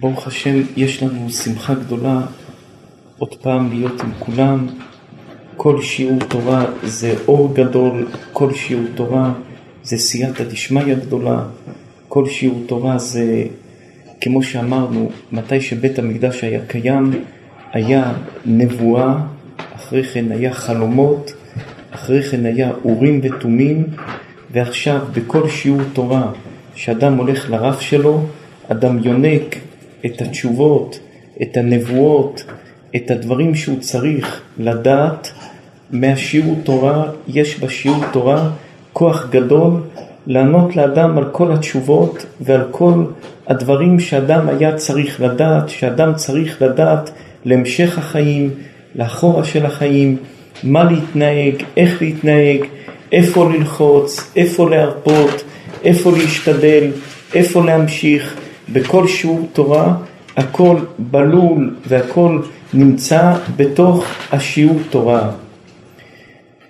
ברוך השם, יש לנו שמחה גדולה עוד פעם להיות עם כולם. כל שיעור תורה זה אור גדול, כל שיעור תורה זה סייעתא דשמיא גדולה, כל שיעור תורה זה, כמו שאמרנו, מתי שבית המקדש היה קיים, היה נבואה, אחרי כן היה חלומות, אחרי כן היה אורים ותומים, ועכשיו בכל שיעור תורה שאדם הולך לרב שלו, אדם יונק את התשובות, את הנבואות, את הדברים שהוא צריך לדעת מהשיעור תורה, יש בשיעור תורה כוח גדול לענות לאדם על כל התשובות ועל כל הדברים שאדם היה צריך לדעת, שאדם צריך לדעת להמשך החיים, לאחורה של החיים, מה להתנהג, איך להתנהג, איפה ללחוץ, איפה להרפות, איפה להשתדל, איפה להמשיך. בכל שיעור תורה הכל בלול והכל נמצא בתוך השיעור תורה.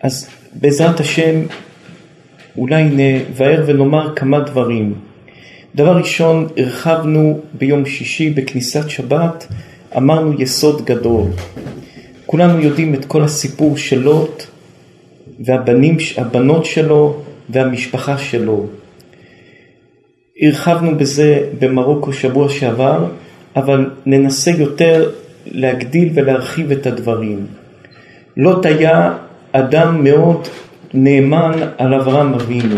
אז בעזרת השם אולי נבהר ונאמר כמה דברים. דבר ראשון, הרחבנו ביום שישי בכניסת שבת, אמרנו יסוד גדול. כולנו יודעים את כל הסיפור של לוט והבנות שלו והמשפחה שלו. הרחבנו בזה במרוקו שבוע שעבר, אבל ננסה יותר להגדיל ולהרחיב את הדברים. לוט היה אדם מאוד נאמן על אברהם אבינו.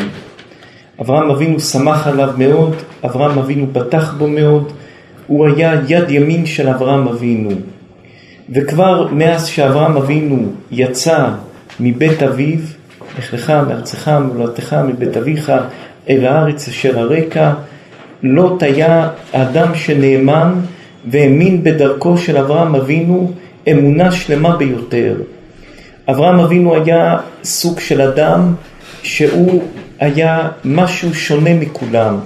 אברהם אבינו שמח עליו מאוד, אברהם אבינו בטח בו מאוד, הוא היה יד ימין של אברהם אבינו. וכבר מאז שאברהם אבינו יצא מבית אביו, לך לך מארצך, מולדתך, מבית אביך, אל הארץ אשר הרקע, לוט היה אדם שנאמן והאמין בדרכו של אברהם אבינו אמונה שלמה ביותר. אברהם אבינו היה סוג של אדם שהוא היה משהו שונה מכולם.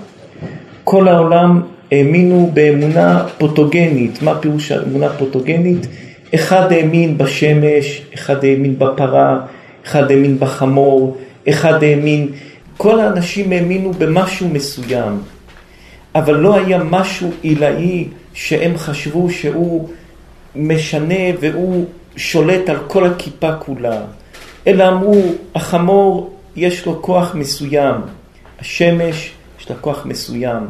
כל העולם האמינו באמונה פוטוגנית. מה פירוש האמונה פוטוגנית? אחד האמין בשמש, אחד האמין בפרה, אחד האמין בחמור, אחד האמין כל האנשים האמינו במשהו מסוים, אבל לא היה משהו עילאי שהם חשבו שהוא משנה והוא שולט על כל הכיפה כולה, אלא אמרו, החמור יש לו כוח מסוים, השמש יש לה כוח מסוים,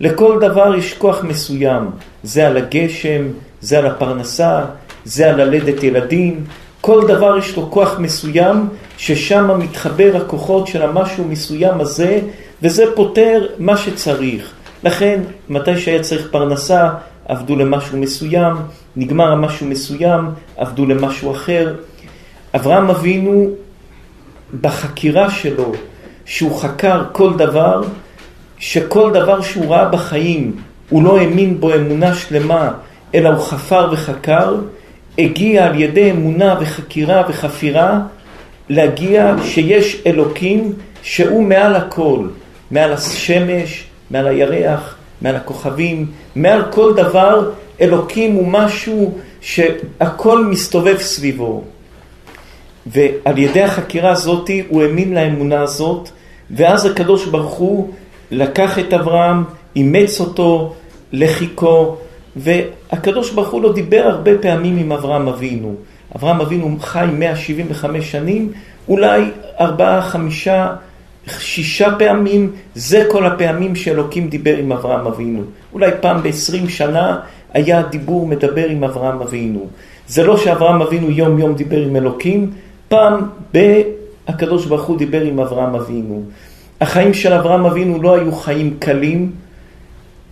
לכל דבר יש כוח מסוים, זה על הגשם, זה על הפרנסה, זה על ללדת ילדים, כל דבר יש לו כוח מסוים, ששם מתחבר הכוחות של המשהו מסוים הזה, וזה פותר מה שצריך. לכן, מתי שהיה צריך פרנסה, עבדו למשהו מסוים, נגמר המשהו מסוים, עבדו למשהו אחר. אברהם אבינו, בחקירה שלו, שהוא חקר כל דבר, שכל דבר שהוא ראה בחיים, הוא לא האמין בו אמונה שלמה, אלא הוא חפר וחקר, הגיע על ידי אמונה וחקירה וחפירה להגיע שיש אלוקים שהוא מעל הכל, מעל השמש, מעל הירח, מעל הכוכבים, מעל כל דבר, אלוקים הוא משהו שהכל מסתובב סביבו. ועל ידי החקירה הזאת הוא האמין לאמונה הזאת, ואז הקדוש ברוך הוא לקח את אברהם, אימץ אותו לחיקו, והקדוש ברוך הוא לא דיבר הרבה פעמים עם אברהם אבינו. אברהם אבינו חי 175 שנים, אולי ארבעה, חמישה, שישה פעמים, זה כל הפעמים שאלוקים דיבר עם אברהם אבינו. אולי פעם בעשרים שנה היה דיבור מדבר עם אברהם אבינו. זה לא שאברהם אבינו יום יום דיבר עם אלוקים, פעם הקדוש ברוך הוא דיבר עם אברהם אבינו. החיים של אברהם אבינו לא היו חיים קלים,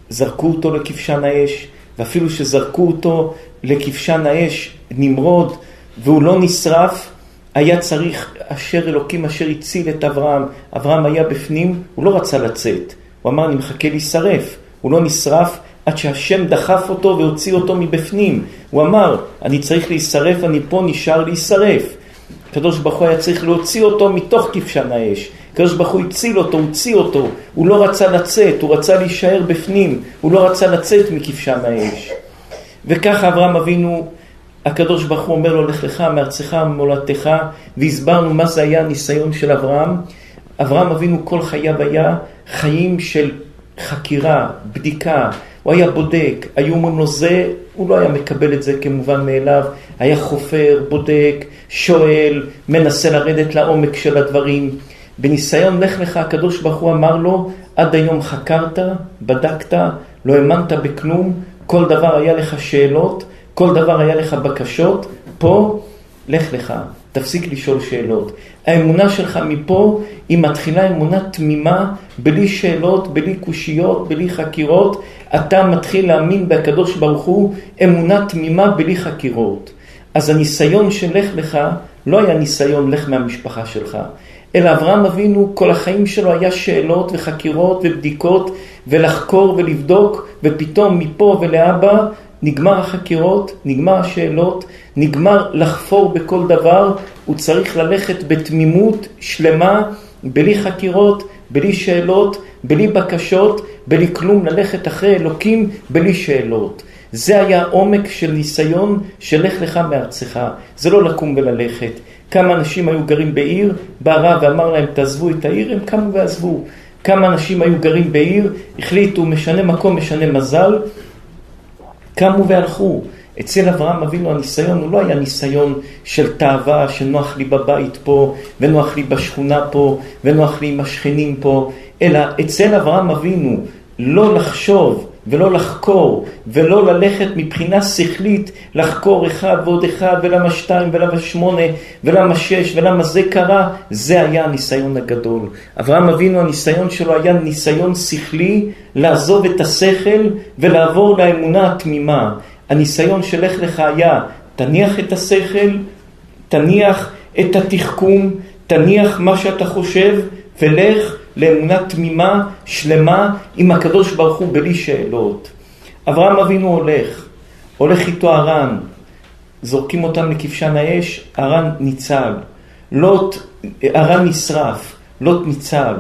זרקו אותו לכבשן האש, ואפילו שזרקו אותו לכבשן האש, נמרוד, והוא לא נשרף, היה צריך אשר אלוקים אשר הציל את אברהם. אברהם היה בפנים, הוא לא רצה לצאת. הוא אמר, אני מחכה להישרף. הוא לא נשרף עד שהשם דחף אותו והוציא אותו מבפנים. הוא אמר, אני צריך להישרף, אני פה נשאר להישרף. הקדוש ברוך הוא היה צריך להוציא אותו מתוך כבשן האש. הקדוש ברוך הוא הציל אותו, הוציא אותו. הוא לא רצה לצאת, הוא רצה להישאר בפנים. הוא לא רצה לצאת מכבשן האש. וככה אברהם אבינו הקדוש ברוך הוא אומר לו, לך לך מארצך וממולדתך, והסברנו מה זה היה הניסיון של אברהם. אברהם אבינו כל חייו היה חיים של חקירה, בדיקה, הוא היה בודק, היו אומרים לו זה, הוא לא היה מקבל את זה כמובן מאליו, היה חופר, בודק, שואל, מנסה לרדת לעומק של הדברים. בניסיון לך לך הקדוש ברוך הוא אמר לו, עד היום חקרת, בדקת, לא האמנת בכלום, כל דבר היה לך שאלות, כל דבר היה לך בקשות, פה לך לך, תפסיק לשאול שאלות. האמונה שלך מפה היא מתחילה אמונה תמימה, בלי שאלות, בלי קושיות, בלי חקירות. אתה מתחיל להאמין בקדוש ברוך הוא אמונה תמימה בלי חקירות. אז הניסיון של לך לך לא היה ניסיון לך מהמשפחה שלך, אלא אברהם אבינו כל החיים שלו היה שאלות וחקירות ובדיקות ולחקור ולבדוק ופתאום מפה ולאבא נגמר החקירות, נגמר השאלות, נגמר לחפור בכל דבר, הוא צריך ללכת בתמימות שלמה, בלי חקירות, בלי שאלות, בלי בקשות, בלי כלום, ללכת אחרי אלוקים בלי שאלות. זה היה עומק של ניסיון של לך לך מארצך, זה לא לקום וללכת. כמה אנשים היו גרים בעיר, בא רב ואמר להם תעזבו את העיר, הם קמו ועזבו. כמה אנשים היו גרים בעיר, החליטו משנה מקום, משנה מזל, קמו והלכו. אצל אברהם אבינו הניסיון הוא לא היה ניסיון של תאווה, שנוח לי בבית פה, ונוח לי בשכונה פה, ונוח לי עם השכנים פה, אלא אצל אברהם אבינו לא לחשוב ולא לחקור, ולא ללכת מבחינה שכלית לחקור אחד ועוד אחד, ולמה שתיים, ולמה שמונה, ולמה שש, ולמה זה קרה, זה היה הניסיון הגדול. אברהם אבינו, הניסיון שלו היה ניסיון שכלי לעזוב את השכל ולעבור לאמונה התמימה. הניסיון של לך לך היה, תניח את השכל, תניח את התחכום, תניח מה שאתה חושב, ולך לאמונה תמימה, שלמה, עם הקדוש ברוך הוא בלי שאלות. אברהם אבינו הולך, הולך איתו הרן, זורקים אותם לכבשן האש, הרן ניצל. לוט, הרן נשרף, לוט ניצל.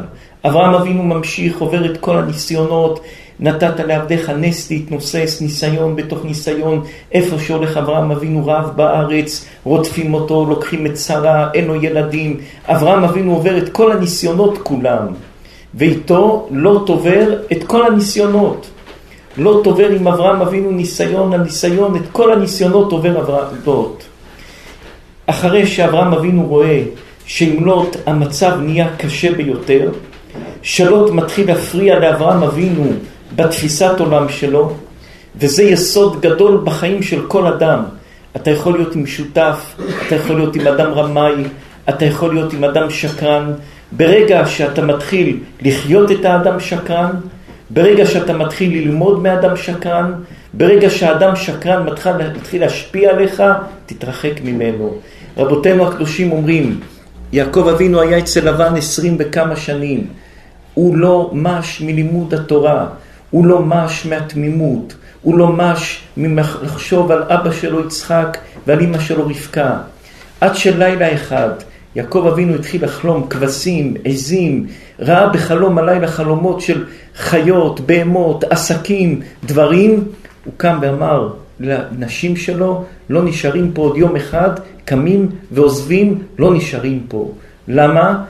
אברהם אבינו ממשיך, עובר את כל הניסיונות, נתת לעבדיך נס להתנוסס, ניסיון בתוך ניסיון, איפה שהולך אברהם אבינו רב בארץ, רודפים אותו, לוקחים את שרה, אין לו ילדים. אברהם אבינו עובר את כל הניסיונות כולם, ואיתו לא תובר את כל הניסיונות. לא תובר עם אברהם אבינו ניסיון על ניסיון, את כל הניסיונות עובר אברהם לוט. אחרי שאברהם אבינו רואה שעם לוט המצב נהיה קשה ביותר, שלוט מתחיל להפריע לאברהם אבינו בתפיסת עולם שלו, וזה יסוד גדול בחיים של כל אדם. אתה יכול להיות עם שותף, אתה יכול להיות עם אדם רמאי, אתה יכול להיות עם אדם שקרן. ברגע שאתה מתחיל לחיות את האדם שקרן, ברגע שאתה מתחיל ללמוד מאדם שקרן, ברגע שהאדם שקרן מתחיל, מתחיל להשפיע עליך, תתרחק ממנו. רבותינו הקדושים אומרים, יעקב אבינו היה אצל לבן עשרים וכמה שנים. הוא לא מש מלימוד התורה. הוא לא מש מהתמימות, הוא לא מש מלחשוב על אבא שלו יצחק ועל אמא שלו רבקה. עד שלילה אחד יעקב אבינו התחיל לחלום כבשים, עזים, ראה בחלום הלילה חלומות של חיות, בהמות, עסקים, דברים. הוא קם ואמר לנשים שלו, לא נשארים פה עוד יום אחד, קמים ועוזבים, לא נשארים פה. למה?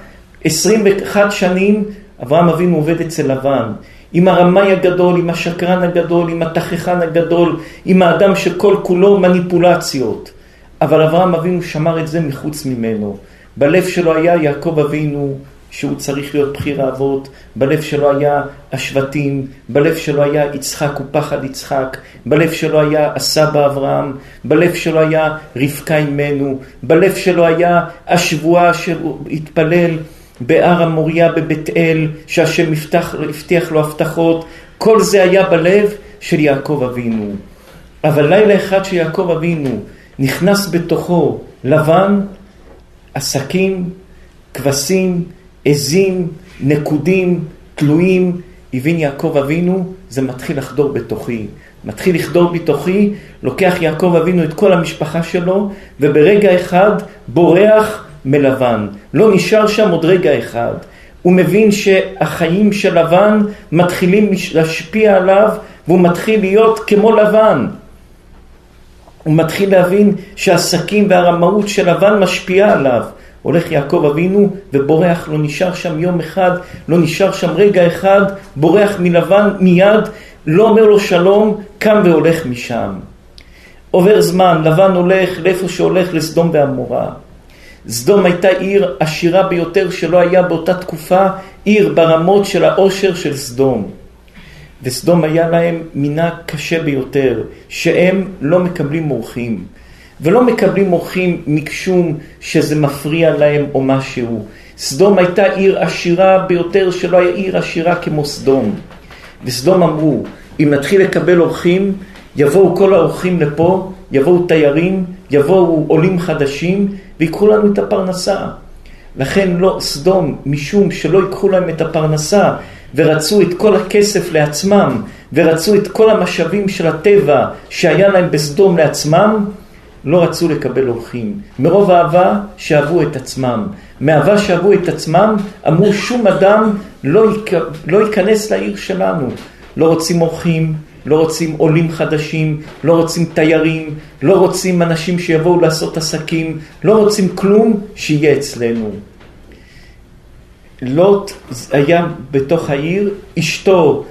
21 שנים אברהם אבינו עובד אצל לבן. עם הרמאי הגדול, עם השקרן הגדול, עם התככן הגדול, עם האדם שכל כולו מניפולציות. אבל אברהם אבינו שמר את זה מחוץ ממנו. בלב שלו היה יעקב אבינו, שהוא צריך להיות בחיר האבות, בלב שלו היה השבטים, בלב שלו היה יצחק ופחד יצחק, בלב שלו היה הסבא אברהם, בלב שלו היה רבקה אימנו, בלב שלו היה השבועה שהתפלל בהר המוריה בבית אל, שהשם הבטח, הבטיח לו הבטחות, כל זה היה בלב של יעקב אבינו. אבל לילה אחד שיעקב אבינו נכנס בתוכו לבן, עסקים, כבשים, עזים, נקודים, תלויים, הבין יעקב אבינו, זה מתחיל לחדור בתוכי. מתחיל לחדור בתוכי, לוקח יעקב אבינו את כל המשפחה שלו, וברגע אחד בורח מלבן. לא נשאר שם עוד רגע אחד. הוא מבין שהחיים של לבן מתחילים להשפיע עליו והוא מתחיל להיות כמו לבן. הוא מתחיל להבין שהעסקים והרמאות של לבן משפיעה עליו. הולך יעקב אבינו ובורח, לא נשאר שם יום אחד, לא נשאר שם רגע אחד, בורח מלבן מיד, לא אומר לו שלום, קם והולך משם. עובר זמן, לבן הולך לאיפה שהולך לסדום ועמורה. סדום הייתה עיר עשירה ביותר שלא היה באותה תקופה עיר ברמות של העושר של סדום. וסדום היה להם מנהג קשה ביותר, שהם לא מקבלים אורחים. ולא מקבלים אורחים מקשום שזה מפריע להם או משהו. סדום הייתה עיר עשירה ביותר שלא היה עיר עשירה כמו סדום. וסדום אמרו, אם נתחיל לקבל אורחים, יבואו כל האורחים לפה, יבואו תיירים, יבואו עולים חדשים ויקחו לנו את הפרנסה. לכן לא סדום, משום שלא ייקחו להם את הפרנסה ורצו את כל הכסף לעצמם ורצו את כל המשאבים של הטבע שהיה להם בסדום לעצמם, לא רצו לקבל אורחים. מרוב אהבה שאהבו את עצמם. מאהבה שאהבו את עצמם, אמרו שום אדם לא, ייכ... לא ייכנס לעיר שלנו. לא רוצים אורחים, לא רוצים עולים חדשים, לא רוצים תיירים, לא רוצים אנשים שיבואו לעשות עסקים, לא רוצים כלום שיהיה אצלנו. לוט היה בתוך העיר, אשתו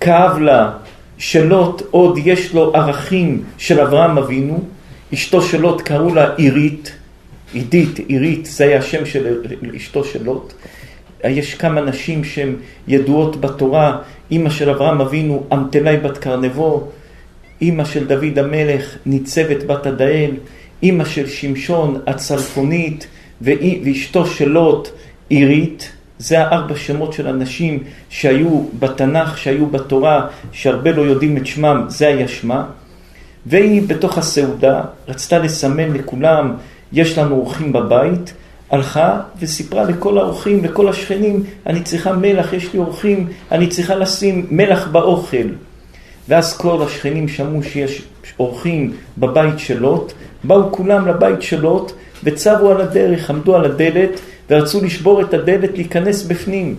כאב לה שלוט עוד יש לו ערכים של אברהם אבינו, אשתו של לוט קראו לה עירית, עידית, עירית, זה היה השם של אשתו של לוט. יש כמה נשים שהן ידועות בתורה, אימא של אברהם אבינו, אמתלי בת קרנבו, אימא של דוד המלך, ניצבת בת עדאל, אימא של שמשון, הצלפונית, ואשתו של לוט, עירית. זה הארבע שמות של אנשים שהיו בתנ"ך, שהיו בתורה, שהרבה לא יודעים את שמם, זה היה שמה. והיא בתוך הסעודה רצתה לסמן לכולם, יש לנו אורחים בבית, הלכה וסיפרה לכל האורחים, לכל השכנים, אני צריכה מלח, יש לי אורחים, אני צריכה לשים מלח באוכל. ואז כל השכנים שמעו שיש אורחים בבית של לוט, באו כולם לבית של לוט וצבו על הדרך, עמדו על הדלת ורצו לשבור את הדלת, להיכנס בפנים.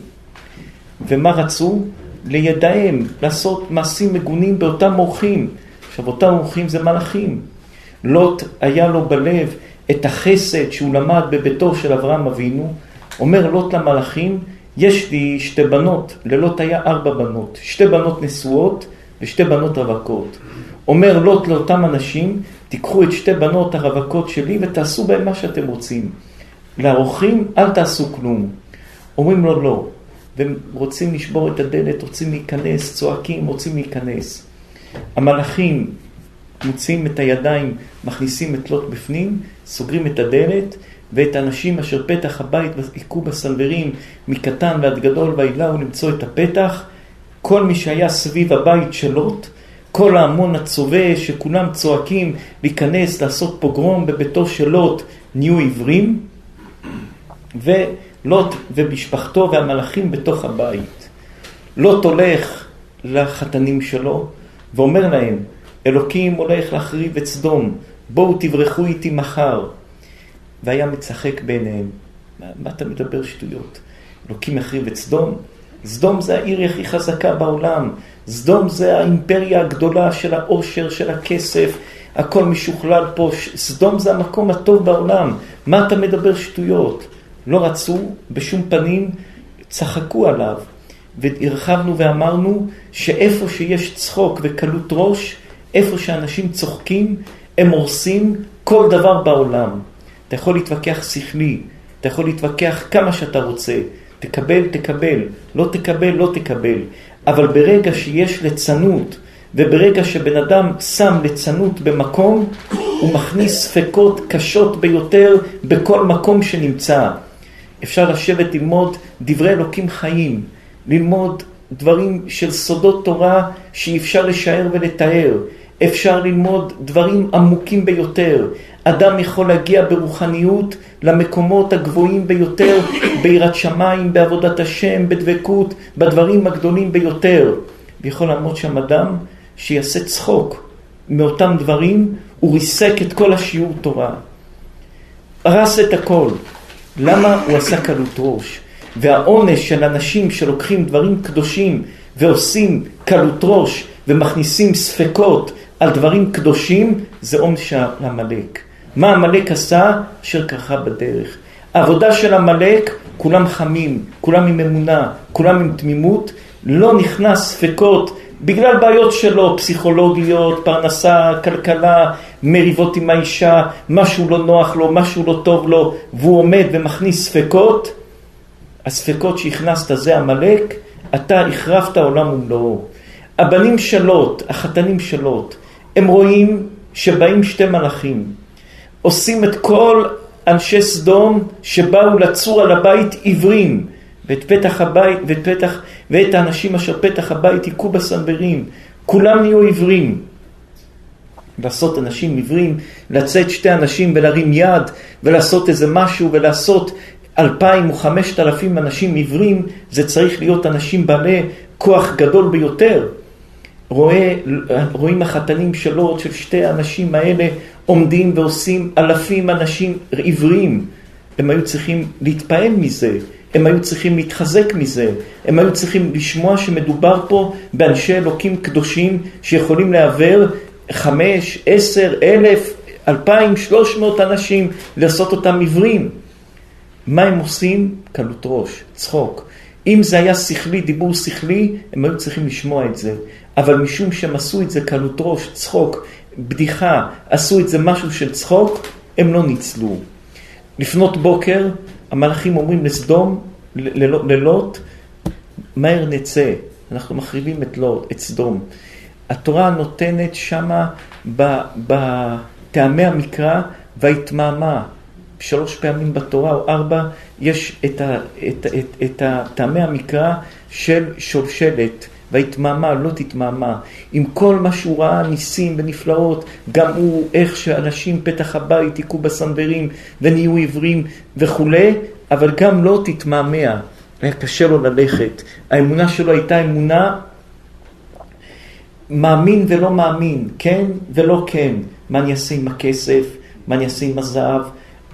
ומה רצו? לידהם, לעשות מעשים מגונים באותם אורחים. עכשיו, אותם אורחים זה מלאכים. לוט היה לו בלב את החסד שהוא למד בביתו של אברהם אבינו, אומר לוט למלאכים, יש לי שתי בנות, ללוט היה ארבע בנות, שתי בנות נשואות ושתי בנות רווקות. אומר לוט לאותם אנשים, תיקחו את שתי בנות הרווקות שלי ותעשו בהן מה שאתם רוצים. לאורחים אל תעשו כלום. אומרים לו לא, והם רוצים לשבור את הדלת, רוצים להיכנס, צועקים, רוצים להיכנס. המלאכים מוציאים את הידיים, מכניסים את לוט בפנים, סוגרים את הדלת, ואת האנשים אשר פתח הבית היכו בסנוורים מקטן ועד גדול וילאו למצוא את הפתח. כל מי שהיה סביב הבית של לוט, כל ההמון הצובא שכולם צועקים להיכנס, לעשות פוגרום בביתו של לוט, נהיו עיוורים, ולוט ומשפחתו והמלאכים בתוך הבית. לוט הולך לחתנים שלו, ואומר להם, אלוקים הולך להחריב את סדום, בואו תברחו איתי מחר. והיה מצחק בעיניהם, מה, מה אתה מדבר שטויות? אלוקים יחריב את סדום? סדום זה העיר הכי חזקה בעולם, סדום זה האימפריה הגדולה של העושר, של הכסף, הכל משוכלל פה, סדום זה המקום הטוב בעולם, מה אתה מדבר שטויות? לא רצו בשום פנים, צחקו עליו. והרחבנו ואמרנו שאיפה שיש צחוק וקלות ראש, איפה שאנשים צוחקים, הם הורסים כל דבר בעולם. אתה יכול להתווכח שכלי, אתה יכול להתווכח כמה שאתה רוצה, תקבל, תקבל, לא תקבל, לא תקבל. אבל ברגע שיש ליצנות, וברגע שבן אדם שם ליצנות במקום, הוא מכניס ספקות קשות ביותר בכל מקום שנמצא. אפשר לשבת ללמוד דברי אלוקים חיים. ללמוד דברים של סודות תורה שאי אפשר לשער ולתאר. אפשר ללמוד דברים עמוקים ביותר. אדם יכול להגיע ברוחניות למקומות הגבוהים ביותר, ביראת שמיים, בעבודת השם, בדבקות, בדברים הגדולים ביותר. ויכול לעמוד שם אדם שיעשה צחוק מאותם דברים, הוא ריסק את כל השיעור תורה. הרס את הכל. למה הוא עשה קלות ראש? והעונש של אנשים שלוקחים דברים קדושים ועושים קלות ראש ומכניסים ספקות על דברים קדושים, זה עונש עמלק. מה עמלק עשה? אשר כרכה בדרך. העבודה של עמלק, כולם חמים, כולם עם אמונה, כולם עם תמימות, לא נכנס ספקות בגלל בעיות שלו, פסיכולוגיות, פרנסה, כלכלה, מריבות עם האישה, משהו לא נוח לו, משהו לא טוב לו, והוא עומד ומכניס ספקות, הספקות שהכנסת זה עמלק, אתה החרבת עולם ומלואו. הבנים שלות, החתנים שלות, הם רואים שבאים שתי מלאכים, עושים את כל אנשי סדום שבאו לצור על הבית עיוורים, ואת פתח הבית, ואת פתח, ואת האנשים אשר פתח הבית היכו בסנוורים, כולם נהיו עיוורים. לעשות אנשים עיוורים, לצאת שתי אנשים ולהרים יד ולעשות איזה משהו ולעשות אלפיים או חמשת אלפים אנשים עיוורים, זה צריך להיות אנשים בעלי כוח גדול ביותר. רואה, רואים החתנים שלו, של שתי האנשים האלה, עומדים ועושים אלפים אנשים עיוורים. הם היו צריכים להתפעל מזה, הם היו צריכים להתחזק מזה, הם היו צריכים לשמוע שמדובר פה באנשי אלוקים קדושים שיכולים לעוור חמש, עשר, אלף, אלפיים, שלוש מאות אנשים, לעשות אותם עיוורים. מה הם עושים? קלות ראש, צחוק. אם זה היה שכלי, דיבור שכלי, הם היו צריכים לשמוע את זה. אבל משום שהם עשו את זה קלות ראש, צחוק, בדיחה, עשו את זה משהו של צחוק, הם לא ניצלו. לפנות בוקר, המלאכים אומרים לסדום, ללוט, מהר נצא, אנחנו מחריבים את לוט, את סדום. התורה נותנת שמה בטעמי המקרא, והתמהמה, שלוש פעמים בתורה או ארבע, יש את, ה, את, את, את טעמי המקרא של שולשלת. והתמהמה, לא תתמהמה. עם כל מה שהוא ראה, ניסים ונפלאות, גם הוא, איך שאנשים פתח הבית היכו בסנוורים ונהיו עיוורים וכולי, אבל גם לא תתמהמה. היה קשה לו ללכת. האמונה שלו הייתה אמונה מאמין ולא מאמין, כן ולא כן. מה אני אעשה עם הכסף? מה אני אעשה עם הזהב?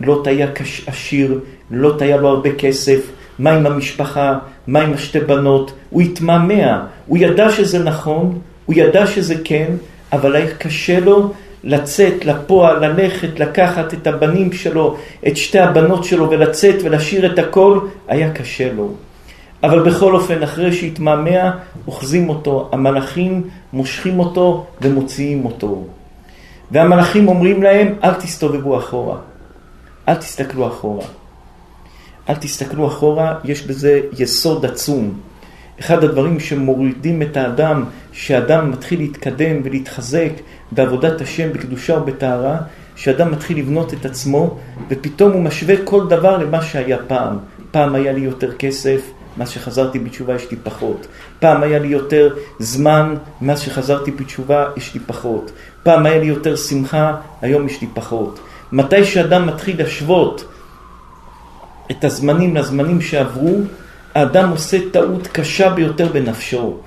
לוט היה עשיר, לוט היה לו הרבה כסף. מה עם המשפחה? מה עם השתי בנות? הוא התמהמה, הוא ידע שזה נכון, הוא ידע שזה כן, אבל היה קשה לו לצאת לפועל, ללכת, לקחת את הבנים שלו, את שתי הבנות שלו ולצאת ולשיר את הכל, היה קשה לו. אבל בכל אופן, אחרי שהתמהמה, אוחזים אותו, המלאכים מושכים אותו ומוציאים אותו. והמלאכים אומרים להם, אל תסתובבו אחורה, אל תסתכלו אחורה. אל תסתכלו אחורה, יש בזה יסוד עצום. אחד הדברים שמורידים את האדם, שאדם מתחיל להתקדם ולהתחזק בעבודת השם בקדושה ובטהרה, שאדם מתחיל לבנות את עצמו, ופתאום הוא משווה כל דבר למה שהיה פעם. פעם היה לי יותר כסף, מאז שחזרתי בתשובה יש לי פחות. פעם היה לי יותר זמן, מאז שחזרתי בתשובה יש לי פחות. פעם היה לי יותר שמחה, היום יש לי פחות. מתי שאדם מתחיל להשוות את הזמנים לזמנים שעברו, האדם עושה טעות קשה ביותר בנפשו.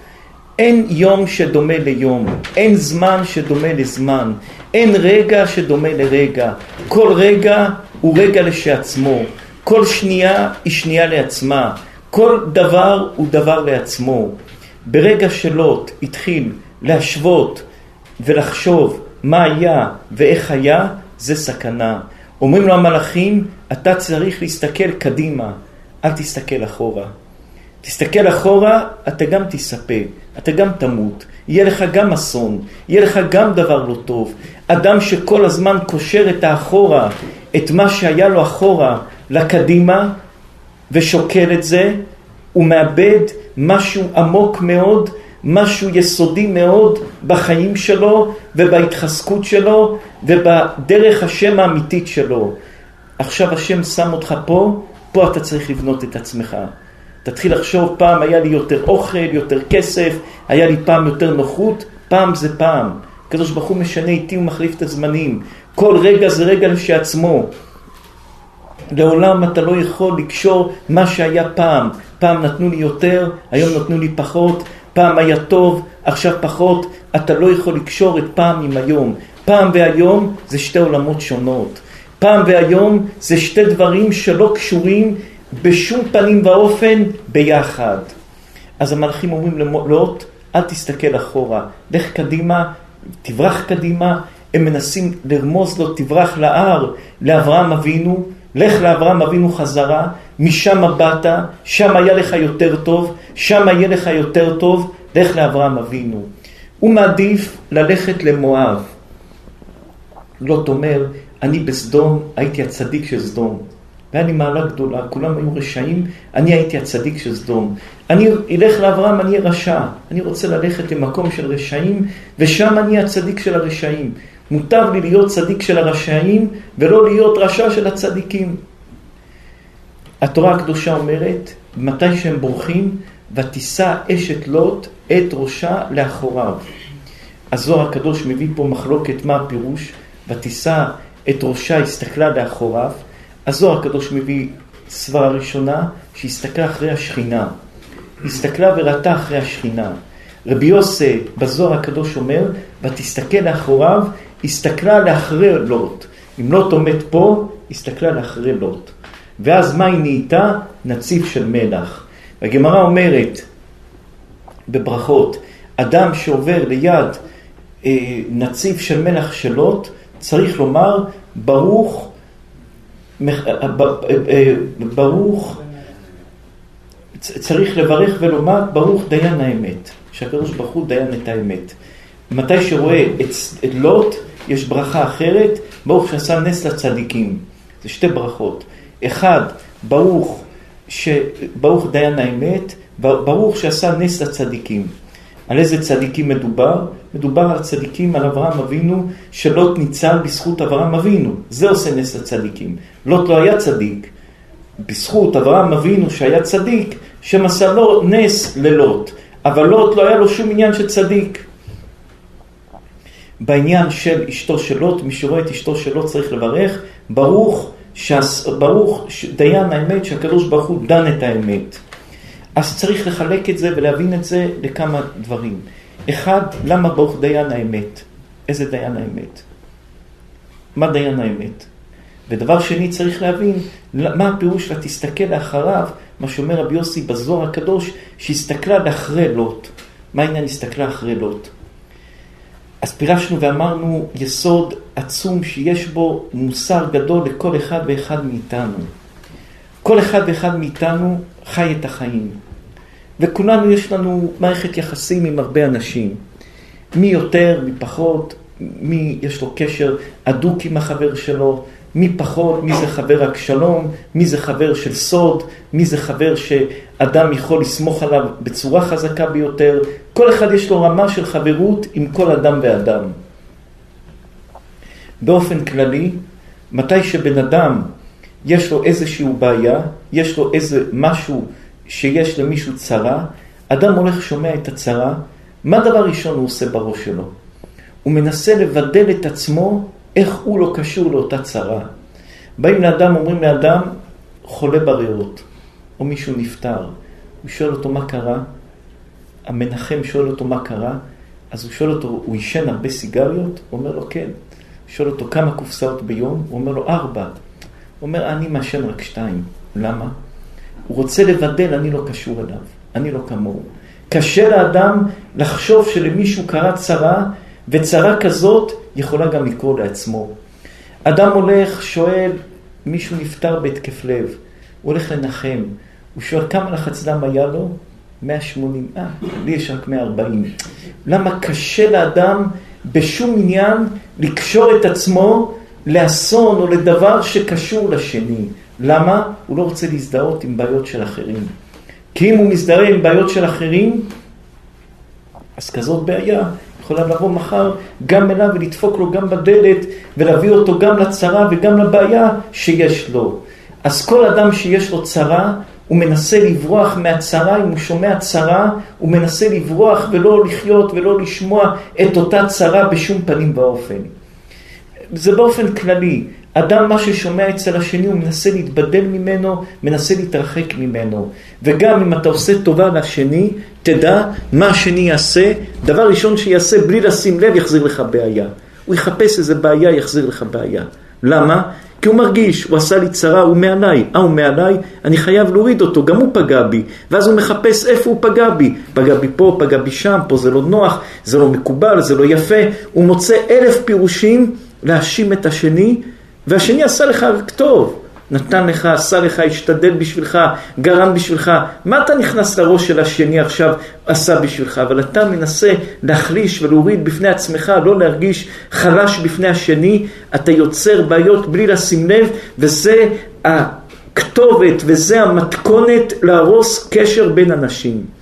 אין יום שדומה ליום, אין זמן שדומה לזמן, אין רגע שדומה לרגע. כל רגע הוא רגע לשעצמו, כל שנייה היא שנייה לעצמה, כל דבר הוא דבר לעצמו. ברגע שלוט התחיל להשוות ולחשוב מה היה ואיך היה, זה סכנה. אומרים לו המלאכים, אתה צריך להסתכל קדימה, אל תסתכל אחורה. תסתכל אחורה, אתה גם תספה, אתה גם תמות, יהיה לך גם אסון, יהיה לך גם דבר לא טוב. אדם שכל הזמן קושר את האחורה, את מה שהיה לו אחורה, לקדימה, ושוקל את זה, הוא מאבד משהו עמוק מאוד משהו יסודי מאוד בחיים שלו ובהתחזקות שלו ובדרך השם האמיתית שלו. עכשיו השם שם אותך פה, פה אתה צריך לבנות את עצמך. תתחיל לחשוב, פעם היה לי יותר אוכל, יותר כסף, היה לי פעם יותר נוחות, פעם זה פעם. הקדוש ברוך הוא משנה איתי ומחליף את הזמנים. כל רגע זה רגע לשעצמו. לעולם אתה לא יכול לקשור מה שהיה פעם. פעם נתנו לי יותר, היום נתנו לי פחות. פעם היה טוב, עכשיו פחות, אתה לא יכול לקשור את פעם עם היום. פעם והיום זה שתי עולמות שונות. פעם והיום זה שתי דברים שלא קשורים בשום פנים ואופן ביחד. אז המלאכים אומרים ללוט, אל תסתכל אחורה, לך קדימה, תברח קדימה. הם מנסים לרמוז לו, תברח להר, לאברהם אבינו, לך לאברהם אבינו חזרה, משם באת, שם היה לך יותר טוב, שם יהיה לך יותר טוב, לך לאברהם אבינו. הוא מעדיף ללכת למואב. לוט אומר, אני בסדום, הייתי הצדיק של סדום. והיה לי מעלה גדולה, כולם היו רשעים, אני הייתי הצדיק של סדום. אני אלך לאברהם, אני אהיה רשע. אני רוצה ללכת למקום של רשעים, ושם אני הצדיק של הרשעים. מותר לי להיות צדיק של הרשעים, ולא להיות רשע של הצדיקים. התורה הקדושה אומרת, מתי שהם בורחים, ותישא אשת לוט את ראשה לאחוריו. הזוהר הקדוש מביא פה מחלוקת מה הפירוש, ותישא את ראשה, הסתכלה לאחוריו. הזוהר הקדוש מביא סברה ראשונה, שהסתכלה אחרי השכינה. הסתכלה וראתה אחרי השכינה. רבי יוסי בזוהר הקדוש אומר, ותסתכל לאחוריו, הסתכלה לאחרי לוט. אם לוט עומד פה, הסתכלה לאחרי לוט. ואז מה היא נהייתה? נציב של מלח. הגמרא אומרת בברכות, אדם שעובר ליד אה, נציב של מלח של לוט, צריך לומר, ברוך, אה, אה, ברוך, צריך לברך ולומר, ברוך דיין האמת, שהקדוש ברוך הוא דיין את האמת. מתי שרואה את, את לוט, יש ברכה אחרת, ברוך שעשה נס לצדיקים. זה שתי ברכות. אחד, ברוך, ש... ברוך דיין האמת, ברוך שעשה נס לצדיקים. על איזה צדיקים מדובר? מדובר על צדיקים, על אברהם אבינו, שלוט ניצל בזכות אברהם אבינו. זה עושה נס לצדיקים. לוט לא היה צדיק. בזכות אברהם אבינו שהיה צדיק, שמסר לו נס ללוט. אבל לוט לא היה לו שום עניין של צדיק. בעניין של אשתו של לוט, מי שרואה את אשתו של לוט צריך לברך, ברוך, שס, ברוך דיין האמת שהקדוש ברוך הוא דן את האמת. אז צריך לחלק את זה ולהבין את זה לכמה דברים. אחד, למה ברוך דיין האמת? איזה דיין האמת? מה דיין האמת? ודבר שני, צריך להבין מה הפירוש שלה תסתכל לאחריו, מה שאומר רבי יוסי בזוהר הקדוש, שהסתכלה לאחרי לוט. מה העניין הסתכלה אחרי לוט? אז פירשנו ואמרנו יסוד עצום שיש בו מוסר גדול לכל אחד ואחד מאיתנו. כל אחד ואחד מאיתנו חי את החיים. וכולנו יש לנו מערכת יחסים עם הרבה אנשים. מי יותר, מי פחות, מי יש לו קשר הדוק עם החבר שלו, מי פחות, מי זה חבר רק שלום, מי זה חבר של סוד, מי זה חבר שאדם יכול לסמוך עליו בצורה חזקה ביותר. כל אחד יש לו רמה של חברות עם כל אדם ואדם. באופן כללי, מתי שבן אדם יש לו איזושהי בעיה, יש לו איזה משהו שיש למישהו צרה, אדם הולך שומע את הצרה, מה דבר ראשון הוא עושה בראש שלו? הוא מנסה לבדל את עצמו איך הוא לא קשור לאותה צרה. באים לאדם, אומרים לאדם, חולה בריאות, או מישהו נפטר. הוא שואל אותו מה קרה, המנחם שואל אותו מה קרה, אז הוא שואל אותו, הוא עישן הרבה סיגריות? הוא אומר לו כן. הוא שואל אותו כמה קופסאות ביום? הוא אומר לו ארבע. הוא אומר, אני מעשן רק שתיים. למה? הוא רוצה לבדל, אני לא קשור אליו, אני לא כמוהו. קשה לאדם לחשוב שלמישהו קרה צרה, וצרה כזאת יכולה גם לקרוא לעצמו. אדם הולך, שואל, מישהו נפטר בהתקף לב, הוא הולך לנחם, הוא שואל כמה לחץ דם היה לו? 180, אה, לי יש רק 140. למה קשה לאדם בשום עניין לקשור את עצמו לאסון או לדבר שקשור לשני? למה? הוא לא רוצה להזדהות עם בעיות של אחרים. כי אם הוא מזדהה עם בעיות של אחרים, אז כזאת בעיה יכולה לבוא מחר גם אליו ולדפוק לו גם בדלת ולהביא אותו גם לצרה וגם לבעיה שיש לו. אז כל אדם שיש לו צרה, הוא מנסה לברוח מהצרה, אם הוא שומע צרה, הוא מנסה לברוח ולא לחיות ולא לשמוע את אותה צרה בשום פנים ואופן. זה באופן כללי. אדם, מה ששומע אצל השני, הוא מנסה להתבדל ממנו, מנסה להתרחק ממנו. וגם אם אתה עושה טובה לשני, תדע מה השני יעשה. דבר ראשון שיעשה, בלי לשים לב, יחזיר לך בעיה. הוא יחפש איזה בעיה, יחזיר לך בעיה. למה? כי הוא מרגיש, הוא עשה לי צרה, הוא מעליי. אה, הוא מעליי? אני חייב להוריד אותו, גם הוא פגע בי. ואז הוא מחפש איפה הוא פגע בי. פגע בי פה, פגע בי שם, פה זה לא נוח, זה לא מקובל, זה לא יפה. הוא מוצא אלף פירושים להאשים את השני, והשני עשה לך רק טוב. נתן לך, עשה לך, השתדל בשבילך, גרם בשבילך. מה אתה נכנס לראש של השני עכשיו עשה בשבילך? אבל אתה מנסה להחליש ולהוריד בפני עצמך, לא להרגיש חלש בפני השני. אתה יוצר בעיות בלי לשים לב, וזה הכתובת וזה המתכונת להרוס קשר בין אנשים.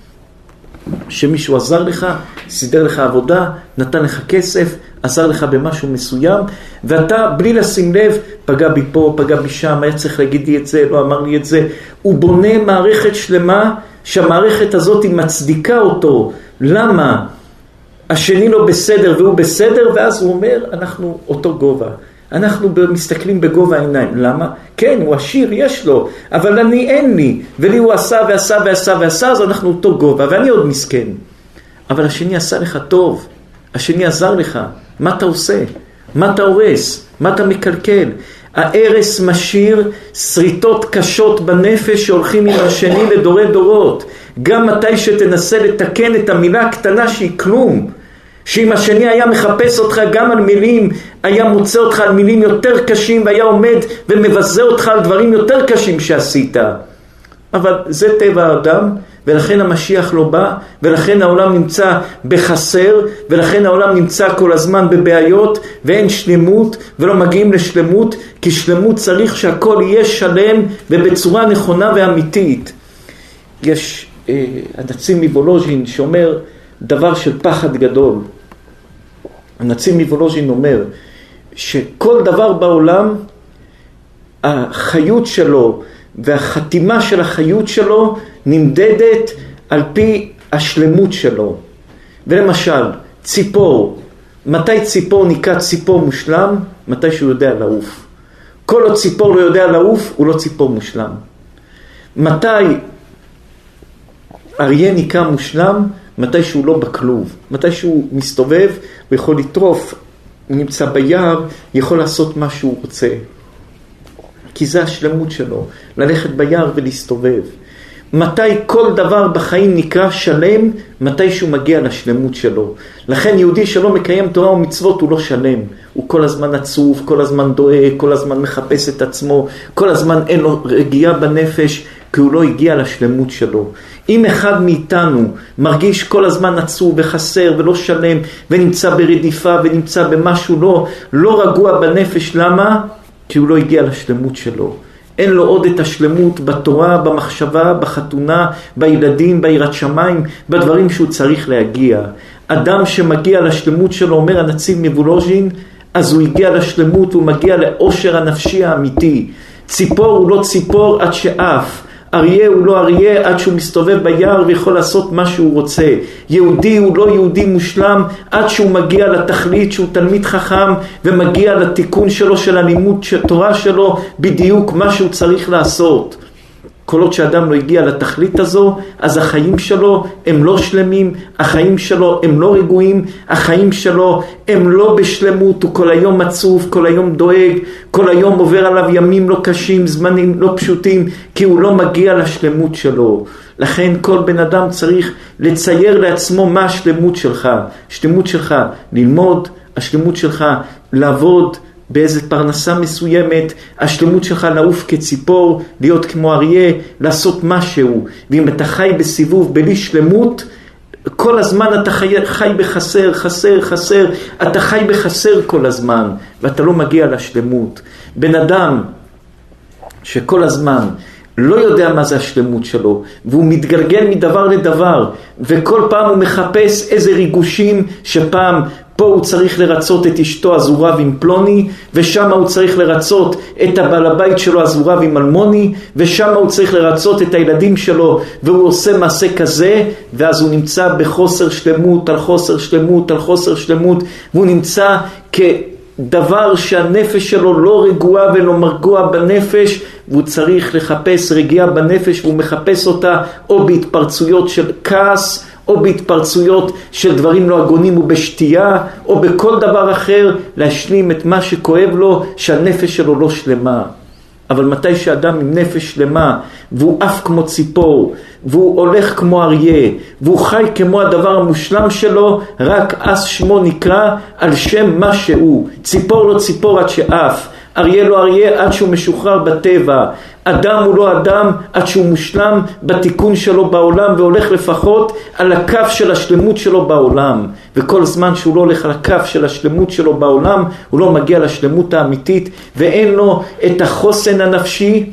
שמישהו עזר לך, סידר לך עבודה, נתן לך כסף, עזר לך במשהו מסוים, ואתה בלי לשים לב, פגע בי פה, פגע בי שם, היה צריך להגיד לי את זה, לא אמר לי את זה. הוא בונה מערכת שלמה, שהמערכת הזאת היא מצדיקה אותו. למה? השני לא בסדר והוא בסדר, ואז הוא אומר, אנחנו אותו גובה. אנחנו מסתכלים בגובה העיניים. למה? כן, הוא עשיר, יש לו, אבל אני אין לי, ולי הוא עשה ועשה ועשה ועשה, אז אנחנו אותו גובה, ואני עוד מסכן. אבל השני עשה לך טוב, השני עזר לך, מה אתה עושה? מה אתה הורס? מה אתה מקלקל? ההרס משאיר שריטות קשות בנפש שהולכים עם השני לדורי דורות. גם מתי שתנסה לתקן את המילה הקטנה שהיא כלום, שאם השני היה מחפש אותך גם על מילים, היה מוצא אותך על מילים יותר קשים והיה עומד ומבזה אותך על דברים יותר קשים שעשית. אבל זה טבע האדם, ולכן המשיח לא בא, ולכן העולם נמצא בחסר, ולכן העולם נמצא כל הזמן בבעיות, ואין שלמות, ולא מגיעים לשלמות, כי שלמות צריך שהכל יהיה שלם ובצורה נכונה ואמיתית. יש אה, הנציב מוולוז'ין שאומר דבר של פחד גדול. הנציב מוולוז'ין אומר שכל דבר בעולם, החיות שלו והחתימה של החיות שלו נמדדת על פי השלמות שלו. ולמשל, ציפור, מתי ציפור נקרא ציפור מושלם? מתי שהוא יודע לעוף. כל עוד ציפור לא יודע לעוף, הוא לא ציפור מושלם. מתי אריה נקרא מושלם? מתי שהוא לא בכלוב, מתי שהוא מסתובב ויכול לטרוף, נמצא ביער, יכול לעשות מה שהוא רוצה. כי זה השלמות שלו, ללכת ביער ולהסתובב. מתי כל דבר בחיים נקרא שלם? מתי שהוא מגיע לשלמות שלו. לכן יהודי שלא מקיים תורה ומצוות הוא לא שלם. הוא כל הזמן עצוב, כל הזמן דואג, כל הזמן מחפש את עצמו, כל הזמן אין לו רגיעה בנפש, כי הוא לא הגיע לשלמות שלו. אם אחד מאיתנו מרגיש כל הזמן עצוב וחסר ולא שלם ונמצא ברדיפה ונמצא במשהו לא, לא רגוע בנפש, למה? כי הוא לא הגיע לשלמות שלו. אין לו עוד את השלמות בתורה, במחשבה, בחתונה, בילדים, ביראת שמיים, בדברים שהוא צריך להגיע. אדם שמגיע לשלמות שלו, אומר הנציב מבולוז'ין, אז הוא הגיע לשלמות, הוא מגיע לאושר הנפשי האמיתי. ציפור הוא לא ציפור עד שאף. אריה הוא לא אריה עד שהוא מסתובב ביער ויכול לעשות מה שהוא רוצה. יהודי הוא לא יהודי מושלם עד שהוא מגיע לתכלית שהוא תלמיד חכם ומגיע לתיקון שלו של הלימוד של תורה שלו בדיוק מה שהוא צריך לעשות. כל עוד שאדם לא הגיע לתכלית הזו, אז החיים שלו הם לא שלמים, החיים שלו הם לא רגועים, החיים שלו הם לא בשלמות, הוא כל היום עצוב, כל היום דואג, כל היום עובר עליו ימים לא קשים, זמנים לא פשוטים, כי הוא לא מגיע לשלמות שלו. לכן כל בן אדם צריך לצייר לעצמו מה השלמות שלך. השלמות שלך ללמוד, השלמות שלך לעבוד, באיזה פרנסה מסוימת, השלמות שלך לעוף כציפור, להיות כמו אריה, לעשות משהו. ואם אתה חי בסיבוב בלי שלמות, כל הזמן אתה חי, חי בחסר, חסר, חסר, אתה חי בחסר כל הזמן, ואתה לא מגיע לשלמות. בן אדם שכל הזמן לא יודע מה זה השלמות שלו, והוא מתגלגל מדבר לדבר, וכל פעם הוא מחפש איזה ריגושים שפעם פה הוא צריך לרצות את אשתו רב עם פלוני, ושם הוא צריך לרצות את הבעל הבית שלו רב עם אלמוני, ושם הוא צריך לרצות את הילדים שלו והוא עושה מעשה כזה, ואז הוא נמצא בחוסר שלמות על חוסר שלמות על חוסר שלמות, והוא נמצא כדבר שהנפש שלו לא רגועה ולא מרגוע בנפש, והוא צריך לחפש רגיעה בנפש והוא מחפש אותה או בהתפרצויות של כעס או בהתפרצויות של דברים לא הגונים ובשתייה, או בכל דבר אחר, להשלים את מה שכואב לו, שהנפש שלו לא שלמה. אבל מתי שאדם עם נפש שלמה, והוא עף כמו ציפור, והוא הולך כמו אריה, והוא חי כמו הדבר המושלם שלו, רק אז שמו נקרא על שם מה שהוא. ציפור לא ציפור עד שעף. אריה לא אריה עד שהוא משוחרר בטבע. אדם הוא לא אדם עד שהוא מושלם בתיקון שלו בעולם והולך לפחות על הקו של השלמות שלו בעולם. וכל זמן שהוא לא הולך על הקו של השלמות שלו בעולם, הוא לא מגיע לשלמות האמיתית ואין לו את החוסן הנפשי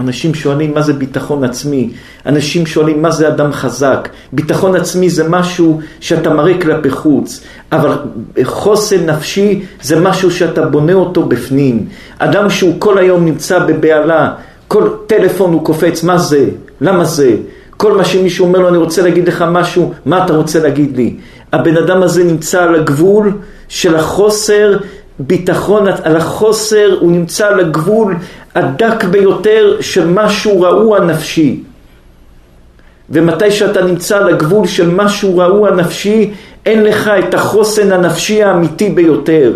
אנשים שואלים מה זה ביטחון עצמי, אנשים שואלים מה זה אדם חזק. ביטחון עצמי זה משהו שאתה מראה כלפי חוץ, אבל חוסן נפשי זה משהו שאתה בונה אותו בפנים. אדם שהוא כל היום נמצא בבהלה, כל טלפון הוא קופץ, מה זה? למה זה? כל מה שמישהו אומר לו, אני רוצה להגיד לך משהו, מה אתה רוצה להגיד לי? הבן אדם הזה נמצא על הגבול של החוסר ביטחון, על החוסר, הוא נמצא על הגבול הדק ביותר של משהו רעוע נפשי. ומתי שאתה נמצא על הגבול של משהו רעוע נפשי, אין לך את החוסן הנפשי האמיתי ביותר.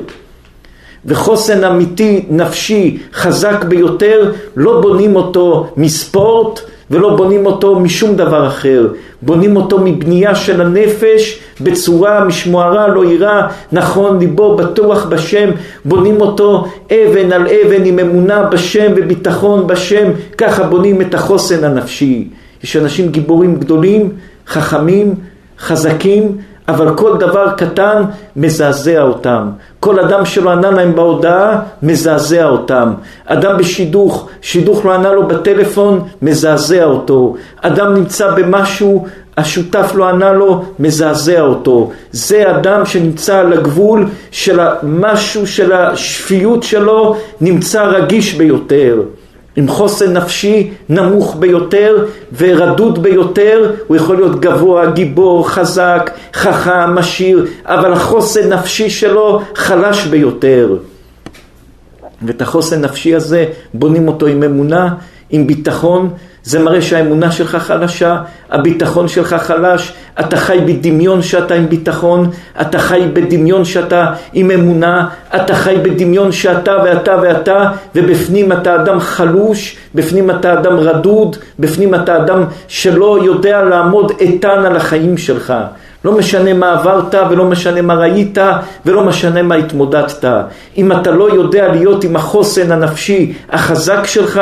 וחוסן אמיתי נפשי חזק ביותר, לא בונים אותו מספורט ולא בונים אותו משום דבר אחר. בונים אותו מבנייה של הנפש בצורה משמוערה לא יירא, נכון ליבו בטוח בשם, בונים אותו אבן על אבן עם אמונה בשם וביטחון בשם, ככה בונים את החוסן הנפשי. יש אנשים גיבורים גדולים, חכמים, חזקים, אבל כל דבר קטן מזעזע אותם. כל אדם שלא ענה להם בהודעה, מזעזע אותם. אדם בשידוך, שידוך לא ענה לו בטלפון, מזעזע אותו. אדם נמצא במשהו, השותף לא ענה לו, מזעזע אותו. זה אדם שנמצא על הגבול של המשהו של השפיות שלו, נמצא רגיש ביותר. עם חוסן נפשי נמוך ביותר ורדוד ביותר, הוא יכול להיות גבוה, גיבור, חזק, חכם, עשיר, אבל החוסן נפשי שלו חלש ביותר. ואת החוסן נפשי הזה בונים אותו עם אמונה, עם ביטחון, זה מראה שהאמונה שלך חלשה, הביטחון שלך חלש, אתה חי בדמיון שאתה עם ביטחון, אתה חי בדמיון שאתה עם אמונה, אתה חי בדמיון שאתה ואתה ואתה, ובפנים אתה אדם חלוש, בפנים אתה אדם רדוד, בפנים אתה אדם שלא יודע לעמוד איתן על החיים שלך. לא משנה מה עברת ולא משנה מה ראית ולא משנה מה התמודדת. אם אתה לא יודע להיות עם החוסן הנפשי החזק שלך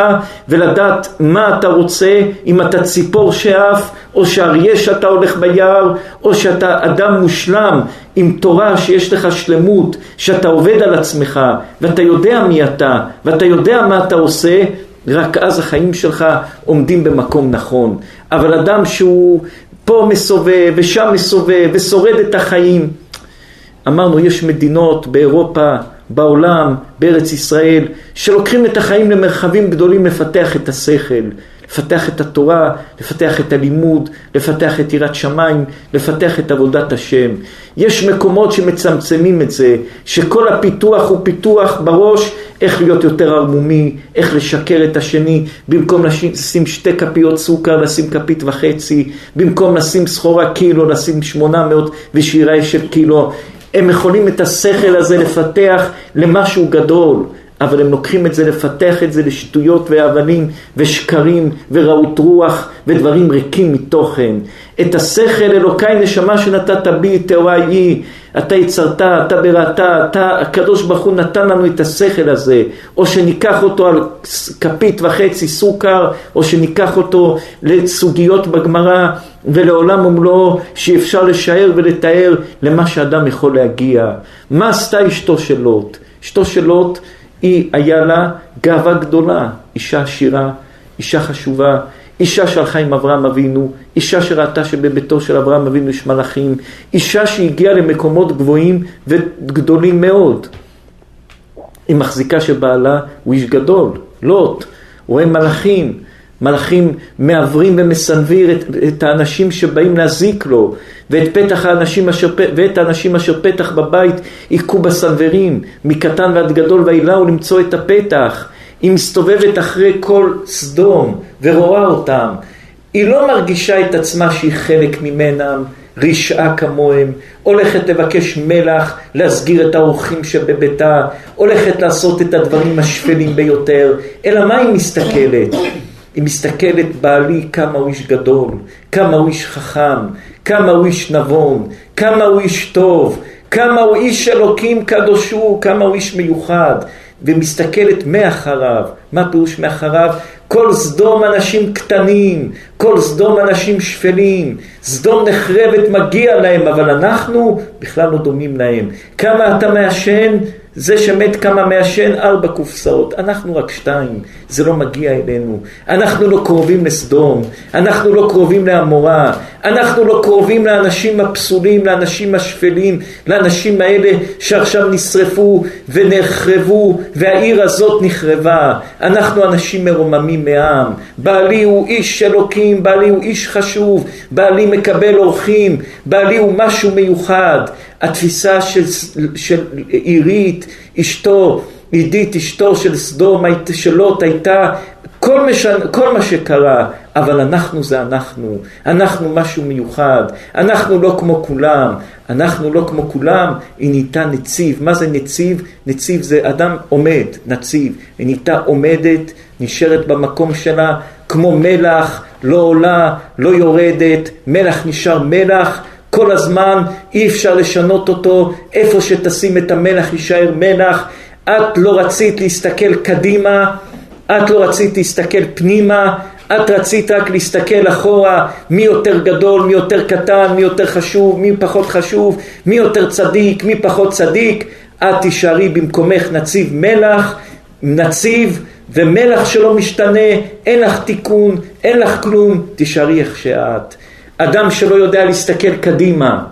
ולדעת מה אתה רוצה, אם אתה ציפור שאף או שאריה שאתה הולך ביער או שאתה אדם מושלם עם תורה שיש לך שלמות, שאתה עובד על עצמך ואתה יודע מי אתה ואתה יודע מה אתה עושה, רק אז החיים שלך עומדים במקום נכון. אבל אדם שהוא פה מסובב ושם מסובב ושורד את החיים. אמרנו, יש מדינות באירופה, בעולם, בארץ ישראל, שלוקחים את החיים למרחבים גדולים לפתח את השכל, לפתח את התורה, לפתח את הלימוד, לפתח את יראת שמיים, לפתח את עבודת השם. יש מקומות שמצמצמים את זה, שכל הפיתוח הוא פיתוח בראש איך להיות יותר ערמומי, איך לשקר את השני, במקום לשים שתי כפיות סוכר, לשים כפית וחצי, במקום לשים סחורה קילו, לשים שמונה מאות ושירה של קילו. הם יכולים את השכל הזה לפתח למשהו גדול. אבל הם לוקחים את זה, לפתח את זה לשטויות ואבנים ושקרים ורעות רוח ודברים ריקים מתוכן. את השכל אלוקי נשמה שנתת בי, טהורה היא, אתה יצרת, אתה בראתה, אתה, הקדוש ברוך הוא נתן לנו את השכל הזה, או שניקח אותו על כפית וחצי סוכר, או שניקח אותו לסוגיות בגמרא ולעולם ומלואו שאפשר לשער ולתאר למה שאדם יכול להגיע. מה עשתה אשתו של לוט? אשתו של לוט היא היה לה גאווה גדולה, אישה עשירה, אישה חשובה, אישה שהלכה עם אברהם אבינו, אישה שראתה שבביתו של אברהם אבינו יש מלאכים, אישה שהגיעה למקומות גבוהים וגדולים מאוד. היא מחזיקה שבעלה הוא איש גדול, לוט, רואה מלאכים, מלאכים מעוורים ומסנוויר את, את האנשים שבאים להזיק לו, ואת, פתח האנשים אשר, ואת האנשים אשר פתח בבית היכו בסנוורים, מקטן ועד גדול וילאו למצוא את הפתח. היא מסתובבת אחרי כל סדום ורואה אותם. היא לא מרגישה את עצמה שהיא חלק ממנם, רשעה כמוהם, הולכת לבקש מלח, להסגיר את האורחים שבביתה, הולכת לעשות את הדברים השפלים ביותר, אלא מה היא מסתכלת? היא מסתכלת בעלי כמה הוא איש גדול, כמה הוא איש חכם, כמה הוא איש נבון, כמה הוא איש טוב, כמה הוא איש אלוקים קדוש הוא, כמה הוא איש מיוחד. ומסתכלת מאחריו. מה פירוש מאחריו? כל סדום אנשים קטנים, כל סדום אנשים שפלים, סדום נחרבת מגיע להם, אבל אנחנו בכלל לא דומים להם. כמה אתה מעשן? זה שמת כמה מעשן ארבע קופסאות, אנחנו רק שתיים, זה לא מגיע אלינו. אנחנו לא קרובים לסדום, אנחנו לא קרובים לעמורה, אנחנו לא קרובים לאנשים הפסולים, לאנשים השפלים, לאנשים האלה שעכשיו נשרפו ונחרבו והעיר הזאת נחרבה. אנחנו אנשים מרוממים מעם. בעלי הוא איש אלוקים, בעלי הוא איש חשוב, בעלי מקבל אורחים, בעלי הוא משהו מיוחד. התפיסה של, של עירית, אשתו, עידית, אשתו של סדום, של הייתה כל, משנ... כל מה שקרה, אבל אנחנו זה אנחנו, אנחנו משהו מיוחד, אנחנו לא כמו כולם, אנחנו לא כמו כולם, היא נהייתה נציב. מה זה נציב? נציב זה אדם עומד, נציב. היא נהייתה עומדת, נשארת במקום שלה, כמו מלח, לא עולה, לא יורדת, מלח נשאר מלח. כל הזמן, אי אפשר לשנות אותו, איפה שתשים את המלח יישאר מלח. את לא רצית להסתכל קדימה, את לא רצית להסתכל פנימה, את רצית רק להסתכל אחורה, מי יותר גדול, מי יותר קטן, מי יותר חשוב, מי פחות חשוב, מי יותר צדיק, מי פחות צדיק. את תישארי במקומך נציב מלח, נציב, ומלח שלא משתנה, אין לך תיקון, אין לך כלום, תישארי איך שאת. אדם שלא יודע להסתכל קדימה,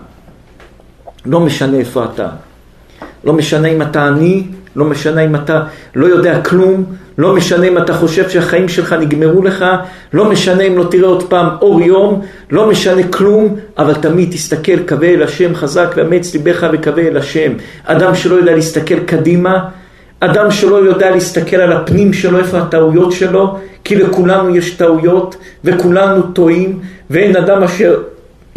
לא משנה איפה אתה. לא משנה אם אתה עני, לא משנה אם אתה לא יודע כלום, לא משנה אם אתה חושב שהחיים שלך נגמרו לך, לא משנה אם לא תראה עוד פעם אור יום, לא משנה כלום, אבל תמיד תסתכל, קווה אל השם חזק ואמץ ליבך וקווה אל השם. אדם שלא יודע להסתכל קדימה, אדם שלא יודע להסתכל על הפנים שלו, איפה הטעויות שלו, כי לכולנו יש טעויות וכולנו טועים, ואין אדם אשר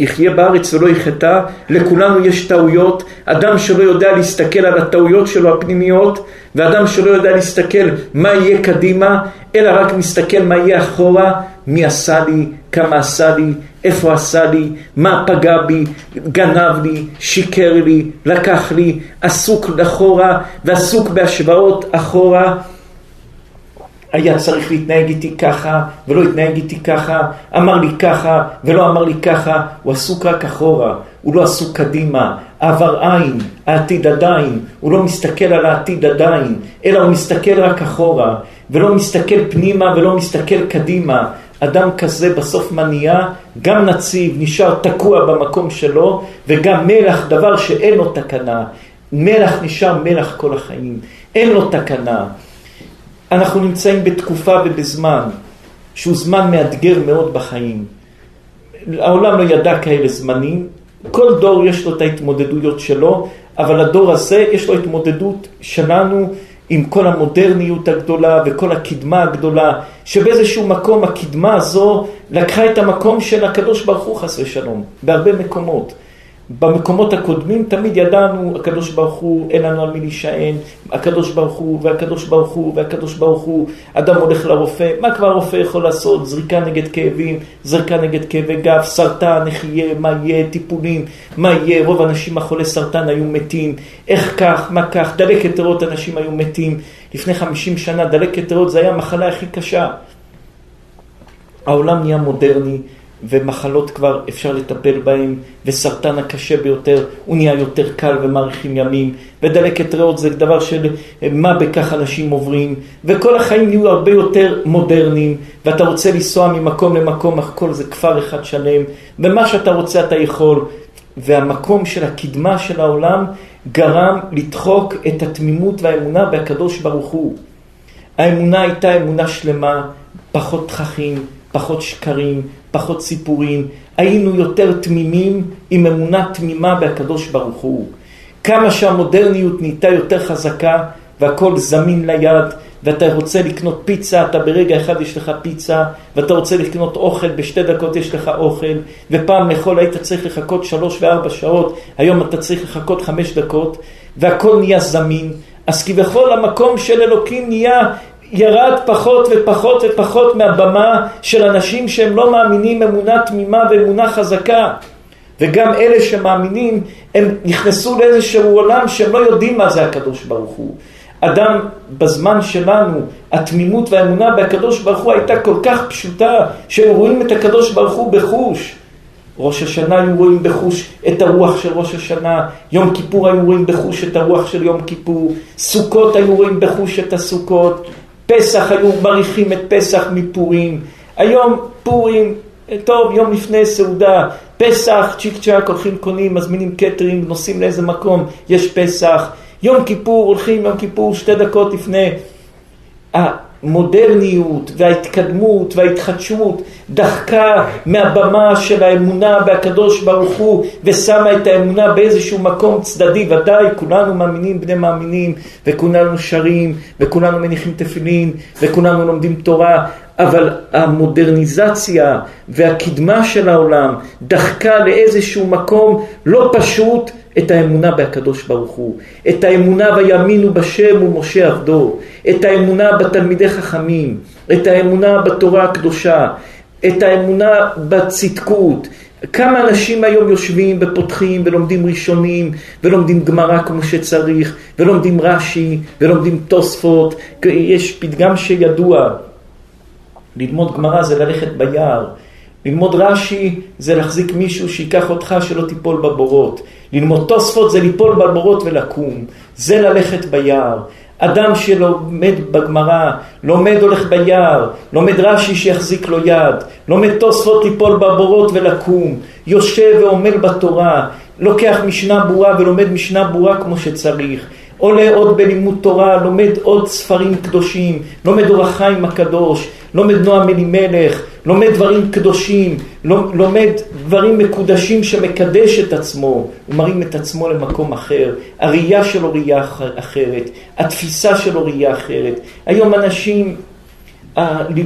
יחיה בארץ ולא יחטא, לכולנו יש טעויות, אדם שלא יודע להסתכל על הטעויות שלו הפנימיות, ואדם שלא יודע להסתכל מה יהיה קדימה, אלא רק מסתכל מה יהיה אחורה, מי עשה לי, כמה עשה לי, איפה עשה לי, מה פגע בי, גנב לי, שיקר לי, לקח לי, עסוק אחורה ועסוק בהשוואות אחורה. היה צריך להתנהג איתי ככה, ולא התנהג איתי ככה, אמר לי ככה, ולא אמר לי ככה, הוא עסוק רק אחורה, הוא לא עסוק קדימה, העבר עין, העתיד עדיין, הוא לא מסתכל על העתיד עדיין, אלא הוא מסתכל רק אחורה, ולא מסתכל פנימה ולא מסתכל קדימה. אדם כזה בסוף מניע, גם נציב, נשאר תקוע במקום שלו, וגם מלח, דבר שאין לו תקנה. מלח נשאר מלח כל החיים, אין לו תקנה. אנחנו נמצאים בתקופה ובזמן שהוא זמן מאתגר מאוד בחיים. העולם לא ידע כאלה זמנים, כל דור יש לו את ההתמודדויות שלו, אבל הדור הזה יש לו התמודדות שלנו עם כל המודרניות הגדולה וכל הקדמה הגדולה, שבאיזשהו מקום הקדמה הזו לקחה את המקום של הקדוש ברוך הוא חס ושלום, בהרבה מקומות. במקומות הקודמים תמיד ידענו, הקדוש ברוך הוא, אין לנו על מי להישען, הקדוש ברוך הוא, והקדוש ברוך הוא, והקדוש ברוך הוא, אדם הולך לרופא, מה כבר הרופא יכול לעשות? זריקה נגד כאבים, זריקה נגד כאבי גב, סרטן, איך יהיה, מה יהיה, טיפולים, מה יהיה, רוב האנשים החולי סרטן היו מתים, איך כך, מה כך, דלקת ריאות אנשים היו מתים, לפני חמישים שנה דלקת ריאות זה היה המחלה הכי קשה. העולם נהיה מודרני, ומחלות כבר אפשר לטפל בהן, וסרטן הקשה ביותר הוא נהיה יותר קל ומאריכים ימים, ודלקת ריאות זה דבר של מה בכך אנשים עוברים, וכל החיים נהיו הרבה יותר מודרניים, ואתה רוצה לנסוע ממקום למקום, אך כל זה כפר אחד שלם, ומה שאתה רוצה אתה יכול, והמקום של הקדמה של העולם גרם לדחוק את התמימות והאמונה בהקדוש ברוך הוא. האמונה הייתה אמונה שלמה, פחות תככים, פחות שקרים, פחות סיפורים, היינו יותר תמימים עם אמונה תמימה בהקדוש ברוך הוא. כמה שהמודרניות נהייתה יותר חזקה והכל זמין ליד, ואתה רוצה לקנות פיצה, אתה ברגע אחד יש לך פיצה, ואתה רוצה לקנות אוכל, בשתי דקות יש לך אוכל, ופעם לאכול היית צריך לחכות שלוש וארבע שעות, היום אתה צריך לחכות חמש דקות, והכל נהיה זמין. אז כביכול המקום של אלוקים נהיה ירד פחות ופחות ופחות מהבמה של אנשים שהם לא מאמינים אמונה תמימה ואמונה חזקה. וגם אלה שמאמינים, הם נכנסו לאיזשהו עולם שהם לא יודעים מה זה הקדוש ברוך הוא. אדם בזמן שלנו, התמימות והאמונה בהקדוש ברוך הוא הייתה כל כך פשוטה, שהם רואים את הקדוש ברוך הוא בחוש. ראש השנה היו רואים בחוש את הרוח של ראש השנה, יום כיפור היו רואים בחוש את הרוח של יום כיפור, סוכות היו רואים בחוש את הסוכות, פסח היו מריחים את פסח מפורים, היום פורים, טוב, יום לפני סעודה, פסח, צ'יק צ'אק, הולכים קונים, מזמינים קטרינג, נוסעים לאיזה מקום, יש פסח, יום כיפור, הולכים יום כיפור שתי דקות לפני. המודרניות וההתקדמות וההתחדשות דחקה מהבמה של האמונה בהקדוש ברוך הוא ושמה את האמונה באיזשהו מקום צדדי, ודאי כולנו מאמינים בני מאמינים וכולנו שרים וכולנו מניחים תפילין וכולנו לומדים תורה אבל המודרניזציה והקדמה של העולם דחקה לאיזשהו מקום לא פשוט את האמונה בהקדוש ברוך הוא, את האמונה ויאמינו בשם ומשה עבדו, את האמונה בתלמידי חכמים, את האמונה בתורה הקדושה, את האמונה בצדקות. כמה אנשים היום יושבים ופותחים ולומדים ראשונים ולומדים גמרא כמו שצריך ולומדים רש"י ולומדים תוספות. יש פתגם שידוע, ללמוד גמרא זה ללכת ביער. ללמוד רש"י זה להחזיק מישהו שייקח אותך שלא תיפול בבורות. ללמוד תוספות זה ליפול בבורות ולקום. זה ללכת ביער. אדם שלומד בגמרא, לומד הולך ביער, לומד רש"י שיחזיק לו יד, לומד תוספות ליפול בבורות ולקום, יושב ועמל בתורה, לוקח משנה ברורה ולומד משנה ברורה כמו שצריך. עולה עוד בלימוד תורה, לומד עוד ספרים קדושים, לומד אורח חיים הקדוש, לומד נועם אלימלך, לומד דברים קדושים, לומד דברים מקודשים שמקדש את עצמו, הוא מרים את עצמו למקום אחר, הראייה שלו ראייה אחרת, התפיסה שלו ראייה אחרת. היום אנשים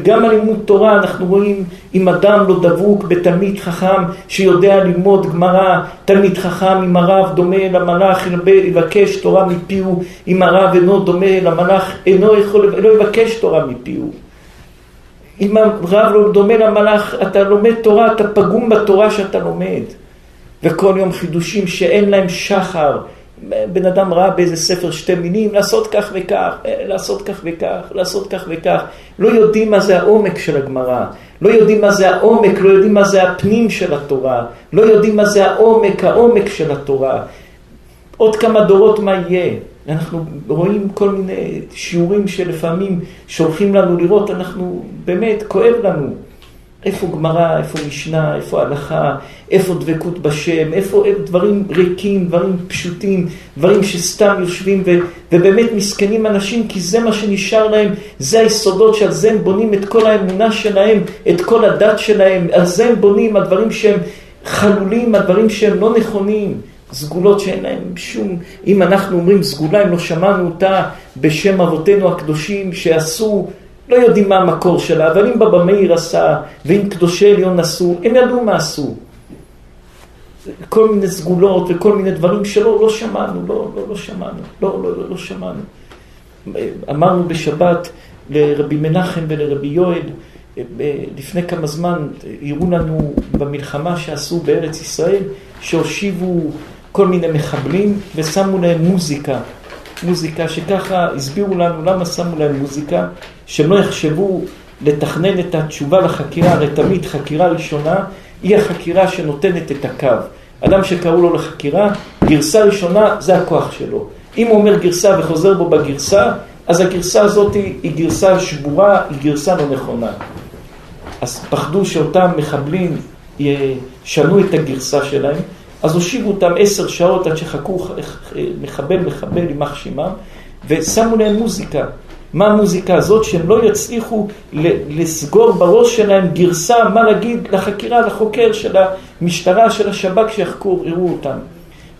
גם הלימוד תורה אנחנו רואים אם אדם לא דבוק בתלמיד חכם שיודע ללמוד גמרא, תלמיד חכם אם הרב דומה למלאך יבקש תורה מפיהו, אם הרב אינו דומה למלאך אינו יכול, לא יבקש תורה מפיהו. אם הרב לא דומה למלאך, אתה לומד תורה, אתה פגום בתורה שאתה לומד. וכל יום חידושים שאין להם שחר, בן אדם ראה באיזה ספר שתי מילים, לעשות כך וכך, אה, לעשות כך וכך, לעשות כך וכך. לא יודעים מה זה העומק של הגמרא, לא יודעים מה זה העומק, לא יודעים מה זה הפנים של התורה, לא יודעים מה זה העומק, העומק של התורה. עוד כמה דורות מה יהיה? אנחנו רואים כל מיני שיעורים שלפעמים שולחים לנו לראות, אנחנו, באמת, כואב לנו. איפה גמרא, איפה משנה, איפה הלכה, איפה דבקות בשם, איפה דברים ריקים, דברים פשוטים, דברים שסתם יושבים ו, ובאמת מסכנים אנשים כי זה מה שנשאר להם, זה היסודות שעל זה הם בונים את כל האמונה שלהם, את כל הדת שלהם, על זה הם בונים, הדברים שהם חלולים, הדברים שהם לא נכונים. סגולות שאין להם שום, אם אנחנו אומרים סגולה, אם לא שמענו אותה בשם אבותינו הקדושים שעשו לא יודעים מה המקור שלה, אבל אם בבא מאיר עשה, ואם קדושי עליון עשו, הם ידעו מה עשו. כל מיני סגולות וכל מיני דברים שלא לא שמענו, לא, לא, לא שמענו, לא, לא, לא, לא שמענו. אמרנו בשבת לרבי מנחם ולרבי יואל, לפני כמה זמן הראו לנו במלחמה שעשו בארץ ישראל, שהושיבו כל מיני מחבלים ושמו להם מוזיקה. מוזיקה שככה הסבירו לנו למה שמו להם מוזיקה, שהם לא יחשבו לתכנן את התשובה לחקירה, הרי תמיד חקירה ראשונה היא החקירה שנותנת את הקו. אדם שקראו לו לחקירה, גרסה ראשונה זה הכוח שלו. אם הוא אומר גרסה וחוזר בו בגרסה, אז הגרסה הזאת היא, היא גרסה שבורה, היא גרסה לא נכונה. אז פחדו שאותם מחבלים ישנו את הגרסה שלהם, אז הושיבו אותם עשר שעות עד שחכו מחבל מחבל יימח שמם, ושמו להם מוזיקה. מה המוזיקה הזאת? שהם לא יצליחו לסגור בראש שלהם גרסה מה להגיד לחקירה, לחוקר של המשטרה, של השב"כ שיחקור, יראו אותם.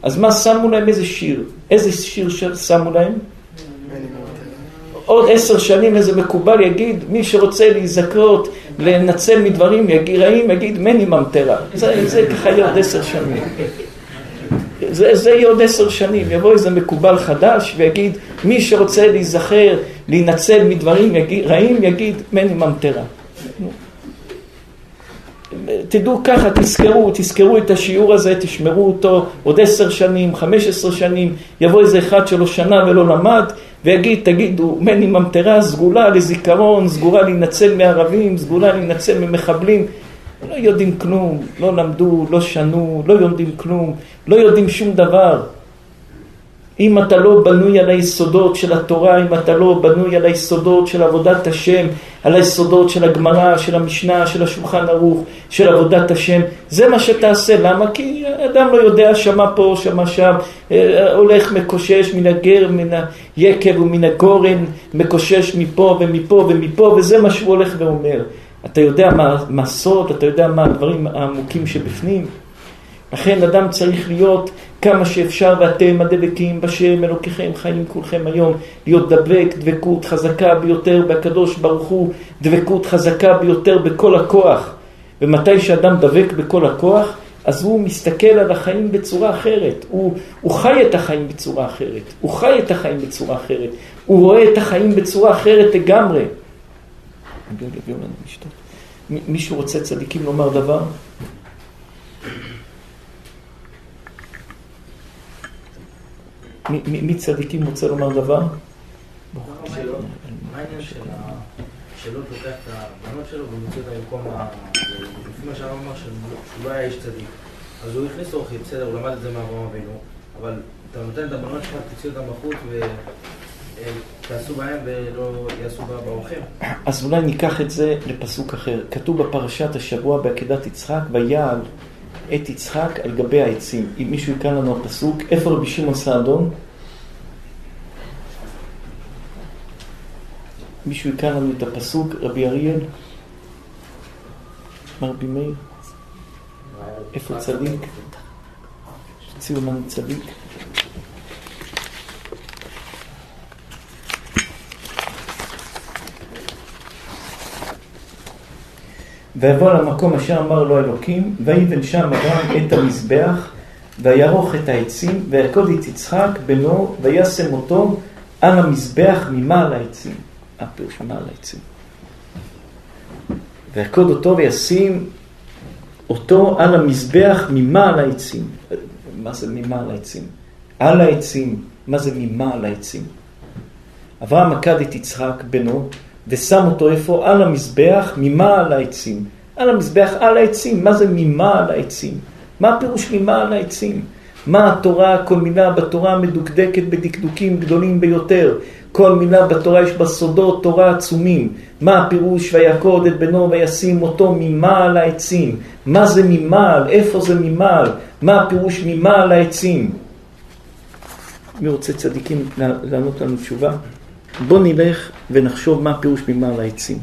אז מה שמו להם? איזה שיר? איזה שיר שמו להם? עוד עשר שנים איזה מקובל יגיד, מי שרוצה להיזכרות, לנצל מדברים רעים, יגיד מני ממטרה. זה, זה ככה יהיה עוד עשר שנים. זה, זה יהיה עוד עשר שנים, יבוא איזה מקובל חדש ויגיד, מי שרוצה להיזכר, להינצל מדברים יגיד, רעים, יגיד מני ממטרה. תדעו ככה, תזכרו, תזכרו את השיעור הזה, תשמרו אותו עוד עשר שנים, חמש עשרה שנים, יבוא איזה אחד שלא שנה ולא למד, ויגיד, תגידו, מני ממטרה סגולה לזיכרון, סגורה להינצל מערבים, סגולה להינצל ממחבלים. לא יודעים כלום, לא למדו, לא שנו, לא יודעים כלום, לא יודעים שום דבר. אם אתה לא בנוי על היסודות של התורה, אם אתה לא בנוי על היסודות של עבודת השם, על היסודות של הגמרא, של המשנה, של השולחן ערוך, של עבודת השם, זה מה שתעשה. למה? כי אדם לא יודע, שמע פה, שמע שם, אה, הולך מקושש מן הגר, מן היקב ומן הגורן, מקושש מפה ומפה ומפה, וזה מה שהוא הולך ואומר. אתה יודע מה, מה סוד, אתה יודע מה הדברים העמוקים שבפנים. לכן אדם צריך להיות כמה שאפשר, ואתם הדבקים בשם אלוקיכם חיים כולכם היום, להיות דבק, דבקות חזקה ביותר בהקדוש ברוך הוא, דבקות חזקה ביותר בכל הכוח. ומתי שאדם דבק בכל הכוח, אז הוא מסתכל על החיים בצורה אחרת, הוא, הוא חי את החיים בצורה אחרת, הוא חי את החיים בצורה אחרת, הוא רואה את החיים בצורה אחרת לגמרי. מישהו רוצה צדיקים לומר דבר? מי צדיקים רוצה לומר דבר? מה העניין שלא פותח את הבנות שלו ומוצא אותה במקום ה... לפי מה שהרב אמר שהוא לא היה איש צדיק. אז הוא הכניס אורחים, בסדר, הוא למד את זה מאברהם אבינו, אבל אתה נותן את הבנות שלך, תוציא אותם בחוץ ותעשו בהם ולא יעשו באורחים. אז אולי ניקח את זה לפסוק אחר. כתוב בפרשת השבוע בעקדת יצחק, ויעל את יצחק על גבי העצים. אם מישהו יקרא לנו הפסוק, איפה רבי שמעון סעדון? מישהו יקרא לנו את הפסוק, רבי אריאל? רבי מאיר? איפה צדיק? תציעו לנו צדיק. ויבוא למקום אשר אמר לו אלוקים, ויבן שם אברהם את המזבח, וירוך את העצים, וירקוד את יצחק בנו, וישם אותו על המזבח ממעל העצים. הפירוש מעל העצים. וירקוד אותו וישים אותו על המזבח ממעל העצים. מה זה ממעל העצים? על העצים. מה זה ממעל העצים? אברהם עקד את יצחק בנו, ושם אותו איפה? על המזבח, ממעל העצים. על המזבח, על העצים. מה זה ממעל העצים? מה הפירוש ממעל העצים? מה התורה, כל מילה בתורה מדוקדקת בדקדוקים גדולים ביותר. כל מילה בתורה יש בה סודות תורה עצומים. מה הפירוש ויעקוד את בנו וישים אותו ממעל העצים? מה זה ממעל? איפה זה ממעל? מה הפירוש ממעל העצים? מי רוצה צדיקים לענות לנו תשובה? בוא נלך ונחשוב מה הפירוש ממעל העצים.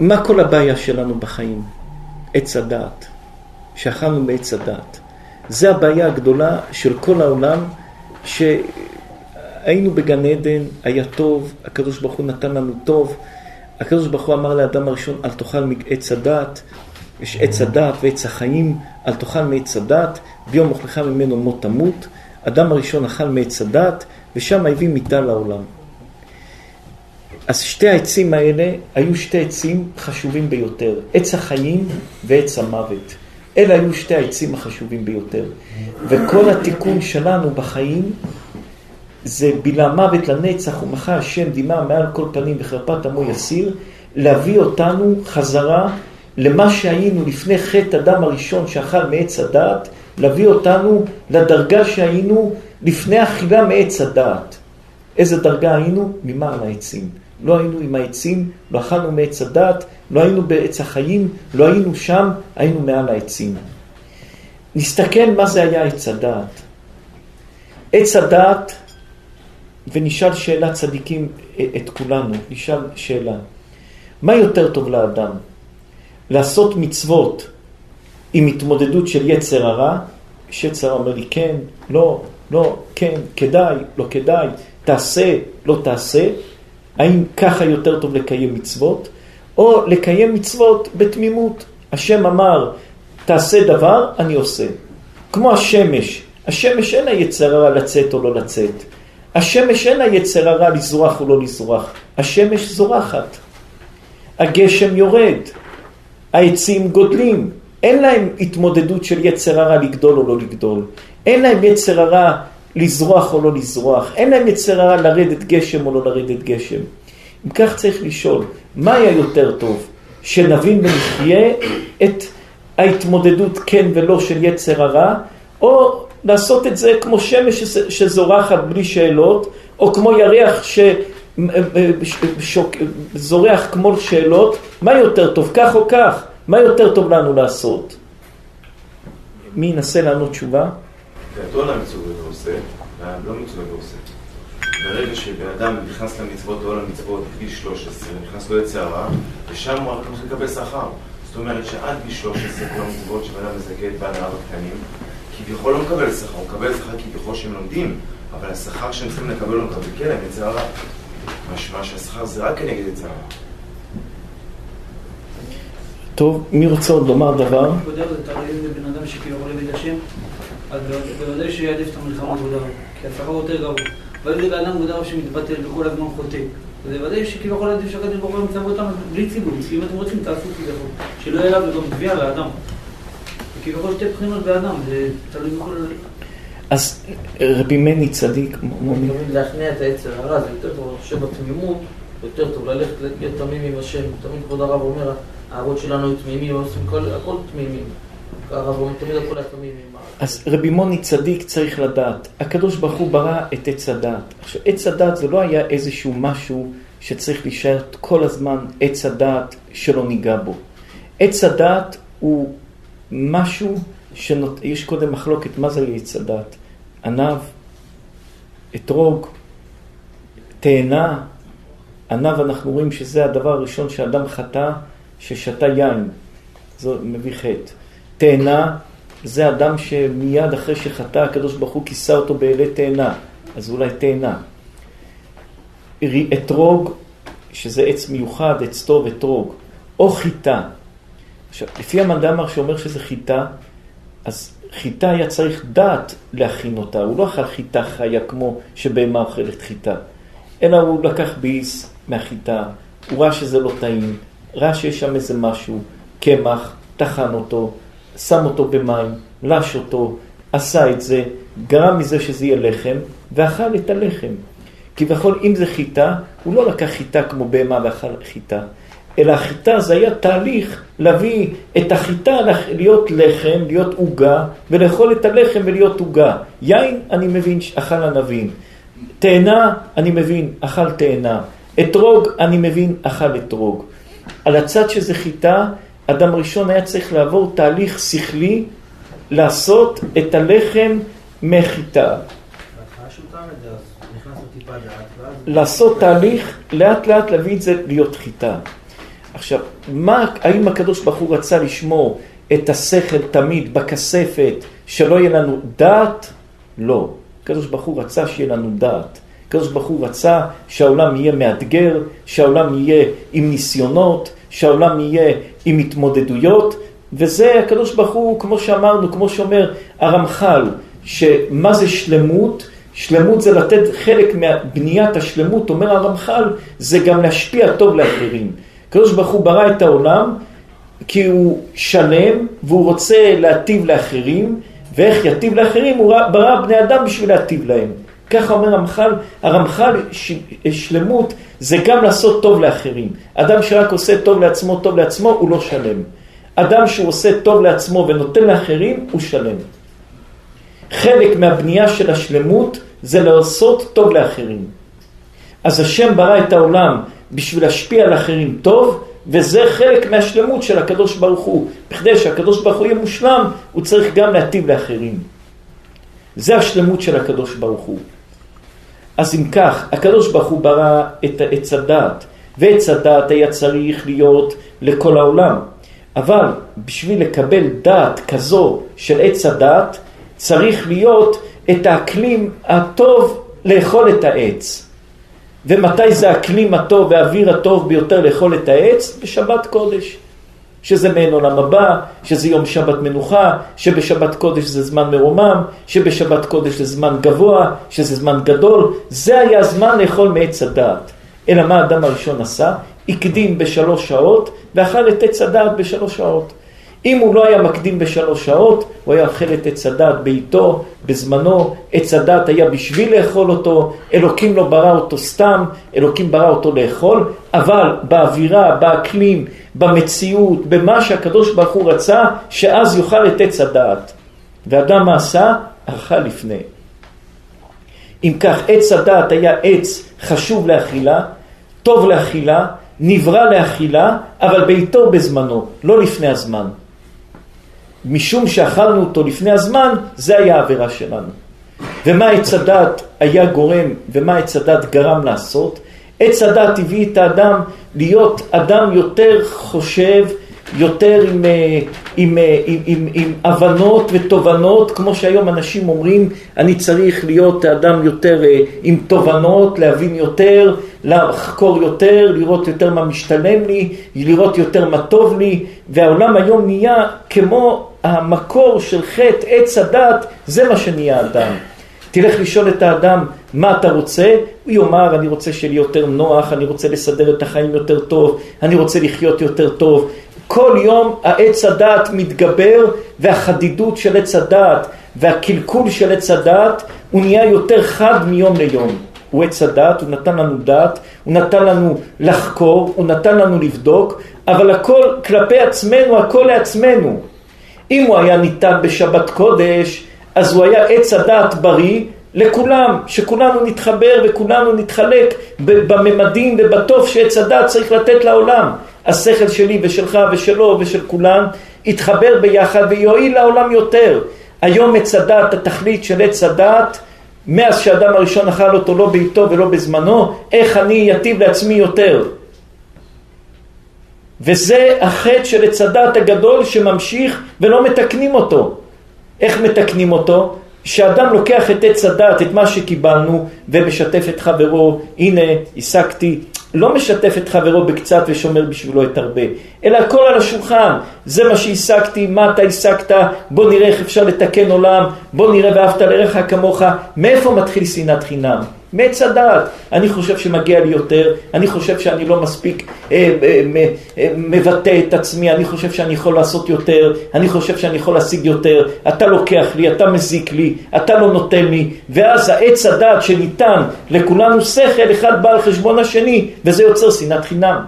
מה כל הבעיה שלנו בחיים? עץ הדעת. שאכלנו מעץ הדעת. זה הבעיה הגדולה של כל העולם, שהיינו בגן עדן, היה טוב, הקדוש ברוך הוא נתן לנו טוב. הקדוש ברוך הוא אמר לאדם הראשון, אל תאכל מעץ הדעת. יש עץ הדעת ועץ החיים, אל תאכל מעץ הדעת, ביום אוכלך ממנו מות תמות. אדם הראשון אכל מעץ הדעת, ושם הביא מיתה לעולם. אז שתי העצים האלה היו שתי עצים חשובים ביותר, עץ החיים ועץ המוות. אלה היו שתי העצים החשובים ביותר. וכל התיקון שלנו בחיים זה בילה מוות לנצח ומחה השם דמעה מעל כל פנים וחרפת עמו יסיר, להביא אותנו חזרה למה שהיינו לפני חטא אדם הראשון שאכל מעץ הדעת, להביא אותנו לדרגה שהיינו לפני אכילה מעץ הדעת. איזה דרגה היינו? ממעל העצים. לא היינו עם העצים, לא אכלנו מעץ הדעת, לא היינו בעץ החיים, לא היינו שם, היינו מעל העצים. נסתכל מה זה היה עץ הדעת. עץ הדעת, ונשאל שאלה צדיקים את כולנו, נשאל שאלה, מה יותר טוב לאדם? לעשות מצוות עם התמודדות של יצר הרע, שיצר אומר לי כן, לא, לא, כן, כדאי, לא כדאי, תעשה, לא תעשה, האם ככה יותר טוב לקיים מצוות, או לקיים מצוות בתמימות. השם אמר, תעשה דבר, אני עושה. כמו השמש, השמש אין היצר הרע לצאת או לא לצאת. השמש אין היצר הרע לזרוח או לא לזרוח. השמש זורחת. הגשם יורד. העצים גודלים. אין להם התמודדות של יצר הרע לגדול או לא לגדול. אין להם יצר הרע לזרוח או לא לזרוח, אין להם יצר הרע לרדת גשם או לא לרדת גשם. אם כך צריך לשאול, מה היה יותר טוב? שנבין ונחיה את ההתמודדות כן ולא של יצר הרע, או לעשות את זה כמו שמש שזורחת בלי שאלות, או כמו ירח שזורח כמו שאלות, מה יותר טוב, כך או כך? מה יותר טוב לנו לעשות? מי ינסה לענות תשובה? גדול המצווה ועושה, והלא מצווה ועושה. ברגע שבן אדם נכנס למצוות ועול המצוות בגיל 13, נכנס לו הרע, ושם הוא רק לקבל שכר. זאת אומרת שעד גיל 13 כל המצוות שבן אדם מזכה את בעל הרב הקטנים, כביכול לא מקבל שכר, הוא מקבל שכר כביכול שהם לומדים, אבל השכר שהם צריכים לקבל מקבל כלם, יצא הרע. משמע שהשכר זה רק כנגד הרע. טוב, מי רוצה עוד לומר דבר? אז בוודאי שיעדיף את המלחמה כבודה, כי השכר יותר גרוע. אבל זה בן אדם כבודה שמתבטל וכל הזמן חוטא. זה ודאי שכביכול עדיף שהקדוש ברוך הוא מצב אותם בלי ציבור, כי אם אתם רוצים תעשו כביכול, שלא יהיה עליו גם תביעה לאדם. כביכול שתי בחינות באדם, זה תלוי בכל... אז רבי מני צדיק, מומי. להכניע את היצר הרע, זה יותר טוב, אני חושב בתמימות, יותר טוב ללכת להיות תמים עם השם. תמיד כבוד הרב אומר, האבות שלנו היו תמימים, עושים תמיד הכל תמימים. אז רבי מוני צדיק צריך לדעת, הקדוש ברוך הוא ברא את עץ הדת. עכשיו, עץ הדת זה לא היה איזשהו משהו שצריך להישאר כל הזמן עץ הדת שלא ניגע בו. עץ הדת הוא משהו שיש קודם מחלוקת, מה זה עץ הדת? ענב, אתרוג, תאנה. ענב אנחנו רואים שזה הדבר הראשון שאדם חטא, ששתה יין. זה מביא חטא. תאנה זה אדם שמיד אחרי שחטא הקדוש ברוך הוא כיסה אותו באלי תאנה, אז אולי תאנה. אתרוג, שזה עץ מיוחד, עץ טוב, אתרוג, או חיטה. עכשיו, לפי המנדמר שאומר שזה חיטה, אז חיטה היה צריך דעת להכין אותה, הוא לא אכל חיטה חיה כמו שבהמה אוכלת חיטה, אלא הוא לקח ביס מהחיטה, הוא ראה שזה לא טעים, ראה שיש שם איזה משהו, קמח, טחן אותו, שם אותו במים, לש אותו, עשה את זה, גרם מזה שזה יהיה לחם, ואכל את הלחם. כביכול, אם זה חיטה, הוא לא לקח חיטה כמו בהמה ואכל חיטה, אלא החיטה זה היה תהליך להביא את החיטה להיות לחם, להיות עוגה, ולאכול את הלחם ולהיות עוגה. יין, אני מבין, אכל ענבים. תאנה, אני מבין, אכל תאנה. אתרוג, אני מבין, אכל אתרוג. על הצד שזה חיטה, אדם ראשון היה צריך לעבור תהליך שכלי, לעשות את הלחם מחיטה. לעשות תהליך, לאט לאט להביא את זה להיות חיטה. עכשיו, מה, האם הקדוש ברוך הוא רצה לשמור את השכל תמיד בכספת, שלא יהיה לנו דעת? לא. הקדוש ברוך הוא רצה שיהיה לנו דעת. הקדוש ברוך הוא רצה שהעולם יהיה מאתגר, שהעולם יהיה עם ניסיונות, שהעולם יהיה עם התמודדויות, וזה הקדוש ברוך הוא, כמו שאמרנו, כמו שאומר הרמח"ל, שמה זה שלמות? שלמות זה לתת חלק מבניית השלמות, אומר הרמח"ל, זה גם להשפיע טוב לאחרים. הקדוש ברוך הוא ברא את העולם כי הוא שלם והוא רוצה להטיב לאחרים, ואיך יטיב לאחרים? הוא ברא בני אדם בשביל להטיב להם. ככה אומר הרמח"ל, הרמח"ל שלמות זה גם לעשות טוב לאחרים. אדם שרק עושה טוב לעצמו, טוב לעצמו, הוא לא שלם. אדם שהוא עושה טוב לעצמו ונותן לאחרים, הוא שלם. חלק מהבנייה של השלמות זה לעשות טוב לאחרים. אז השם ברא את העולם בשביל להשפיע על אחרים טוב, וזה חלק מהשלמות של הקדוש ברוך הוא. בכדי שהקדוש ברוך הוא יהיה מושלם, הוא צריך גם להטיב לאחרים. זה השלמות של הקדוש ברוך הוא. אז אם כך, הקדוש ברוך הוא ברא את עץ הדת, ועץ הדת היה צריך להיות לכל העולם. אבל בשביל לקבל דת כזו של עץ הדת, צריך להיות את האקלים הטוב לאכול את העץ. ומתי זה האקלים הטוב והאוויר הטוב ביותר לאכול את העץ? בשבת קודש. שזה מעין עולם הבא, שזה יום שבת מנוחה, שבשבת קודש זה זמן מרומם, שבשבת קודש זה זמן גבוה, שזה זמן גדול, זה היה הזמן לאכול מעץ הדעת. אלא מה האדם הראשון עשה? הקדים בשלוש שעות, ואכל את עץ הדעת בשלוש שעות. אם הוא לא היה מקדים בשלוש שעות, הוא היה אוכל את עץ הדת בעיתו, בזמנו, עץ הדת היה בשביל לאכול אותו, אלוקים לא ברא אותו סתם, אלוקים ברא אותו לאכול, אבל באווירה, באקלים, במציאות, במה שהקדוש ברוך הוא רצה, שאז יאכל את עץ הדעת. ואדם מה עשה? אכל לפני. אם כך, עץ הדעת היה עץ חשוב לאכילה, טוב לאכילה, נברא לאכילה, אבל בעיתו בזמנו, לא לפני הזמן. משום שאכלנו אותו לפני הזמן, זה היה העבירה שלנו. ומה עץ הדת היה גורם, ומה עץ הדת גרם לעשות? עץ הדת הביא את האדם להיות אדם יותר חושב, יותר עם, אה, עם, אה, עם, עם, עם הבנות ותובנות, כמו שהיום אנשים אומרים, אני צריך להיות אדם יותר אה, עם תובנות, להבין יותר, לחקור יותר, לראות יותר מה משתלם לי, לראות יותר מה טוב לי, והעולם היום נהיה כמו המקור של חטא עץ הדת, זה מה שנהיה אדם. תלך לשאול את האדם מה אתה רוצה, הוא יאמר אני רוצה שיהיה יותר נוח, אני רוצה לסדר את החיים יותר טוב, אני רוצה לחיות יותר טוב. כל יום העץ הדעת מתגבר והחדידות של עץ הדעת והקלקול של עץ הדעת הוא נהיה יותר חד מיום ליום. הוא עץ הדעת, הוא נתן לנו דעת, הוא נתן לנו לחקור, הוא נתן לנו לבדוק, אבל הכל כלפי עצמנו, הכל לעצמנו. אם הוא היה ניתן בשבת קודש, אז הוא היה עץ הדעת בריא לכולם, שכולנו נתחבר וכולנו נתחלק בממדים ובטוב שעץ הדעת צריך לתת לעולם. השכל שלי ושלך ושלו ושל כולם יתחבר ביחד ויועיל לעולם יותר. היום עץ הדעת, התכלית של עץ הדעת, מאז שאדם הראשון אכל אותו לא בעיתו ולא בזמנו, איך אני אטיב לעצמי יותר. וזה החטא של עץ הדעת הגדול שממשיך ולא מתקנים אותו. איך מתקנים אותו? שאדם לוקח את עץ הדעת, את מה שקיבלנו, ומשתף את חברו, הנה, השגתי, לא משתף את חברו בקצת ושומר בשבילו את הרבה, אלא הכל על השולחן, זה מה שהשגתי, מה אתה השגת, בוא נראה איך אפשר לתקן עולם, בוא נראה ואהבת לרעך כמוך, מאיפה מתחיל שנאת חינם? מעץ הדעת. אני חושב שמגיע לי יותר, אני חושב שאני לא מספיק אה, אה, אה, מבטא את עצמי, אני חושב שאני יכול לעשות יותר, אני חושב שאני יכול להשיג יותר, אתה לוקח לי, אתה מזיק לי, אתה לא נותן לי, ואז העץ הדעת שניתן לכולנו שכל, אחד בא על חשבון השני, וזה יוצר שנאת חינם.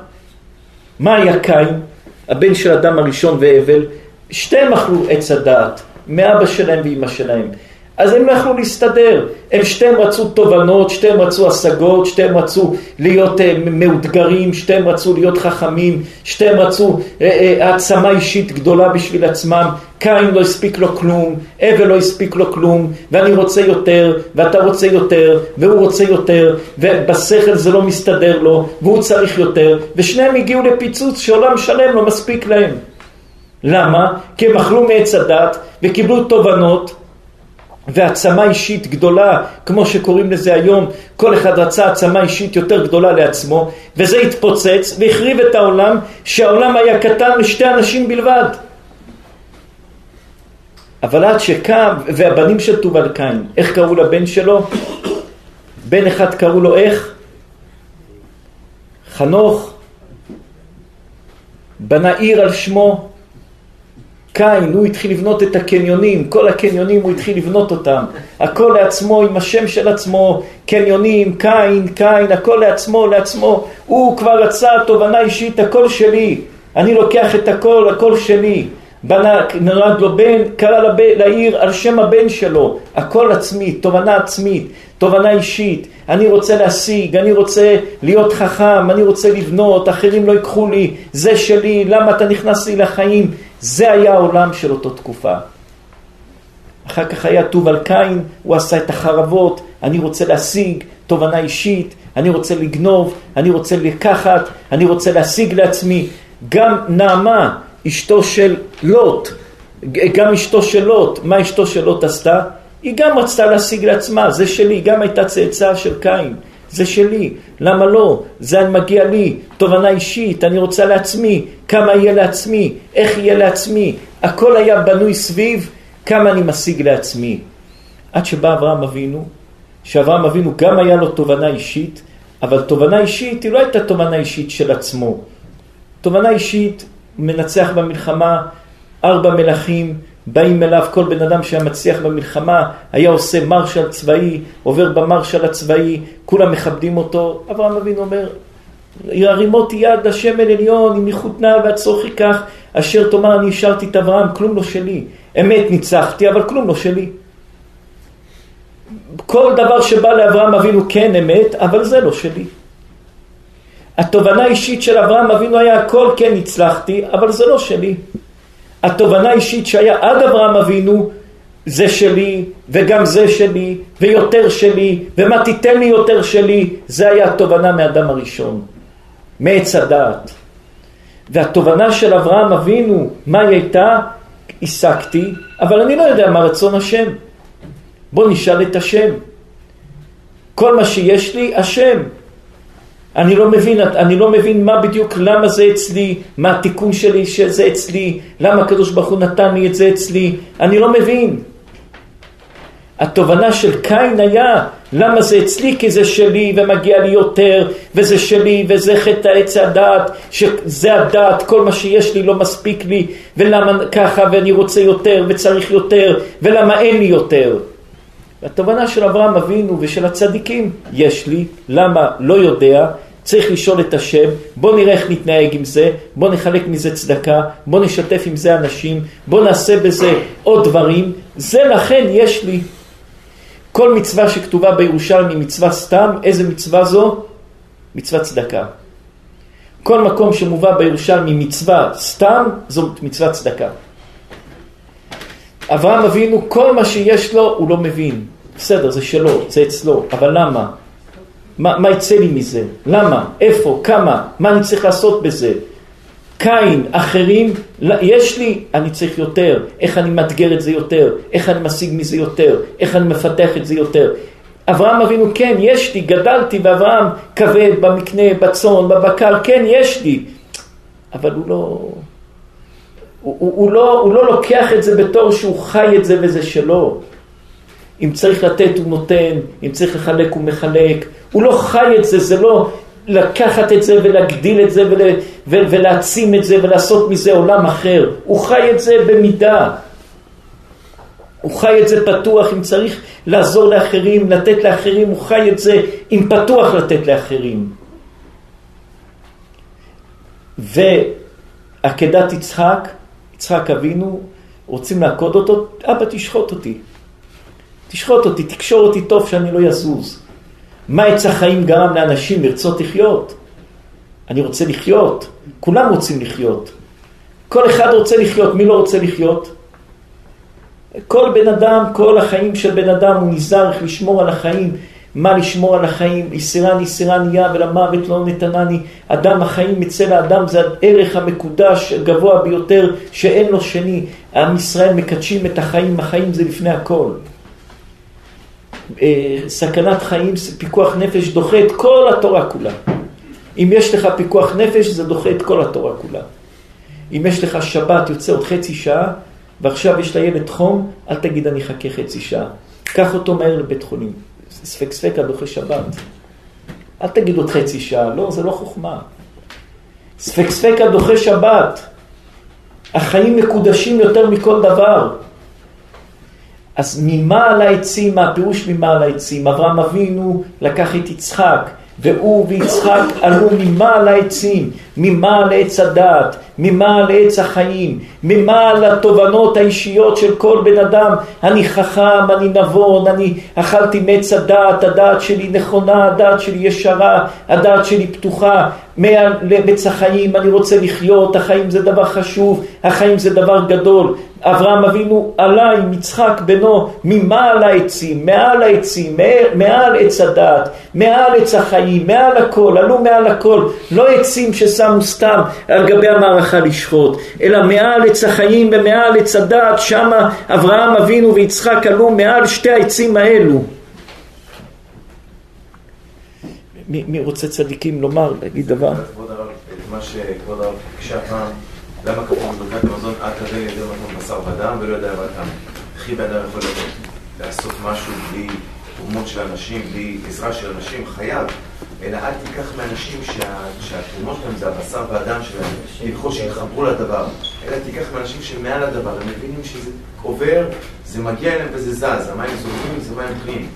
מה היה קין, הבן של אדם הראשון והבל? שתיהם אכלו עץ הדעת, מאבא שלהם ואימא שלהם. אז הם לא יכלו להסתדר, הם שתיהם רצו תובנות, שתיהם רצו השגות, שתיהם רצו להיות uh, מאותגרים, שתיהם רצו להיות חכמים, שתיהם רצו uh, uh, העצמה אישית גדולה בשביל עצמם, קין לא הספיק לו כלום, אבל לא הספיק לו כלום, ואני רוצה יותר, ואתה רוצה יותר, והוא רוצה יותר, ובשכל זה לא מסתדר לו, והוא צריך יותר, ושניהם הגיעו לפיצוץ שעולם שלם לא מספיק להם. למה? כי הם אכלו מעץ הדת וקיבלו תובנות והעצמה אישית גדולה, כמו שקוראים לזה היום, כל אחד רצה העצמה אישית יותר גדולה לעצמו, וזה התפוצץ והחריב את העולם, שהעולם היה קטן לשתי אנשים בלבד. אבל עד שקם, והבנים של תובל קין, איך קראו לבן שלו? בן אחד קראו לו איך? חנוך, בנה עיר על שמו, קין, הוא התחיל לבנות את הקניונים, כל הקניונים הוא התחיל לבנות אותם. הכל לעצמו, עם השם של עצמו, קניונים, קין, קין, הכל לעצמו, לעצמו. הוא כבר רצה תובנה אישית, הכל שלי. אני לוקח את הכל, הכל שלי. בנה, נולד לו בן, קרא לב, לעיר על שם הבן שלו, הכל עצמי, תובנה עצמית, תובנה אישית, אני רוצה להשיג, אני רוצה להיות חכם, אני רוצה לבנות, אחרים לא ייקחו לי, זה שלי, למה אתה נכנס לי לחיים? זה היה העולם של אותו תקופה. אחר כך היה טוב על קין, הוא עשה את החרבות, אני רוצה להשיג תובנה אישית, אני רוצה לגנוב, אני רוצה לקחת, אני רוצה להשיג לעצמי. גם נעמה, אשתו של לוט, גם אשתו של לוט, מה אשתו של לוט עשתה? היא גם רצתה להשיג לעצמה, זה שלי, היא גם הייתה צאצאה של קין, זה שלי, למה לא? זה מגיע לי, תובנה אישית, אני רוצה לעצמי, כמה יהיה לעצמי, איך יהיה לעצמי, הכל היה בנוי סביב כמה אני משיג לעצמי. עד שבא אברהם אבינו, שאברהם אבינו גם היה לו תובנה אישית, אבל תובנה אישית היא לא הייתה תובנה אישית של עצמו. תובנה אישית, מנצח במלחמה, ארבע מלכים באים אליו, כל בן אדם שהיה מצליח במלחמה, היה עושה מרשל צבאי, עובר במרשל הצבאי, כולם מכבדים אותו. אברהם אבינו אומר, ירימותי יד לשם אל עליון, אם איכות נעל והצורכי כך, אשר תאמר אני השארתי את אברהם, כלום לא שלי. אמת ניצחתי, אבל כלום לא שלי. כל דבר שבא לאברהם אבינו כן אמת, אבל זה לא שלי. התובנה האישית של אברהם אבינו היה הכל כן הצלחתי, אבל זה לא שלי. התובנה האישית שהיה עד אברהם אבינו, זה שלי, וגם זה שלי, ויותר שלי, ומה תיתן לי יותר שלי, זה היה התובנה מאדם הראשון, מעץ הדעת. והתובנה של אברהם אבינו, מה היא הייתה? השגתי, אבל אני לא יודע מה רצון השם. בוא נשאל את השם. כל מה שיש לי, השם. אני לא מבין, אני לא מבין מה בדיוק, למה זה אצלי, מה התיקון שלי שזה אצלי, למה הקדוש ברוך הוא נתן לי את זה אצלי, אני לא מבין. התובנה של קין היה, למה זה אצלי? כי זה שלי ומגיע לי יותר, וזה שלי, וזה חטא עץ הדעת, שזה הדעת, כל מה שיש לי לא מספיק לי, ולמה ככה, ואני רוצה יותר, וצריך יותר, ולמה אין לי יותר. התובנה של אברהם אבינו ושל הצדיקים, יש לי, למה? לא יודע, צריך לשאול את השם, בוא נראה איך נתנהג עם זה, בוא נחלק מזה צדקה, בוא נשתף עם זה אנשים, בוא נעשה בזה עוד דברים, זה לכן יש לי. כל מצווה שכתובה בירושלמי מצווה סתם, איזה מצווה זו? מצווה צדקה. כל מקום שמובא בירושלמי מצווה סתם, זו מצווה צדקה. אברהם אבינו, כל מה שיש לו, הוא לא מבין. בסדר, זה שלו, זה אצלו, אבל למה? מה, מה יצא לי מזה? למה? איפה? כמה? מה אני צריך לעשות בזה? קין, אחרים, יש לי, אני צריך יותר. איך אני מאתגר את זה יותר? איך אני משיג מזה יותר? איך אני מפתח את זה יותר? אברהם אבינו, כן, יש לי, גדלתי באברהם כבד, במקנה, בצאן, בבקר, כן, יש לי. אבל הוא לא... הוא, הוא, הוא, לא, הוא לא לוקח את זה בתור שהוא חי את זה וזה שלו. אם צריך לתת הוא נותן, אם צריך לחלק הוא מחלק. הוא לא חי את זה, זה לא לקחת את זה ולהגדיל את זה ול, ו, ולהעצים את זה ולעשות מזה עולם אחר. הוא חי את זה במידה. הוא חי את זה פתוח, אם צריך לעזור לאחרים, לתת לאחרים, הוא חי את זה אם פתוח לתת לאחרים. ועקדת יצחק, יצחק אבינו, רוצים לעקוד אותו, אבא תשחוט אותי. תשחוט אותי, תקשור אותי טוב שאני לא יזוז. מה עץ החיים גרם לאנשים לרצות לחיות? אני רוצה לחיות, כולם רוצים לחיות. כל אחד רוצה לחיות, מי לא רוצה לחיות? כל בן אדם, כל החיים של בן אדם הוא נזהר איך לשמור על החיים. מה לשמור על החיים? יסירני יא ולמוות לא נתנני. אדם החיים אצל האדם זה הערך המקודש הגבוה ביותר שאין לו שני. עם ישראל מקדשים את החיים, החיים זה לפני הכל. אה, סכנת חיים, פיקוח נפש דוחה את כל התורה כולה. אם יש לך פיקוח נפש, זה דוחה את כל התורה כולה. אם יש לך שבת, יוצא עוד חצי שעה, ועכשיו יש לילד חום, אל תגיד אני אחכה חצי שעה. קח אותו מהר לבית חולים. ספק ספק הדוחה שבת. אל תגיד עוד חצי שעה, לא, זה לא חוכמה. ספק ספק הדוחה שבת. החיים מקודשים יותר מכל דבר. אז ממה על העצים, מה הפירוש ממה על העצים? אברהם אבינו לקח את יצחק, והוא ויצחק עלו ממעל העצים, ממעל עץ הדעת, ממעל עץ החיים, ממעל התובנות האישיות של כל בן אדם, אני חכם, אני נבון, אני אכלתי מעץ הדעת, הדעת שלי נכונה, הדעת שלי ישרה, הדעת שלי פתוחה, מעל עץ החיים, אני רוצה לחיות, החיים זה דבר חשוב, החיים זה דבר גדול. אברהם אבינו עלה עם יצחק בנו ממעל העצים, מעל העצים, מעל עץ הדעת, מעל עץ החיים, מעל הכל, עלו מעל הכל, לא עצים ששמו סתם על גבי המערכה לשחוט, אלא מעל עץ החיים ומעל עץ הדעת, שמה אברהם אבינו ויצחק עלו מעל שתי העצים האלו. מי, מי רוצה צדיקים לומר, להגיד דבר? כבוד הרב, מה שכבוד הרב ביקשה פעם, למה כתוב בברכת מזון, אל תביא לידי מקום בשר ודם ולא יודע מה תם. וכי בן אדם יכול לעשות משהו בלי תרומות של אנשים, בלי עזרה של אנשים, חייב. אלא אל תיקח מאנשים שה- שהתרומות שלהם זה הבשר והדם שלהם, ככל שיתחברו לדבר, אלא תיקח מאנשים שמעל הדבר, הם מבינים שזה עובר, זה מגיע אליהם וזה זז, המים זורמים, זה מים פנים.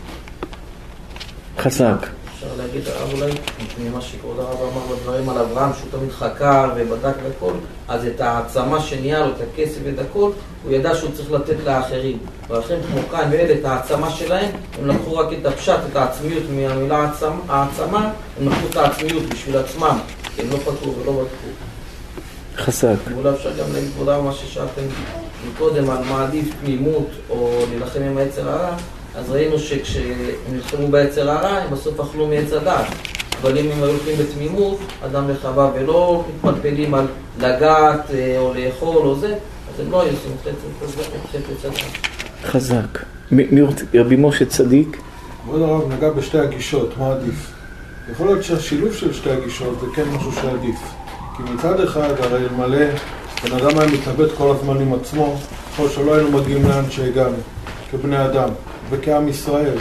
חזק. אפשר להגיד, הרב אולי, ממה שכבוד הרב אמר בדברים על אברהם, שהוא תמיד חקר ובדק והכל, אז את העצמה שנהיה לו, את הכסף ואת הכל, הוא ידע שהוא צריך לתת לאחרים. ואחרים כמו קין ואלה, את העצמה שלהם, הם לקחו רק את הפשט, את העצמיות מהמילה העצמה, העצמה, הם לקחו את העצמיות בשביל עצמם, כי הם לא פתרו ולא בדקו. חזק. ואולי אפשר גם להגיד כבוד הרב מה ששאלתם מקודם על מה עדיף תמימות או להילחם עם היצר הרע, אז ראינו שכשהם נלחמו ביצר הרע, הם בסוף אכלו מעץ הדעת. אבל אם הם היו הולכים בתמימות, אדם וחווה, ולא מתפלפלים על לגעת אה, או לאכול או זה, אז הם לא היו עושים חטא עץ הדעת. חזק. מי מי רוצה? רבי משה צדיק? כבוד הרב נגע בשתי הגישות, מה עדיף? יכול להיות שהשילוב של שתי הגישות זה כן משהו שעדיף. כי מצד אחד, הרי אלמלא בן אדם היה מתלבט כל הזמן עם עצמו, יכול שלא היינו מגיעים לאן שהגענו, כבני אדם וכעם ישראל.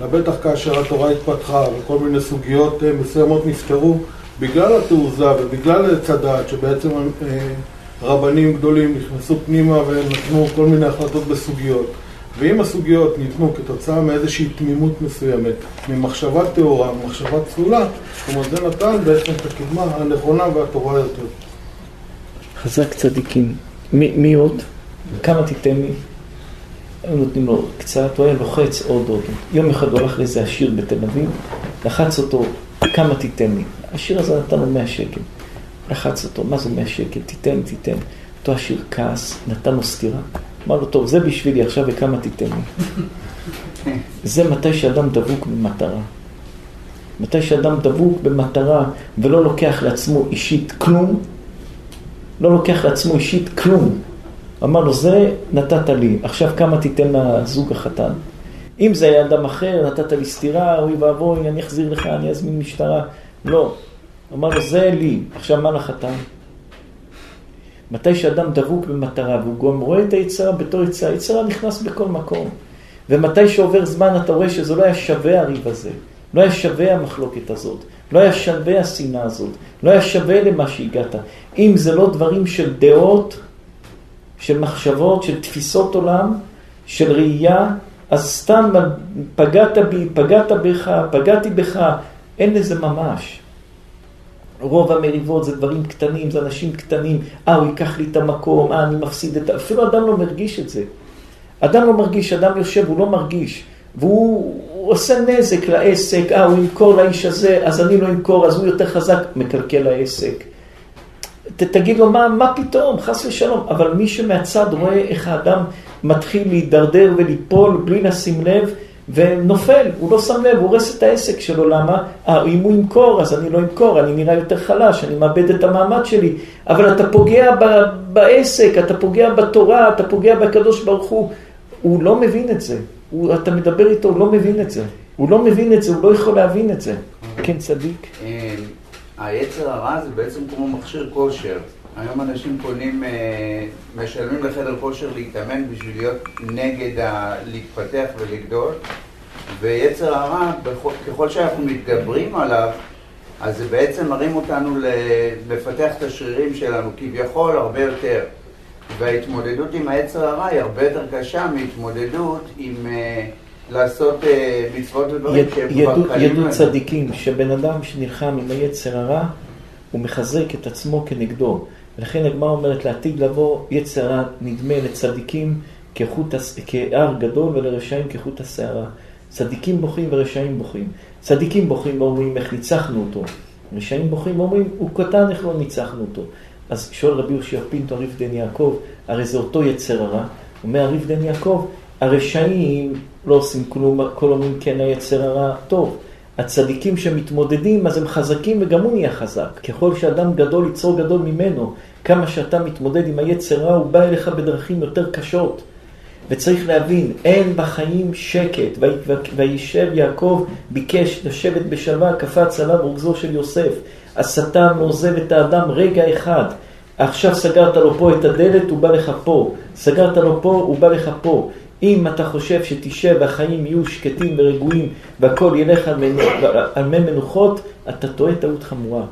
לבטח כאשר התורה התפתחה וכל מיני סוגיות אה, מסוימות נפתרו, בגלל התעוזה ובגלל עץ הדעת שבעצם אה, רבנים גדולים נכנסו פנימה ונתנו כל מיני החלטות בסוגיות. ואם הסוגיות ניתנו כתוצאה מאיזושהי תמימות מסוימת, ממחשבה טהורה, ממחשבה צלולה, זאת אומרת זה נתן בעצם את הקדמה הנכונה והטובה יותר. חזק צדיקים. מי עוד? כמה תיתן לי? היו נותנים לו קצת, הוא היה לוחץ עוד עוד. יום אחד הוא הלך לאיזה עשיר בתל אביב, לחץ אותו, כמה תיתן לי? העשיר הזה נתן לו 100 שקל. לחץ אותו, מה זה 100 שקל? תיתן, תיתן. אותו עשיר כעס, נתן לו סטירה. אמר לו, טוב, זה בשבילי עכשיו וכמה תיתן לי. זה מתי שאדם דבוק במטרה. מתי שאדם דבוק במטרה ולא לוקח לעצמו אישית כלום, לא לוקח לעצמו אישית כלום. אמר לו, זה נתת לי, עכשיו כמה תיתן לזוג החתן? אם זה היה אדם אחר, נתת לי סטירה, אוי ואבוי, אני אחזיר לך, אני אזמין משטרה. לא. אמר לו, זה לי, עכשיו מה לחתן? מתי שאדם דבוק במטרה והוא גם רואה את היצרה בתור יצרה, היצרה נכנס בכל מקום. ומתי שעובר זמן אתה רואה שזה לא היה שווה הריב הזה, לא היה שווה המחלוקת הזאת, לא היה שווה השנאה הזאת, לא היה שווה למה שהגעת. אם זה לא דברים של דעות, של מחשבות, של תפיסות עולם, של ראייה, אז סתם פגעת בי, פגעת בך, פגעתי בך, אין לזה ממש. רוב המריבות זה דברים קטנים, זה אנשים קטנים, אה, הוא ייקח לי את המקום, אה, אני מפסיד את ה... אפילו אדם לא מרגיש את זה. אדם לא מרגיש, אדם יושב, הוא לא מרגיש. והוא עושה נזק לעסק, אה, הוא ימכור לאיש הזה, אז אני לא אמכור, אז הוא יותר חזק, מקלקל העסק. ת, תגיד לו, מה, מה פתאום, חס ושלום. אבל מי שמהצד רואה איך האדם מתחיל להידרדר וליפול בלי לשים לב, ונופל, הוא לא שם לב, הוא הורס את העסק שלו, למה? אה, אם הוא ימכור, אז אני לא אמכור, אני נראה יותר חלש, אני מאבד את המעמד שלי. אבל אתה פוגע ב- בעסק, אתה פוגע בתורה, אתה פוגע בקדוש ברוך הוא. הוא לא מבין את זה. הוא, אתה מדבר איתו, הוא לא מבין את זה. הוא לא מבין את זה, הוא לא יכול להבין את זה. כן, צדיק. היצר הרע זה בעצם כמו מכשיר כושר. היום אנשים קונים, אה, משלמים לחדר כושר להתאמן בשביל להיות נגד ה... להתפתח ולגדול ויצר הרע, ככל שאנחנו מתגברים עליו, אז זה בעצם מרים אותנו לפתח את השרירים שלנו כביכול הרבה יותר. וההתמודדות עם היצר הרע היא הרבה יותר קשה מהתמודדות עם אה, לעשות אה, מצוות ודברים שהם כבר ידעו. צדיקים שבן אדם שנלחם עם היצר הרע, הוא מחזק את עצמו כנגדו. לכן הגמרא אומרת לעתיד לבוא יצר רע נדמה לצדיקים כחוט, כהר גדול ולרשעים כחוט השערה. צדיקים בוכים ורשעים בוכים. צדיקים בוכים ואומרים איך ניצחנו אותו. רשעים בוכים ואומרים הוא קטן איך לא ניצחנו אותו. אז שואל רבי יהושע פינטו הריף דן יעקב, הרי זה אותו יצר הרע. אומר הריף דן יעקב, הרשעים לא עושים כלום, כל אומרים כן היצר הרע טוב. הצדיקים שמתמודדים, אז הם חזקים וגם הוא נהיה חזק. ככל שאדם גדול, יצרו גדול ממנו, כמה שאתה מתמודד עם היצר רע, הוא בא אליך בדרכים יותר קשות. וצריך להבין, אין בחיים שקט. וי- וישב יעקב, ביקש לשבת בשלווה, קפץ עליו רוגזו של יוסף. השטן עוזב את האדם רגע אחד. עכשיו סגרת לו פה את הדלת, הוא בא לך פה. סגרת לו פה, הוא בא לך פה. אם אתה חושב שתשב והחיים יהיו שקטים ורגועים והכל ילך על, מנ... על מי מנוחות, אתה טועה טעות חמורה.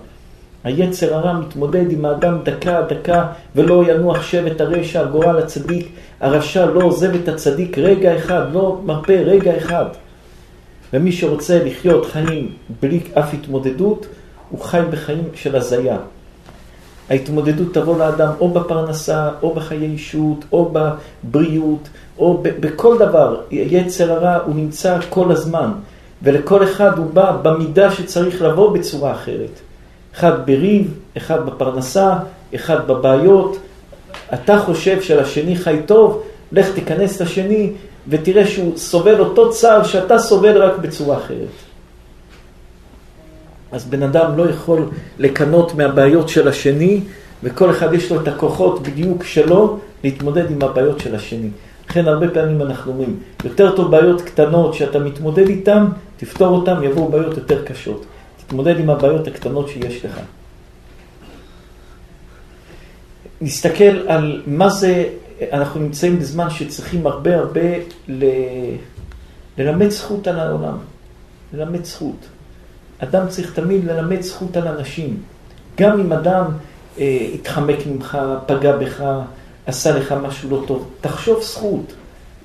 היצר הרע מתמודד עם האדם דקה דקה ולא ינוח שבט הרשע גורל הצדיק. הרשע לא עוזב את הצדיק רגע אחד, לא מרפה רגע אחד. ומי שרוצה לחיות חיים בלי אף התמודדות, הוא חי בחיים של הזיה. ההתמודדות תבוא לאדם או בפרנסה, או בחיי אישות, או בבריאות, או בכל דבר. יצר הרע הוא נמצא כל הזמן, ולכל אחד הוא בא במידה שצריך לבוא בצורה אחרת. אחד בריב, אחד בפרנסה, אחד בבעיות. אתה חושב שלשני חי טוב, לך תיכנס לשני ותראה שהוא סובל אותו צער שאתה סובל רק בצורה אחרת. אז בן אדם לא יכול לקנות מהבעיות של השני, וכל אחד יש לו את הכוחות בדיוק שלו להתמודד עם הבעיות של השני. לכן הרבה פעמים אנחנו אומרים, יותר טוב בעיות קטנות שאתה מתמודד איתן, תפתור אותן, יבואו בעיות יותר קשות. תתמודד עם הבעיות הקטנות שיש לך. נסתכל על מה זה, אנחנו נמצאים בזמן שצריכים הרבה הרבה ל... ללמד זכות על העולם. ללמד זכות. אדם צריך תמיד ללמד זכות על אנשים. גם אם אדם אה, התחמק ממך, פגע בך, עשה לך משהו לא טוב, תחשוב זכות.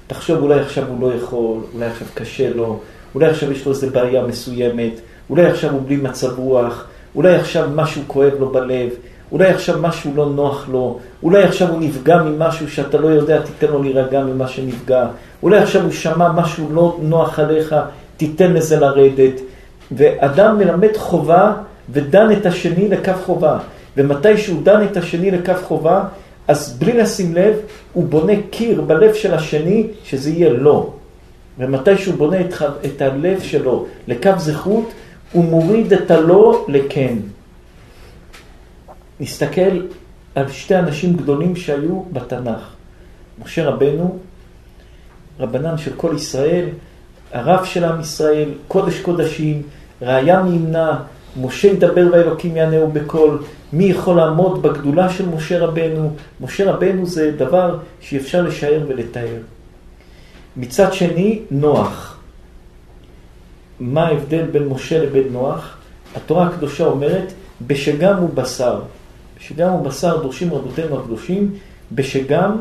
תחשוב אולי עכשיו הוא לא יכול, אולי עכשיו קשה לו, אולי עכשיו יש לו איזה בעיה מסוימת, אולי עכשיו הוא בלי מצב רוח, אולי עכשיו משהו כואב לו בלב, אולי עכשיו משהו לא נוח לו, אולי עכשיו הוא נפגע ממשהו שאתה לא יודע, תיתן לו להירגע ממה שנפגע, אולי עכשיו הוא שמע משהו לא נוח עליך, תיתן לזה לרדת. ואדם מלמד חובה ודן את השני לכף חובה. ומתי שהוא דן את השני לכף חובה, אז בלי לשים לב, הוא בונה קיר בלב של השני, שזה יהיה לא. ומתי שהוא בונה את, את הלב שלו לקו זכות, הוא מוריד את הלא לכן. נסתכל על שתי אנשים גדולים שהיו בתנ"ך. משה רבנו, רבנן של כל ישראל, הרב של עם ישראל, קודש קודשים, ראיה מימנה, משה ידבר והאלוקים יענהו בקול. מי יכול לעמוד בגדולה של משה רבנו? משה רבנו זה דבר שאפשר לשער ולתאר. מצד שני, נוח. מה ההבדל בין משה לבין נוח? התורה הקדושה אומרת, בשגם הוא בשר. בשגם הוא בשר דורשים רבותינו הקדושים, בשגם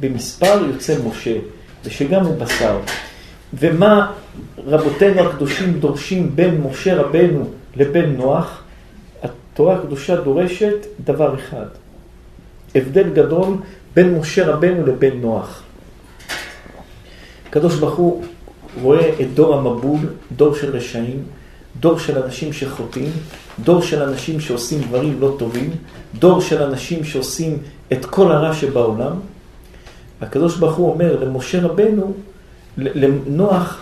במספר יוצא משה. בשגם הוא בשר. ומה רבותינו הקדושים דורשים בין משה רבנו לבין נוח? התורה הקדושה דורשת דבר אחד. הבדל גדול בין משה רבנו לבין נוח. הקדוש ברוך הוא רואה את דור המבול, דור של רשעים, דור של אנשים שחוטאים, דור של אנשים שעושים דברים לא טובים, דור של אנשים שעושים את כל הרע שבעולם. הקדוש ברוך הוא אומר למשה רבנו, לנוח,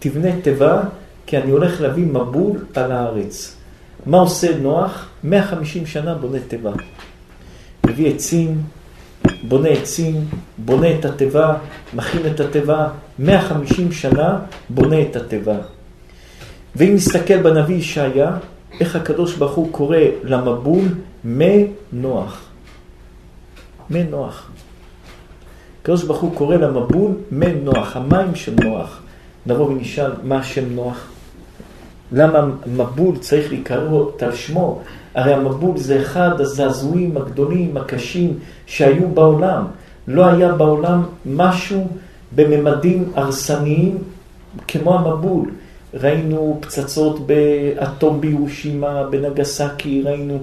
תבנה תיבה, כי אני הולך להביא מבול על הארץ. מה עושה נוח? 150 שנה בונה תיבה. מביא עצים, בונה עצים, בונה את התיבה, מכין את התיבה, 150 שנה בונה את התיבה. ואם נסתכל בנביא ישעיה, איך הקדוש ברוך הוא קורא למבול מנוח. מנוח. הקדוש ברוך הוא קורא למבול מנוח, המים של נוח. נבוא ונשאל מה השם נוח. למה מבול צריך להיקרא על שמו? הרי המבול זה אחד הזעזועים הגדולים, הקשים, שהיו בעולם. לא היה בעולם משהו בממדים הרסניים כמו המבול. ראינו פצצות באטום בירושימה, בנגסקי, ראינו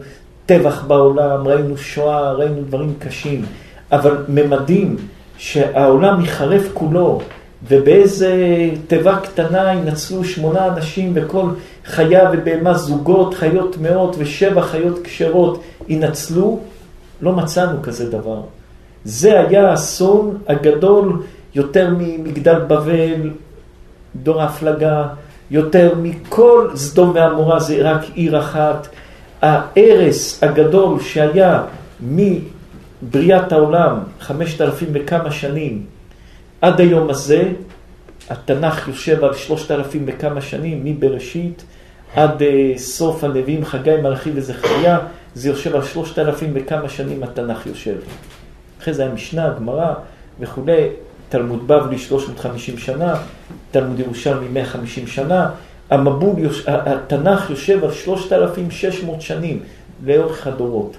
טבח בעולם, ראינו שואה, ראינו דברים קשים. אבל ממדים שהעולם ייחרף כולו, ובאיזה תיבה קטנה ינצלו שמונה אנשים וכל חיה ובהמה זוגות, חיות טמאות ושבע חיות כשרות ינצלו, לא מצאנו כזה דבר. זה היה האסון הגדול יותר ממגדל בבל, דור ההפלגה, יותר מכל סדום ועמורה, זה רק עיר אחת. ההרס הגדול שהיה מבריאת העולם, חמשת אלפים וכמה שנים, עד היום הזה, התנ"ך יושב על שלושת אלפים וכמה שנים, מבראשית עד uh, סוף הנביאים, חגי, מלאכי וזכריה, זה יושב על שלושת אלפים וכמה שנים התנ"ך יושב. אחרי זה המשנה, הגמרא וכולי, תלמוד בבלי 350 שנה, תלמוד ירושלמי 150 שנה, המבול, התנ"ך יושב על 3,600 שנים לאורך הדורות.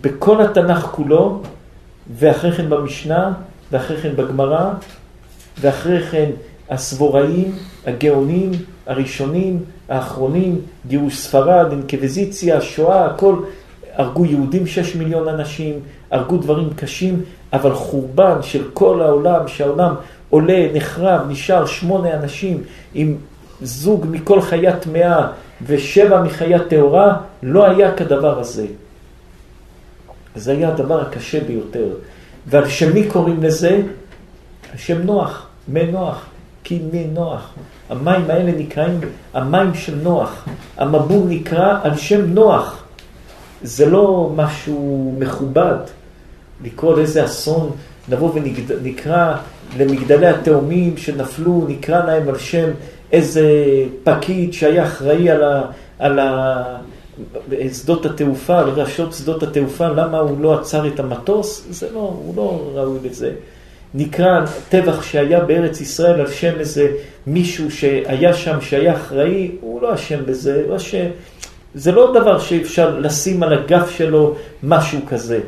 בכל התנ"ך כולו, ואחרי כן במשנה, ואחרי כן בגמרא, ואחרי כן הסבוראים, הגאונים, הראשונים, האחרונים, גירוש ספרד, אינקוויזיציה, שואה, הכל, הרגו יהודים שש מיליון אנשים, הרגו דברים קשים, אבל חורבן של כל העולם, שהעולם עולה, נחרב, נשאר שמונה אנשים עם זוג מכל חיה טמאה ושבע מחיה טהורה, לא היה כדבר הזה. זה היה הדבר הקשה ביותר. ועל שם מי קוראים לזה? שם נוח, מי נוח, כי מי נוח. המים האלה נקראים המים של נוח. המבול נקרא על שם נוח. זה לא משהו מכובד לקרוא לאיזה אסון, נבוא ונקרא למגדלי התאומים שנפלו, נקרא להם על שם איזה פקיד שהיה אחראי על, ה, על ה, שדות התעופה, על רשות שדות התעופה, למה הוא לא עצר את המטוס? זה לא, הוא לא ראוי לזה. נקרא טבח שהיה בארץ ישראל על שם איזה מישהו שהיה שם, שהיה אחראי, הוא לא אשם בזה, הוא אשם. זה לא דבר שאפשר לשים על הגף שלו משהו כזה.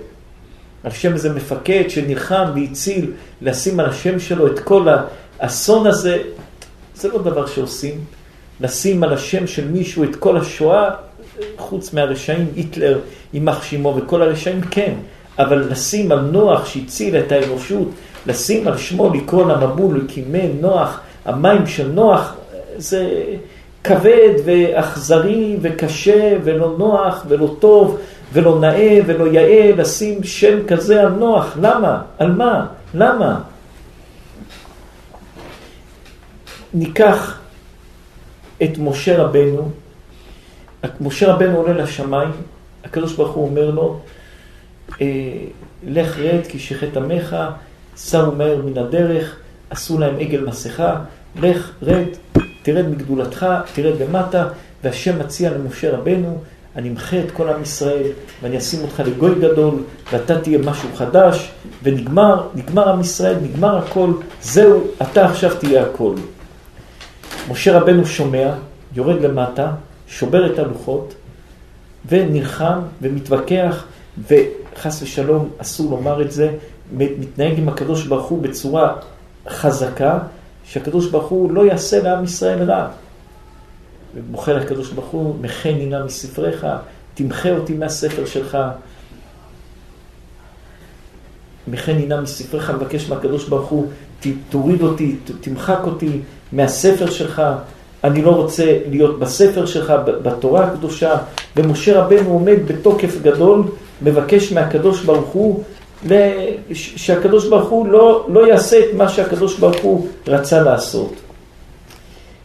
על שם איזה מפקד שנלחם והציל, לשים על השם שלו את כל האסון הזה, זה לא דבר שעושים. לשים על השם של מישהו את כל השואה, חוץ מהרשעים, היטלר, יימח שמו וכל הרשעים, כן. אבל לשים על נוח שהציל את האנושות, לשים על שמו לקרוא למבול, לקימי נוח, המים של נוח, זה כבד ואכזרי וקשה ולא נוח ולא טוב ולא נאה ולא יאה לשים שם כזה על נוח. למה? על מה? למה? ניקח את משה רבנו, משה רבנו עולה לשמיים, הקדוש ברוך הוא אומר לו, אה, לך רד כי שחט עמך, שמו מהר מן הדרך, עשו להם עגל מסכה, לך רד, תרד מגדולתך, תרד למטה, והשם מציע למשה רבנו, אני אמחה את כל עם ישראל, ואני אשים אותך לגוי גדול, ואתה תהיה משהו חדש, ונגמר, נגמר עם ישראל, נגמר הכל, זהו, אתה עכשיו תהיה הכל. משה רבנו שומע, יורד למטה, שובר את הלוחות, ונלחם ומתווכח, וחס ושלום אסור לומר את זה, מתנהג עם הקדוש ברוך הוא בצורה חזקה, שהקדוש ברוך הוא לא יעשה לעם ישראל רע. ובוחר הקדוש ברוך הוא, מחני נא מספריך, תמחה אותי מהספר שלך. מחני נא מספריך, מבקש מהקדוש ברוך הוא, תוריד אותי, תמחק אותי מהספר שלך. אני לא רוצה להיות בספר שלך, בתורה הקדושה. ומשה רבנו עומד בתוקף גדול, מבקש מהקדוש ברוך הוא שהקדוש ברוך הוא לא, לא יעשה את מה שהקדוש ברוך הוא רצה לעשות.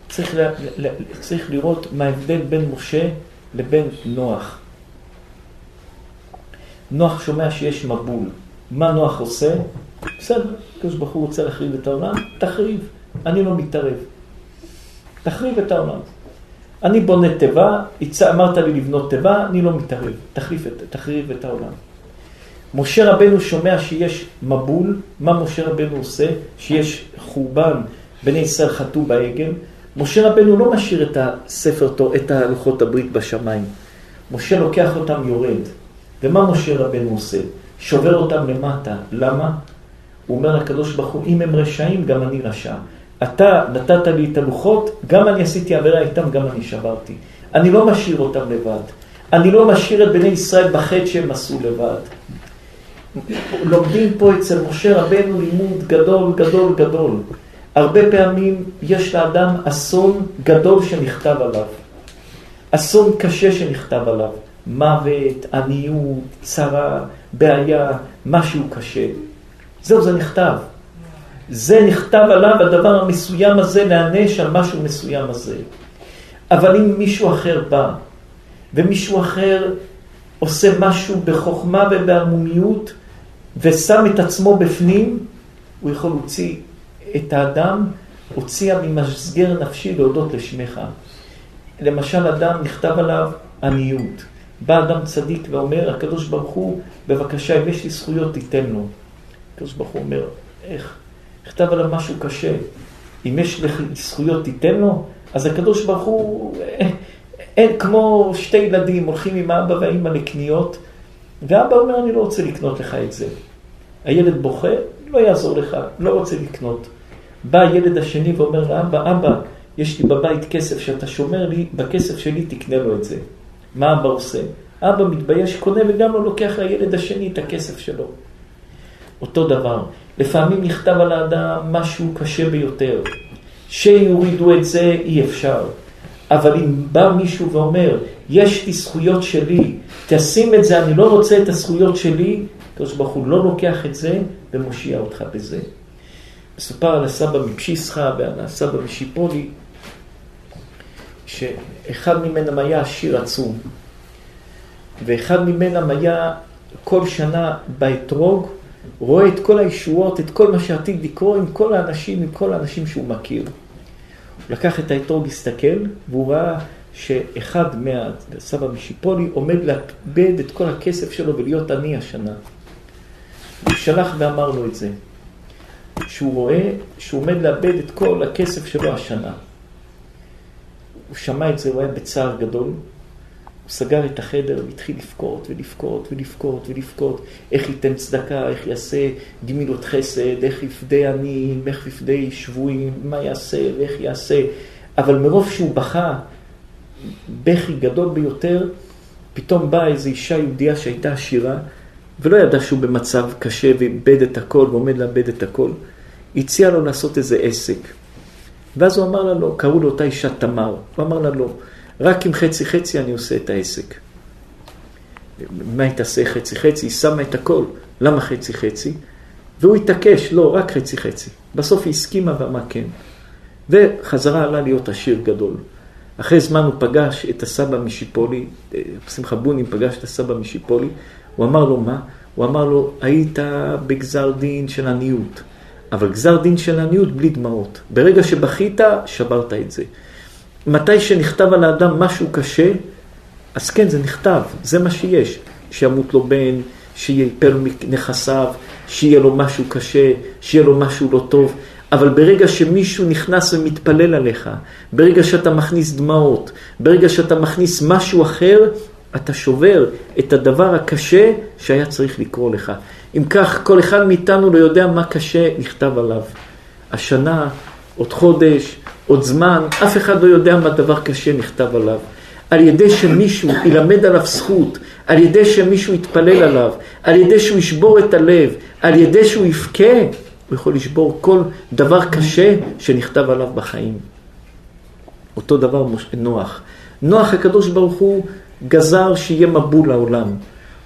צריך, ל, ל, צריך לראות מה ההבדל בין משה לבין נוח. נוח שומע שיש מבול. מה נוח עושה? בסדר, הקדוש ברוך הוא רוצה להחריב את העולם, תחריב, אני לא מתערב. תחריב את העולם. אני בונה תיבה, אמרת לי לבנות תיבה, אני לא מתערב, תחריב את, תחריב את העולם. משה רבנו שומע שיש מבול, מה משה רבנו עושה? שיש חורבן, בני ישראל חטאו בעגל. משה רבנו לא משאיר את הספר, את הלוחות הברית בשמיים. משה לוקח אותם יורד. ומה משה רבנו עושה? שובר אותם למטה. למה? הוא אומר לקדוש ברוך הוא, אם הם רשעים, גם אני רשע. אתה נתת לי את הלוחות, גם אני עשיתי עבירה איתם, גם אני שברתי. אני לא משאיר אותם לבד. אני לא משאיר את בני ישראל בחטא שהם עשו לבד. לומדים פה אצל משה רבנו לימוד גדול, גדול, גדול. הרבה פעמים יש לאדם אסון גדול שנכתב עליו. אסון קשה שנכתב עליו. מוות, עניות, צרה, בעיה, משהו קשה. זהו, זה נכתב. זה נכתב עליו, הדבר המסוים הזה, להענש על משהו מסוים הזה. אבל אם מישהו אחר בא, ומישהו אחר עושה משהו בחוכמה ובערמומיות, ושם את עצמו בפנים, הוא יכול להוציא את האדם, הוציאה ממסגר נפשי להודות לשמך. למשל, אדם נכתב עליו עניות. בא אדם צדיק ואומר, הקדוש ברוך הוא, בבקשה, אם יש לי זכויות, תיתן לו. הקדוש ברוך הוא אומר, איך? נכתב עליו משהו קשה. אם יש זכויות תיתן לו, אז הקדוש ברוך הוא, אין כמו שתי ילדים הולכים עם האבא והאימא לקניות, ואבא אומר אני לא רוצה לקנות לך את זה. הילד בוכה, לא יעזור לך, לא רוצה לקנות. בא הילד השני ואומר לאבא, אבא, יש לי בבית כסף שאתה שומר לי, בכסף שלי תקנה לו את זה. מה אבא עושה? אבא מתבייש, קונה וגם לא לוקח לילד השני את הכסף שלו. אותו דבר, לפעמים נכתב על האדם משהו קשה ביותר. שיורידו את זה אי אפשר. אבל אם בא מישהו ואומר, יש לי זכויות שלי, תשים את זה, אני לא רוצה את הזכויות שלי, הקדוש ברוך הוא לא לוקח את זה ומושיע אותך בזה. מסופר על הסבא מפשיסחה ועל הסבא משיפולי, שאחד ממנם היה עשיר עצום, ואחד ממנם היה כל שנה באתרוג, רואה את כל הישועות, את כל מה שעתיד לקרוא עם כל האנשים, עם כל האנשים שהוא מכיר. הוא לקח את האתרוג, הסתכל, והוא ראה שאחד מהסבא משיפולי עומד לאבד את כל הכסף שלו ולהיות עני השנה. הוא שלח ואמר לו את זה, שהוא רואה שהוא עומד לאבד את כל הכסף שלו השנה. הוא שמע את זה, הוא היה בצער גדול, הוא סגר את החדר והתחיל לבכות ולבכות ולבכות ולבכות איך ייתן צדקה, איך יעשה גמילות חסד, איך יפדה עניים, איך יפדה שבויים, מה יעשה ואיך יעשה. אבל מרוב שהוא בכה, בכי גדול ביותר, פתאום באה איזו אישה יהודייה שהייתה עשירה, ולא ידע שהוא במצב קשה ואיבד את הכל ועומד לאבד את הכל. הציע לו לעשות איזה עסק. ואז הוא אמר לה לא, קראו לאותה אישה תמר. הוא אמר לה לא. רק עם חצי חצי אני עושה את העסק. מה היא תעשה חצי חצי? היא שמה את הכל. למה חצי חצי? והוא התעקש, לא, רק חצי חצי. בסוף היא הסכימה ואמרה כן. וחזרה עלה להיות עשיר גדול. אחרי זמן הוא פגש את הסבא משיפולי, שמחה בונים פגש את הסבא משיפולי, הוא אמר לו מה? הוא אמר לו, היית בגזר דין של עניות, אבל גזר דין של עניות בלי דמעות. ברגע שבכית, שברת את זה. מתי שנכתב על האדם משהו קשה, אז כן, זה נכתב, זה מה שיש. שימות לו בן, שיפל נכסיו, שיהיה לו משהו קשה, שיהיה לו משהו לא טוב. אבל ברגע שמישהו נכנס ומתפלל עליך, ברגע שאתה מכניס דמעות, ברגע שאתה מכניס משהו אחר, אתה שובר את הדבר הקשה שהיה צריך לקרוא לך. אם כך, כל אחד מאיתנו לא יודע מה קשה נכתב עליו. השנה, עוד חודש, עוד זמן, אף אחד לא יודע מה דבר קשה נכתב עליו. על ידי שמישהו ילמד עליו זכות, על ידי שמישהו יתפלל עליו, על ידי שהוא ישבור את הלב, על ידי שהוא יבכה, הוא יכול לשבור כל דבר קשה שנכתב עליו בחיים. אותו דבר נוח. נוח הקדוש ברוך הוא גזר שיהיה מבול לעולם.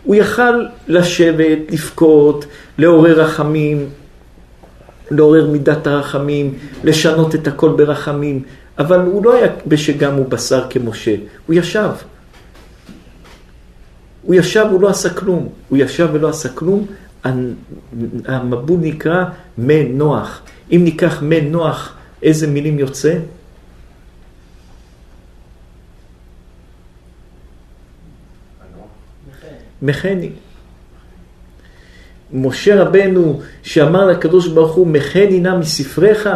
הוא יכל לשבת, לבכות, לעורר רחמים, לעורר מידת הרחמים, לשנות את הכל ברחמים, אבל הוא לא היה בשגם הוא בשר כמשה, הוא ישב. הוא ישב, הוא לא עשה כלום. הוא ישב ולא עשה כלום. המבול נקרא מנוח. אם ניקח מנוח, איזה מילים יוצא? מחני. משה רבנו שאמר לקדוש ברוך הוא, מחני נא מספריך,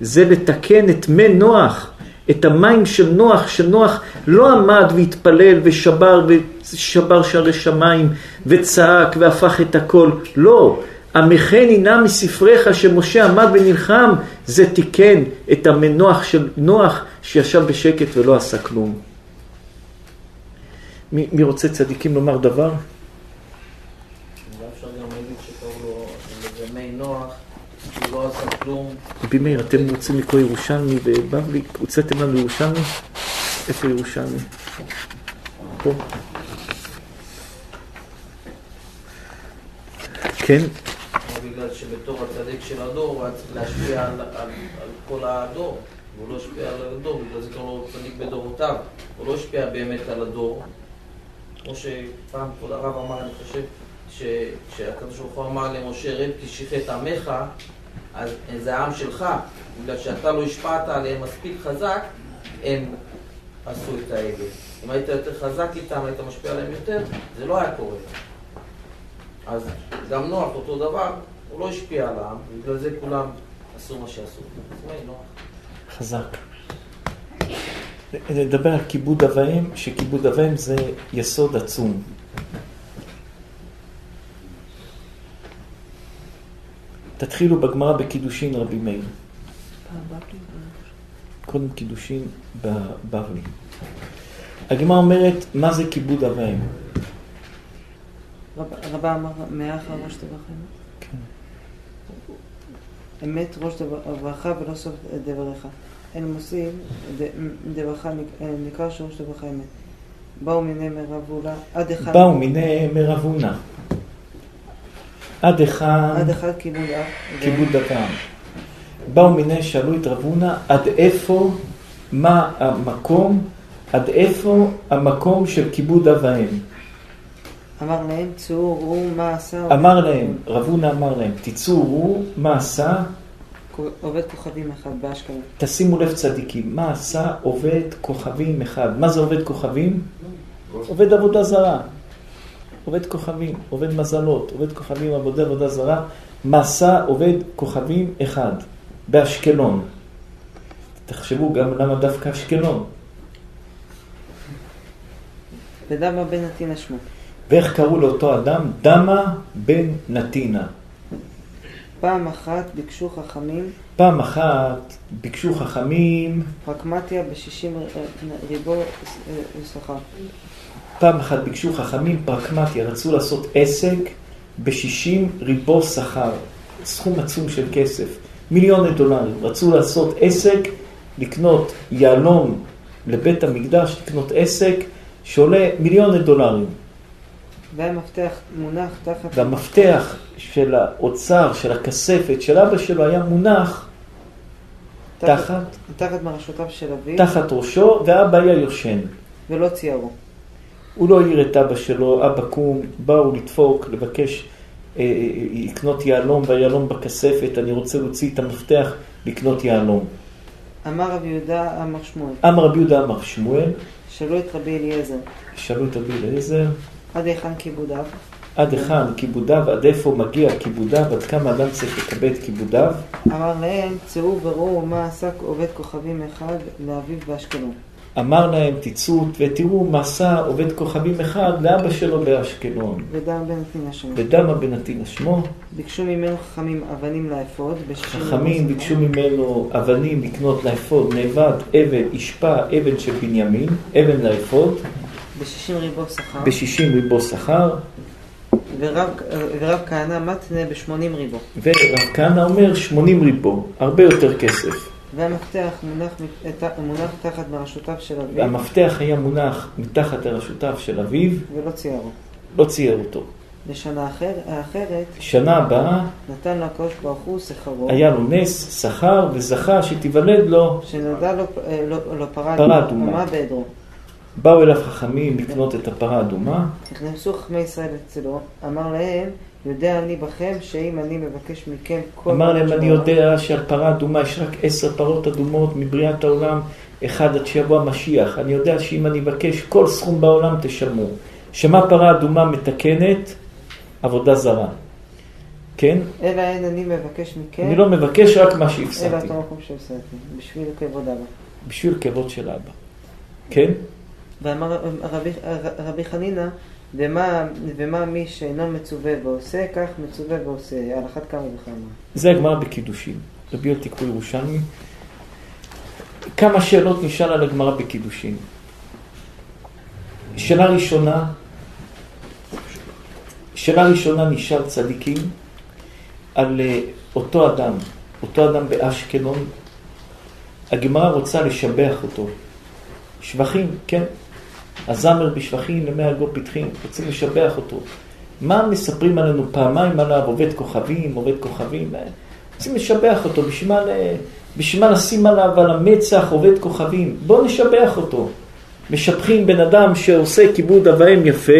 זה לתקן את מי נוח, את המים של נוח, שנוח לא עמד והתפלל ושבר ושבר שערי שמיים וצעק והפך את הכל, לא. המחני נא מספריך שמשה עמד ונלחם, זה תיקן את המנוח של נוח שישב בשקט ולא עשה כלום. מי, מי רוצה צדיקים לומר דבר? רבי מאיר, אתם רוצים לקרוא ירושלמי ובבלי? הוצאתם לנו ירושלמי? איפה ירושלמי? פה. כן? בגלל שבתור הצדיק של הדור הוא היה צריך להשפיע על, על, על כל הדור, והוא לא השפיע על הדור, בגלל זה קוראים לו צדיק בדורותיו, הוא לא השפיע באמת על הדור. כמו שפעם כבוד הרב אמר, אני חושב, שהקדוש ברוך הוא אמר למשה, רב כי שיחת עמך, אז זה העם שלך, בגלל שאתה לא השפעת עליהם מספיק חזק, הם עשו את העגל. אם היית יותר חזק איתם, היית משפיע עליהם יותר, זה לא היה קורה. אז גם נוח אותו דבר, הוא לא השפיע על העם, בגלל זה כולם אסור מה לא. חזק. נדבר על כיבוד אב ואם, שכיבוד אב ואם זה יסוד עצום. תתחילו בגמרא בקידושין רבי מאיר. קודם קידושין בבבלי. הגמרא אומרת, מה זה כיבוד אב ואם? רב- רבה אמר, מאחר ראש דבריכם. כן. אמת ראש דברך ולא סוף דבריך. אין מוסיף דברך נק- נקרא שראש דברך אמת. באו מיני מרבולה עד אחד באו מיני מרבונה. עד היכן עד אחד כיבוד אב. כיבוד אברהם. באו מיני שאלו את רבונה עד איפה, מה המקום, עד איפה המקום של כיבוד אב ואם. אמר להם צאו ראו מה עשה אמר להם, רבונה אמר להם, תצאו ראו מה עשה, עובד כוכבים אחד באשקלון. תשימו לב צדיקים, מה עשה עובד כוכבים אחד. מה זה עובד כוכבים? עובד עבודה זרה. עובד כוכבים, עובד מזלות, עובד כוכבים, עבודה עבודה זרה. מסע עובד כוכבים אחד, באשקלון. תחשבו גם למה דווקא אשקלון. ודמה בן נתינה שמו. ואיך קראו לאותו אדם? דמה בן נתינה. פעם אחת ביקשו חכמים פעם אחת ביקשו חכמים, פרקמטיה בשישים ריבו אה, שכר. פעם אחת ביקשו חכמים פרקמטיה, רצו לעשות עסק ב-60 ריבו שכר, סכום עצום של כסף, מיליוני דולרים. רצו לעשות עסק, לקנות יהלום לבית המקדש, לקנות עסק שעולה מיליוני דולרים. והמפתח מונח תחת... והמפתח של האוצר, של הכספת, של אבא שלו היה מונח תחת, תחת מרשותיו של אביו, תחת ראשו, ואבא היה יושן. ולא ציירו. הוא לא העיר את אבא שלו, אבא קום, באו לדפוק, לבקש אה, אה, לקנות יהלום, והיהלום בכספת, אני רוצה להוציא את המפתח לקנות יהלום. אמר רבי יהודה אמר שמואל, אמר רבי יהודה אמר שמואל, שאלו את רבי אליעזר, שאלו את רבי אליעזר, עד היכן כיבודיו? עד היכן כיבודיו, עד איפה מגיע כיבודיו, עד כמה אדם צריך לקבל את כיבודיו. אמר להם, צאו וראו מה עסק עובד כוכבים אחד לאביו באשקלון. אמר להם, תצאו ותראו מה עשה עובד כוכבים אחד לאבא שלו באשקלון. ודם בן נתינה שמו. בדמה בן נתינה שמו, ביקשו ממנו חכמים אבנים לאפוד, בשישים חכמים ביקשו ממנו אבנים לקנות לאפוד, נאבד, אבן, אשפה, אבן של בנימין, אבן לאפוד, בשישים ריבו שכר, ב-60 ריבו שכר, ורב, ורב כהנא מתנה בשמונים ריבו. ורב כהנא אומר 80 ריבו, הרבה יותר כסף. והמפתח מונח, מונח תחת מרשותיו של אביו, והמפתח היה מונח מתחת לרשותיו של אביו, ולא ציירו. לא צייר אותו. בשנה אחר, האחרת שנה הבאה נתן לו הקדוש ברוך הוא שכרו, היה לו נס, שכר, וזכה שתיוולד לו. שנולדה לו, אה, לו, לו פרה פרה אדומה. בעדרו. באו אליו חכמים לקנות את הפרה האדומה, נכנסו חכמי ישראל אצלו, אמר להם, יודע אני בכם שאם אני מבקש מכם כל... אמר להם, אני יודע שעל פרה אדומה יש רק עשר פרות אדומות מבריאת העולם, אחד עד שיבוא המשיח. אני יודע שאם אני אבקש כל סכום בעולם תשלמו. שמה פרה אדומה מתקנת? עבודה זרה. כן? אלא אין אני מבקש מכם, אני לא מבקש רק מה אלא שהפסדתי. את המקום שהפסדתי, בשביל כבוד אבא. בשביל כבוד של אבא. כן? ואמר רבי, רבי חנינא, ומה, ומה מי שאינו מצווה ועושה, כך מצווה ועושה, על אחת כמה וכמה. זה הגמרא בקידושין. רבי יואל תיקחו ירושלמי. כמה שאלות נשאל על הגמרא בקידושין. שאלה ראשונה, שאלה ראשונה נשאל צדיקים על אה, אותו אדם, אותו אדם באשקלון. הגמרא רוצה לשבח אותו. שבחים, כן. הזמר בשבחים למי הגו פתחים, רוצים לשבח אותו. מה מספרים עלינו פעמיים עליו, עובד כוכבים, עובד כוכבים, אה, רוצים לשבח אותו, בשביל מה, לשים עליו על המצח עובד כוכבים? בואו נשבח אותו. משבחים בן אדם שעושה כיבוד אב ואם יפה,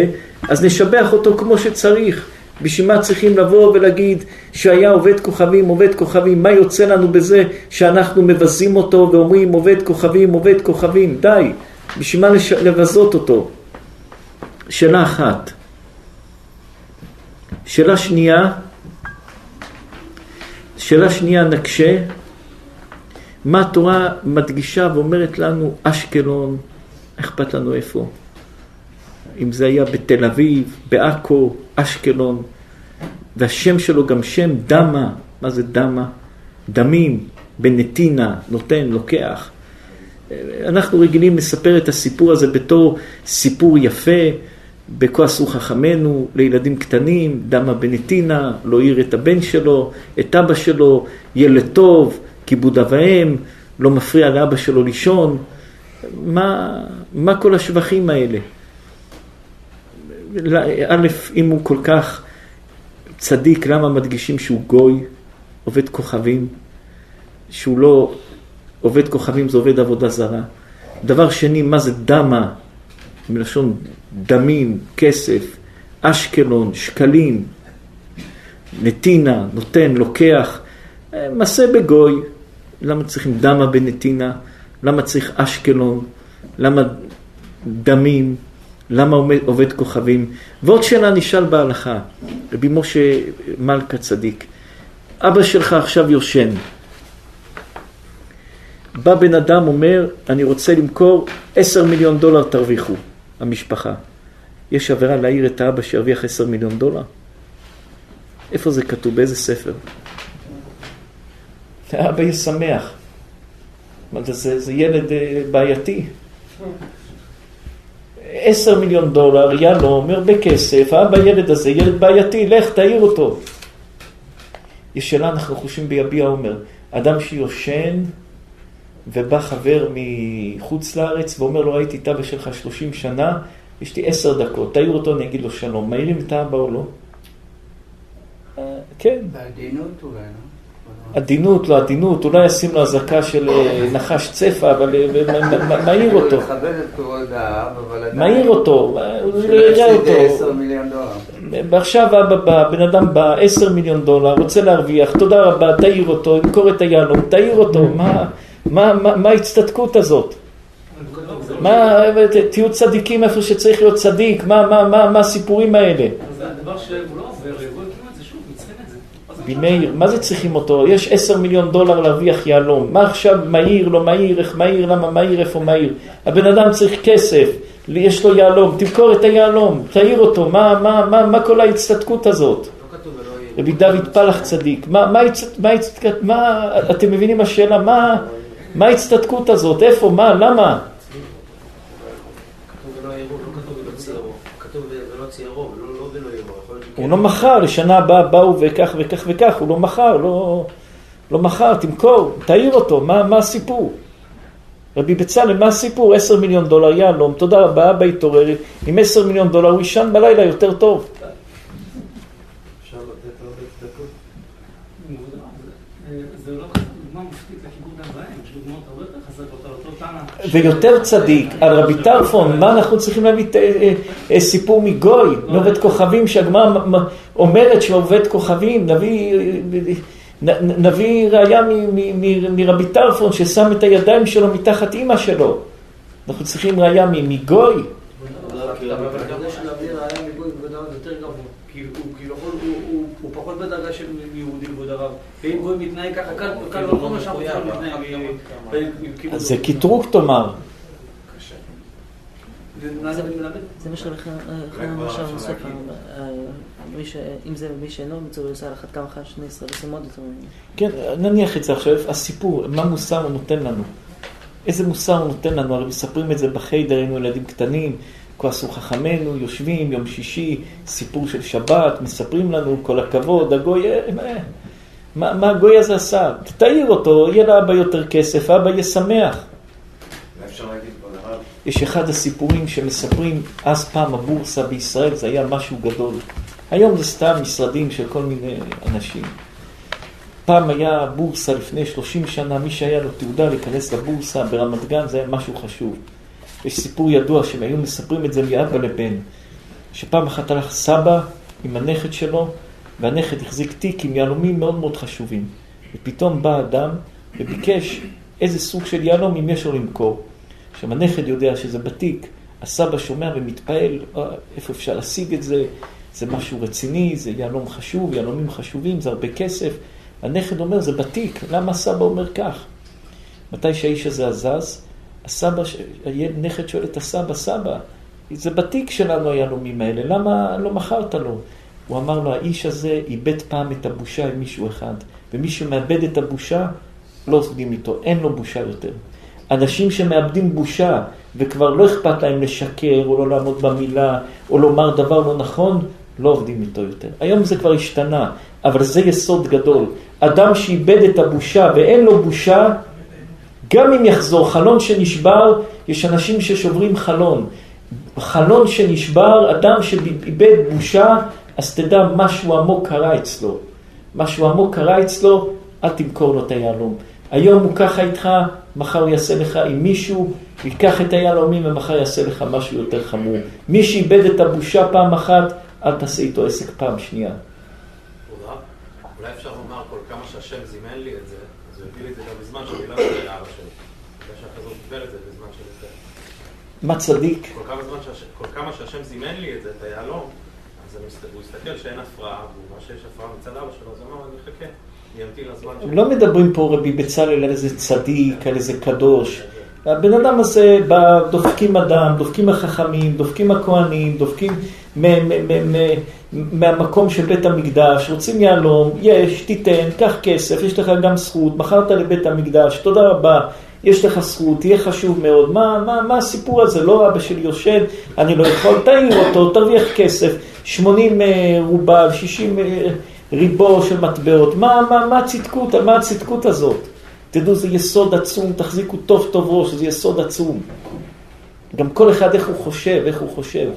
אז נשבח אותו כמו שצריך. בשביל מה צריכים לבוא ולהגיד שהיה עובד כוכבים, עובד כוכבים, מה יוצא לנו בזה שאנחנו מבזים אותו ואומרים עובד כוכבים, עובד כוכבים, די, בשביל מה לש... לבזות אותו? שאלה אחת. שאלה שנייה, שאלה שנייה נקשה, מה התורה מדגישה ואומרת לנו אשקלון, אכפת לנו איפה? אם זה היה בתל אביב, בעכו, אשקלון, והשם שלו גם שם דמה, מה זה דמה? דמים, בנתינה, נותן, לוקח. אנחנו רגילים לספר את הסיפור הזה בתור סיפור יפה, בכועסו חכמינו לילדים קטנים, דמה בנתינה, לא העיר את הבן שלו, את אבא שלו, ילד טוב, כיבוד אב ואם, לא מפריע לאבא שלו לישון. מה, מה כל השבחים האלה? א', אם הוא כל כך צדיק, למה מדגישים שהוא גוי, עובד כוכבים, שהוא לא עובד כוכבים, זה עובד עבודה זרה. דבר שני, מה זה דמה, מלשון דמים, כסף, אשקלון, שקלים, נתינה, נותן, לוקח, מעשה בגוי. למה צריכים דמה בנתינה? למה צריך אשקלון? למה דמים? למה עובד כוכבים? ועוד שאלה נשאל בהלכה, רבי משה מלכה צדיק, אבא שלך עכשיו יושן. בא בן אדם אומר, אני רוצה למכור עשר מיליון דולר תרוויחו, המשפחה. יש עבירה להעיר את האבא שירוויח עשר מיליון דולר? איפה זה כתוב? באיזה ספר? האבא יהיה שמח. זה, זה ילד אה, בעייתי. עשר מיליון דולר, יהלום, הרבה כסף, האבא ילד הזה, ילד בעייתי, לך תעיר אותו. יש שאלה, אנחנו חושבים ביביע עומר, אדם שיושן ובא חבר מחוץ לארץ ואומר לו, ראיתי את אבא שלך שלושים שנה, יש לי עשר דקות, תעיר אותו, אני אגיד לו שלום. מעירים את האבא או לא? אה, כן. בעדינות אולי, לא? עדינות, לא עדינות, אולי ישים לו אזעקה של אה, נחש צפה, אבל אה, מעיר אותו. מעיר אותו, הוא יראה אותו. ועכשיו בן אדם בא, עשר מיליון דולר, רוצה להרוויח, תודה רבה, תעיר אותו, ימכור את היהלום, תעיר אותו, מה ההצטדקות הזאת? מה, תהיו צדיקים איפה שצריך להיות צדיק, מה הסיפורים האלה? זה הדבר שהוא לא עובר, בימי, מה זה צריכים אותו? יש עשר מיליון דולר להרוויח יהלום. מה עכשיו מהיר, לא מהיר, איך מהיר, למה מהיר, איפה מהיר? הבן אדם צריך כסף, יש לו יהלום, תמכור את היהלום, תעיר אותו, מה, מה, מה, מה כל ההצטדקות הזאת? רבי דוד פלח צדיק, מה, מה, מה, מה, אתם מבינים השאלה, מה, מה ההצטדקות הזאת, איפה, מה, למה? הוא לא מכר, לשנה הבאה באו וכך וכך וכך, הוא לא מכר, לא, לא מכר, תמכור, תעיר אותו, מה, מה הסיפור? רבי בצלאל, מה הסיפור? עשר מיליון דולר יהלום, תודה רבה, אבא התעורר, עם עשר מיליון דולר הוא יישן בלילה יותר טוב. ויותר צדיק, על רבי טרפון, מה אנחנו צריכים להביא אה, אה, סיפור מגוי, מעובד כוכבים, שהגמרא אומרת שהוא עובד כוכבים, נביא, נביא ראיה מרבי טרפון ששם את הידיים שלו מתחת אימא שלו. אנחנו צריכים ראיה מגוי. הוא פחות בדרגה של יהודי כבוד הרב. ואם גוי מתנהג ככה, כאן לא כל מה שאנחנו צריכים להתנהג. אז זה קטרוג תאמר. זה מה שלכם עכשיו בסוף, אם זה מי שאינו מצווה עושה על אחת כמה אחת שני ישראל, זה מאוד יותר מעניין. כן, נניח את זה עכשיו, הסיפור, מה מוסר הוא נותן לנו? איזה מוסר הוא נותן לנו? הרי מספרים את זה בחיידר, היינו ילדים קטנים, כועסו חכמינו, יושבים, יום שישי, סיפור של שבת, מספרים לנו, כל הכבוד, הגוי, אה, אה, מה, מה הגוי הזה עשה? תעיר אותו, יהיה לאבא יותר כסף, אבא יהיה שמח. יש אחד הסיפורים שמספרים, אז פעם הבורסה בישראל זה היה משהו גדול. היום זה סתם משרדים של כל מיני אנשים. פעם היה בורסה לפני 30 שנה, מי שהיה לו תעודה להיכנס לבורסה ברמת גן זה היה משהו חשוב. יש סיפור ידוע שהם היו מספרים את זה מאבא לבן, שפעם אחת הלך סבא עם הנכד שלו, והנכד החזיק תיק עם יהלומים מאוד מאוד חשובים. ופתאום בא אדם וביקש איזה סוג של יהלום יש לו למכור. עכשיו הנכד יודע שזה בתיק, הסבא שומע ומתפעל, אה, איפה אפשר להשיג את זה, זה משהו רציני, זה יהלום חשוב, יהלומים חשובים, זה הרבה כסף. הנכד אומר, זה בתיק, למה הסבא אומר כך? מתי שהאיש הזה עזז, הסבא, הנכד שואל את הסבא, סבא, זה בתיק שלנו היהלומים האלה, למה לא מכרת לו? הוא אמר לו, האיש הזה איבד פעם את הבושה עם מישהו אחד, ומי שמאבד את הבושה, לא עובדים איתו, אין לו בושה יותר. אנשים שמאבדים בושה וכבר לא אכפת להם לשקר או לא לעמוד במילה או לומר דבר לא נכון, לא עובדים איתו יותר. היום זה כבר השתנה, אבל זה יסוד גדול. אדם שאיבד את הבושה ואין לו בושה, גם אם יחזור חלון שנשבר, יש אנשים ששוברים חלון. חלון שנשבר, אדם שאיבד בושה, אז תדע משהו עמוק קרה אצלו. משהו עמוק קרה אצלו, אל תמכור לו את היהלום. היום הוא ככה איתך, מחר הוא יעשה לך עם מישהו, ייקח את היהלומים ומחר יעשה לך משהו יותר חמור. מי שאיבד את הבושה פעם אחת, אל תעשה איתו עסק פעם שנייה. אולי אפשר לומר כל כמה שהשם זימן לי את זה, אז הוא הביא לי את זה גם בזמן שאני יודע לאבא שלי. בגלל שאחרי זה קיבל את זה בזמן של זה. מה צדיק? כל כמה, שהשם זימן לי את זה, את היהלום, הוא הסתכל שאין הפרעה, והוא רואה שיש הפרעה מצד אבא שלו, אז הוא אמר, אני אחכה. לא מדברים פה רבי בצלאל על איזה צדיק, על איזה קדוש. הבן אדם הזה, דופקים אדם, דופקים החכמים, דופקים הכהנים, דופקים מהמקום של בית המקדש, רוצים יהלום, יש, תיתן, קח כסף, יש לך גם זכות, מכרת לבית המקדש, תודה רבה, יש לך זכות, תהיה חשוב מאוד. מה, מה, מה הסיפור הזה? לא אבא שלי יושב, אני לא יכול, תעיר אותו, תרוויח כסף, 80 רובל, 60... ריבו של מטבעות. מה, מה, מה הצדקות? מה הצדקות הזאת? תדעו, זה יסוד עצום, תחזיקו טוב טוב ראש, זה יסוד עצום. גם כל אחד איך הוא חושב, איך הוא חושב.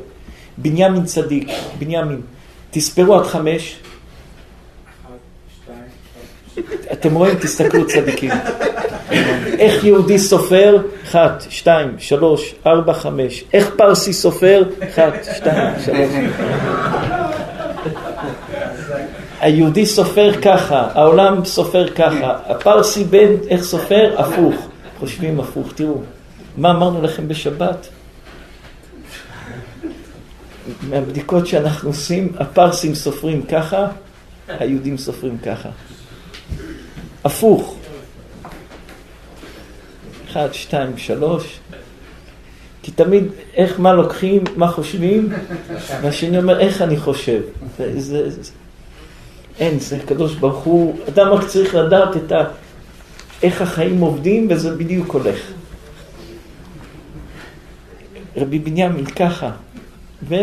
בנימין צדיק, בנימין. תספרו עד חמש. אתם רואים? תסתכלו צדיקים. איך יהודי סופר? אחת, שתיים, שלוש, ארבע, חמש. איך פרסי סופר? אחת, שתיים, שלוש. היהודי סופר ככה, העולם סופר ככה, הפרסי בן, איך סופר? הפוך. חושבים הפוך, תראו, מה אמרנו לכם בשבת? מהבדיקות שאנחנו עושים, הפרסים סופרים ככה, היהודים סופרים ככה. הפוך. אחד, שתיים, שלוש. כי תמיד, איך, מה לוקחים, מה חושבים, והשני אומר, איך אני חושב. זה, זה, אין, זה הקדוש ברוך הוא, אדם רק צריך לדעת את ה... איך החיים עובדים, וזה בדיוק הולך. רבי בנימין ככה, ו...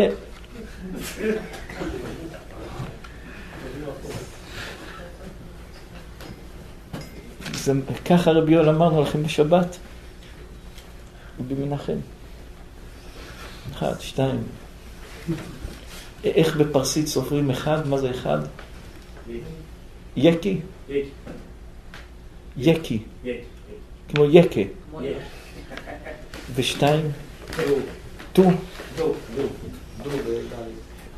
זה, ככה רבי יואל אמרנו לכם בשבת, רבי מנחם. אחד, שתיים. איך בפרסית סופרים אחד? מה זה אחד? יקי? יקי. כמו יקה. ושתיים? טו.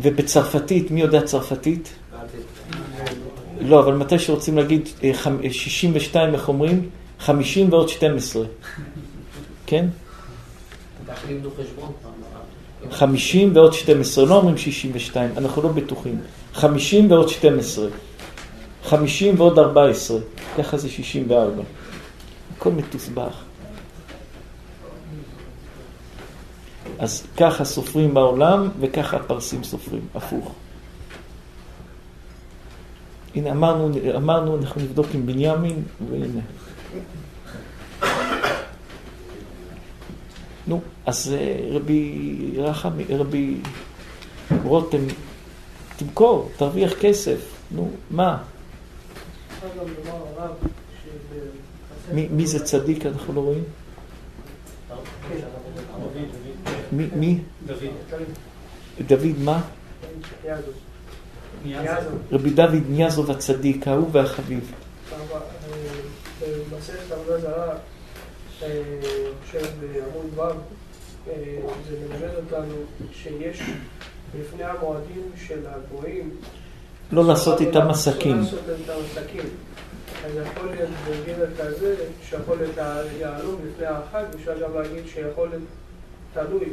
ובצרפתית, מי יודע צרפתית? לא, אבל מתי שרוצים להגיד 62, איך אומרים? 50 ועוד 12. כן? 50 ועוד 12, לא אומרים 62, אנחנו לא בטוחים. 50 ועוד 12, 50 ועוד 14, ככה זה 64. הכל מתוסבך. אז ככה סופרים בעולם וככה הפרסים סופרים, הפוך. הנה אמרנו, אמרנו, אנחנו נבדוק עם בנימין, והנה. נו, אז אה, רבי רחם, רבי רותם תמכור, תרוויח כסף, נו, מה? מי, זה צדיק אנחנו לא רואים? מי? מי? דוד מה? רבי דוד ניאזוב הצדיק, האהוב והחביב. במסכת עבודה זרה, חושב בעמוד ו', זה מלמד אותנו שיש לפני המועדים של הגויים. לא לעשות איתם עסקים. לא לעשות איתם עסקים. אז יכול להיות בגדר כזה, שיכול להיות היהלום לפני החג, אפשר גם להגיד שיכול להיות תלוי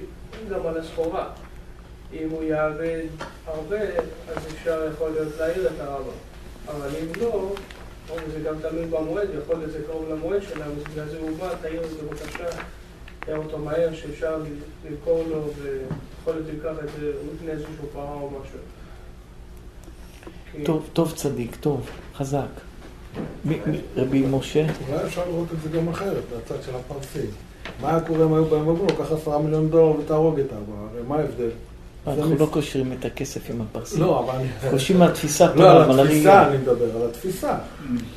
גם על הסחורה. אם הוא יאבד הרבה, אז אפשר יכול להיות להעיר את הרבה. אבל אם לא, זה גם תלוי במועד, יכול להיות זה קרוב למועד שלה, ובגלל זה הוא בא, תעיר את זה בבקשה, תעיר אותו מהר, שאפשר למכור לו, ויכול להיות ייקח את זה לפני איזשהו פרה או משהו. טוב, טוב צדיק, טוב, חזק. רבי משה? אולי אפשר לראות את זה גם אחרת, מהצד של הפרסי. מה היה קורה אם היו באים ואומרים לו, קח עשרה מיליון דולר ותהרוג את אבא, הרי מה ההבדל? אנחנו לא קושרים את הכסף עם הפרסים. לא, אבל אני... קושרים מהתפיסה לא, על אבל התפיסה אני מדבר, על התפיסה.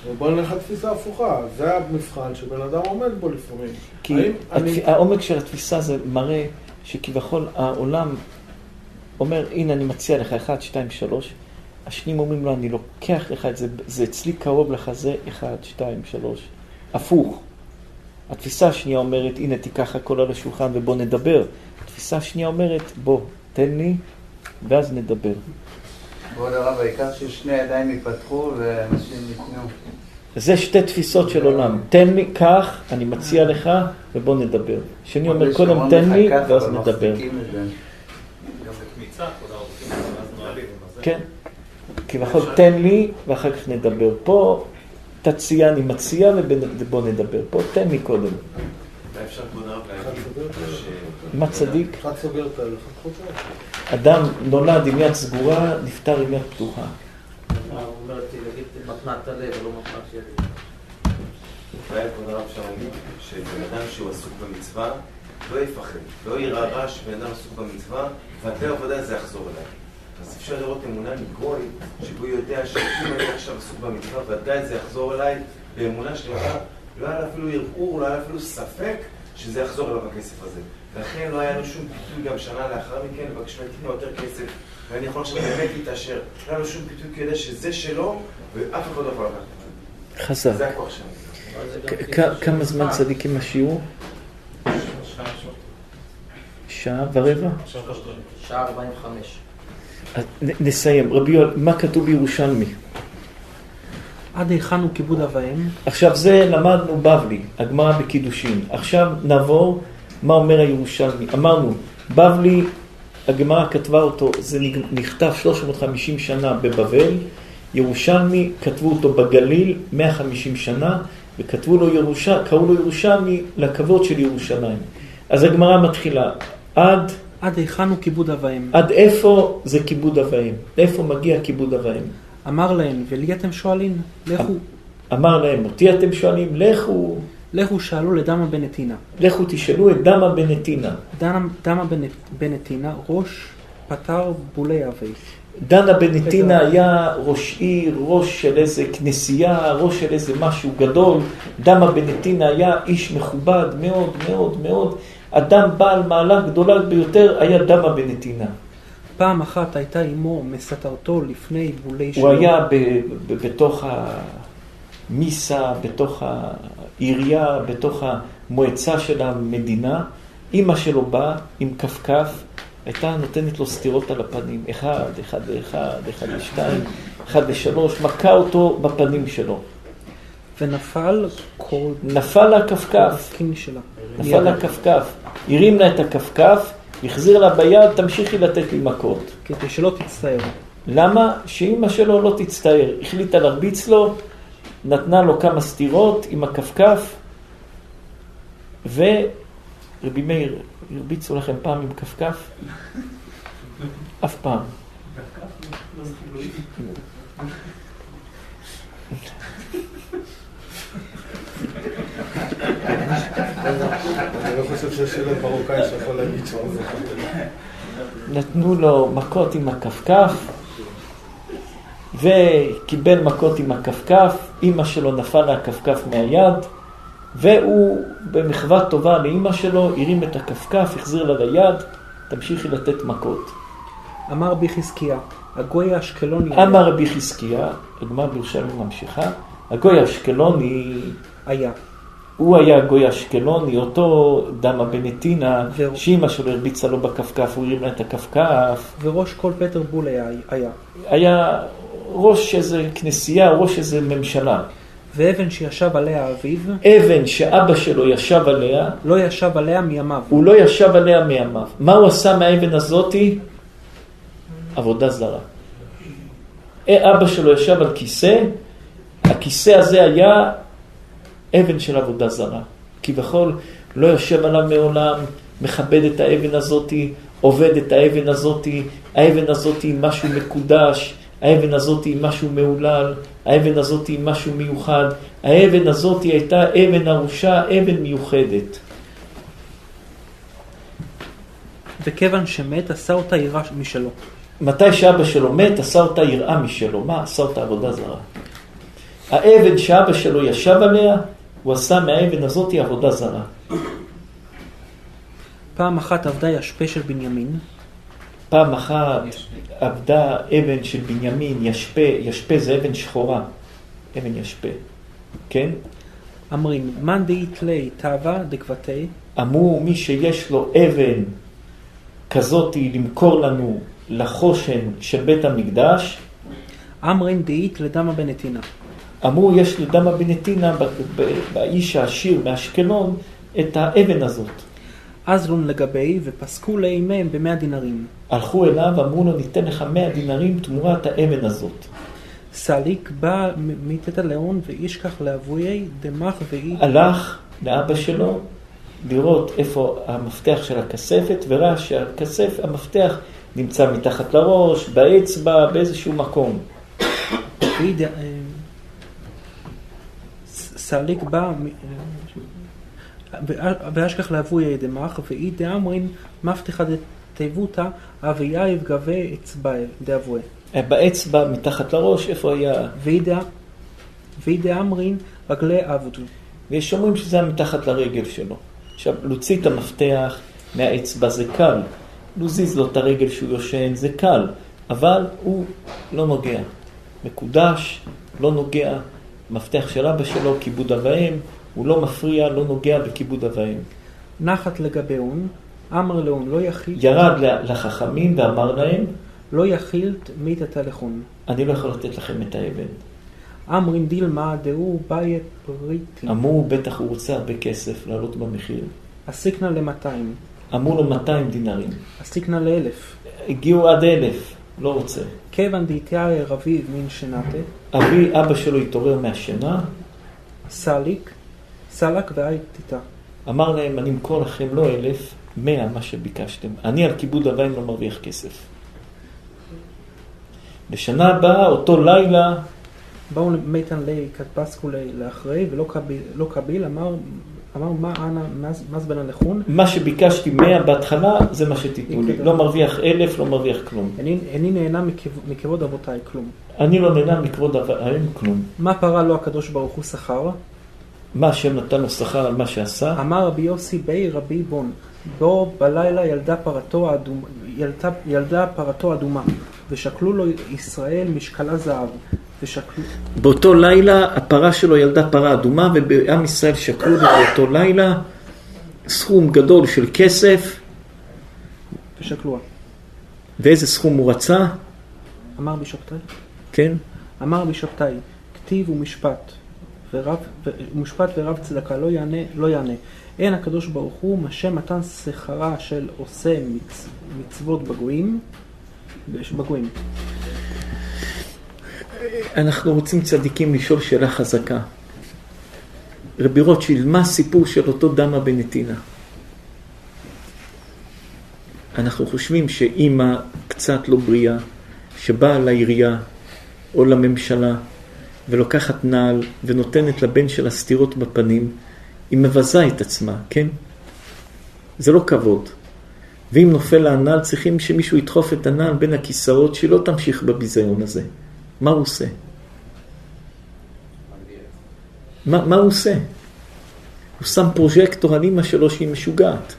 אבל בוא נלך לתפיסה הפוכה. זה המבחן שבן אדם עומד בו לפעמים. כי אני-. העומק של התפיסה זה מראה שכביכול העולם אומר, הנה אני מציע לך 1, 2, 3, השניים אומרים לו, אני לוקח לך את זה, זה אצלי קרוב לך, זה 1, 2, 3, הפוך. התפיסה השנייה אומרת, הנה תיקח הכל על השולחן ובוא נדבר. התפיסה השנייה אומרת, בוא, תן לי, ואז נדבר. כבוד הרב, העיקר ששני ידיים ייפתחו ואנשים ייתנו. זה שתי תפיסות של עולם. תן לי, קח, אני מציע לך, ובוא נדבר. שני אומר, קודם תן לי, ואז נדבר. כן. כביכול תן לי, ואחר כך נדבר. פה תציע, אני מציע, ובוא נדבר. פה תן לי קודם. אולי אפשר כבוד הרב להגיד ש... מה צדיק? אדם נולד עם יד סגורה, נפטר עם יד פתוחה. כבוד הרב להגיד שבן אדם שהוא עסוק במצווה, לא יפחד, לא יירא רע שבן אדם עסוק במצווה, ודאי וודאי זה יחזור אליי. אז אפשר לראות אמונה מגוי, שבו יודע שאם אני עכשיו עסוק במצווה, ודאי זה יחזור אליי באמונה שלמה. לא היה לו אפילו ערעור, לא היה לו אפילו ספק שזה יחזור אליו הכסף הזה. לכן לא היה לו שום פיתוי גם שנה לאחר מכן, לבקש ממני תיתנו יותר כסף, ואני יכול עכשיו באמת להתעשר. לא היה לו שום פיתוי יודע שזה שלו, ואף אחד לא יכול לקחת את זה. חזק. זה הכוח שלנו. כמה זמן זמן. צדיק עם השיעור? שעה, ורבע? שעה 45. אז נ- נסיים. רבי יואל, מה כתוב בירושלמי? עד היכן הוא כיבוד אב ואם? עכשיו זה למדנו בבלי, הגמרא בקידושין. עכשיו נעבור, מה אומר הירושלמי. אמרנו, בבלי, הגמרא כתבה אותו, זה נכתב 350 שנה בבבל, ירושלמי, כתבו אותו בגליל 150 שנה, וכתבו לו ירושה, קראו לו ירושלמי לכבוד של ירושלים. אז הגמרא מתחילה, עד, עד היכן הוא כיבוד אב ואם? עד איפה זה כיבוד אב ואם? איפה מגיע כיבוד אב ואם? אמר להן, ולי אתם שואלים? לכו, אמר להם, אותי אתם שואלים, לכו, לכו שאלו לדמה בן נתינה. לכו תשאלו את דמה בנתינה. דמה בן- בן נתינה, ראש פטר בולי אבי. דנה בנתינה היה ראש עיר, ראש של איזה כנסייה, ראש של איזה משהו גדול. דמה בנתינה היה איש מכובד מאוד מאוד מאוד. אדם בעל מעלה גדולה ביותר היה דמה בנתינה. פעם אחת הייתה אמו מסתרתו לפני בולי הוא היה בתוך המיסה, בתוך העירייה, בתוך המועצה של המדינה. אימא שלו באה עם כפכף, הייתה נותנת לו סטירות על הפנים. אחד, אחד לאחד, אחד לשתיים, אחד לשלוש, מכה אותו בפנים שלו. ונפל כל נפל לה הכפכף. נפל לה הכפכף. הרים לה את הכפכף, החזיר לה ביד, תמשיכי לתת לי מכות. כדי שלא תצטער. למה? שאימא שלו לא תצטער. החליטה להרביץ לו, נתנה לו כמה סטירות עם הכפכף, ורבי מאיר, הרביצו לכם פעם עם כפכף? אף פעם. אני לא חושב שיש ילד מרוקאי שיכול להגיד שהוא זה. נתנו לו מכות עם הכפכף, וקיבל מכות עם הכפכף, אימא שלו נפל הכפכף מהיד, והוא במחווה טובה לאימא שלו, הרים את הכפכף, החזיר לה ליד, תמשיכי לתת מכות. אמר רבי חזקיה, הגוי האשקלוני אמר רבי חזקיה, הגמרא בירושלים ממשיכה, הגוי האשקלוני, היה. הוא היה הגוי האשקלוני, אותו דמה בנתינה, זהו. שאימא שלו הרביצה לו בכפכף, הוא הרים לה את הכפכף, וראש כל פטר בול היה. היה. היה ראש איזה כנסייה, ראש איזה ממשלה. ואבן שישב עליה אביו, אבן שאבא שלו ישב עליה, לא ישב עליה מימיו. הוא לא ישב עליה מימיו. מה הוא עשה מהאבן הזאתי? עבודה זרה. אה, אבא שלו ישב על כיסא, הכיסא הזה היה אבן של עבודה זרה. כביכול לא יושב עליו מעולם, מכבד את האבן הזאתי, עובד את האבן הזאתי, האבן הזאתי משהו מקודש, האבן הזאתי היא משהו מהולל, האבן הזאתי היא משהו מיוחד, האבן הזאתי הייתה אבן ארושה, אבן מיוחדת. וכיוון שמת, עשה אותה יראה משלו. מתי שאבא שלו מת, עשה אותה יראה משלו. מה עשה אותה עבודה זרה? האבן שאבא שלו ישב עליה, הוא עשה מהאבן הזאתי עבודה זרה. פעם אחת עבדה ישפה של בנימין, פעם אחת עבדה אבן של בנימין, ישפה, ישפה זה אבן שחורה, אבן ישפה, כן? אמרין, מאן דאית לי תאווה דקבתי, אמרו מי שיש לו אבן כזאתי למכור לנו לחושן של בית המקדש, אמרין דאית לדמה בנתינה. אמרו יש לדמה בנתינה, באיש העשיר מאשקלון, את האבן הזאת. אזלון לגבי, ופסקו לאימיהם במאה דינרים. הלכו אליו, אמרו לו ניתן לך מאה דינרים תמורת האבן הזאת. סליק בא מיתת הלאון ואישכח לאבויי דמך ואי הלך לאבא שלו לראות איפה המפתח של הכספת, וראה שהכסף, המפתח נמצא מתחת לראש, באצבע, באיזשהו מקום. אה, סליק בא אה, ואשכח לאבויי דמך ואי דאמרין מפתחה דתיבותא אבייב גבי אצבעי דאבויה. באצבע, מתחת לראש, איפה היה... ואי דאמרין רגלי עבדו. ויש אומרים שזה היה מתחת לרגל שלו. עכשיו, להוציא את המפתח מהאצבע זה קל. להזיז לו את הרגל שהוא יושן זה קל, אבל הוא לא נוגע. מקודש, לא נוגע. מפתח של אבא שלו, כיבוד אב ואם, הוא לא מפריע, לא נוגע בכיבוד אב ואם. נחת לגביהון, אמר לאון לא יכיל, ירד לחכמים ואמר להם, לא יכיל מיתת הלכון. אני לא יכול לתת לכם את האבן. אמרין דילמה דהו באי פריטי. אמרו, בטח הוא רוצה הרבה כסף, לעלות במחיר. אסיקנה למאתיים, אמרו לו 200 דינרים. אסיקנה לאלף. הגיעו עד אלף, לא רוצה. כיוון דהיתיה רביב מן שנתה, אבי, אבא שלו התעורר מהשינה, סליק, סלק ואייתיתה. אמר להם, אני אמכור לכם לא אלף, מאה מה שביקשתם. אני על כיבוד אביים לא מרוויח כסף. בשנה הבאה, אותו לילה, באו מיתן לי כתפסקו לאחרי, ולא קביל, לא קביל אמר, אמר מה אנא, מז בן הלכון, מה שביקשתי מאה בהתחלה, זה מה שתיתנו לי. לא מרוויח אלף, לא מרוויח כלום. איני איני נהנה מכב- מכבוד אבותיי כלום. אני לא נהנה מכבוד אביים כלום. מה פרה לו הקדוש ברוך הוא שכר? מה השם נתן לו שכר על מה שעשה? אמר רבי יוסי בי רבי בון, בו בלילה ילדה פרתו האדומה, ילדה, ילדה פרתו אדומה, ושקלו לו ישראל משקלה זהב, ושקלו, באותו לילה הפרה שלו ילדה פרה אדומה, ובעם ישראל שקלו לו באותו לילה סכום גדול של כסף, ושקלוה. ואיזה סכום הוא רצה? אמר בשבתאי, כן? אמר בשבתאי, כתיב ומשפט, ורב, ומשפט ורב צדקה לא יענה, לא יענה. אין הקדוש ברוך הוא משה מתן שכרה של עושה מצ, מצוות בגויים, בגויים. אנחנו רוצים צדיקים לשאול שאלה חזקה. רבי רוטשילד, מה הסיפור של אותו דמה בנתינה? אנחנו חושבים שאימא קצת לא בריאה, שבאה לעירייה או לממשלה ולוקחת נעל ונותנת לבן שלה סטירות בפנים, היא מבזה את עצמה, כן? זה לא כבוד. ואם נופל לה הנעל, צריכים שמישהו ידחוף את הנעל בין הכיסאות, שהיא לא תמשיך בביזיון הזה. מה הוא עושה? מה, מה הוא עושה? הוא שם פרוז'קטור על אימא שלו שהיא משוגעת.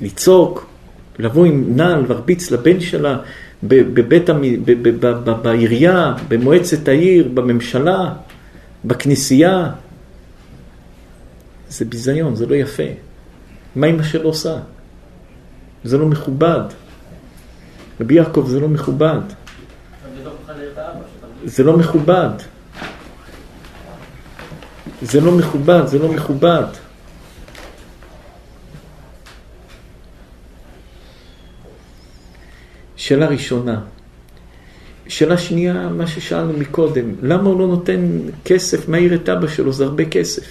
לצעוק, לבוא עם נעל והרביץ לבן שלה בבית, בעירייה, במועצת העיר, בממשלה, בכנסייה. זה ביזיון, זה לא יפה. מה אימא שלו עושה? זה לא מכובד. רבי יעקב, זה לא מכובד. זה לא מכובד. זה לא מכובד, זה לא מכובד. שאלה ראשונה, שאלה שנייה, מה ששאלנו מקודם, למה הוא לא נותן כסף, מעיר את אבא שלו, זה הרבה כסף.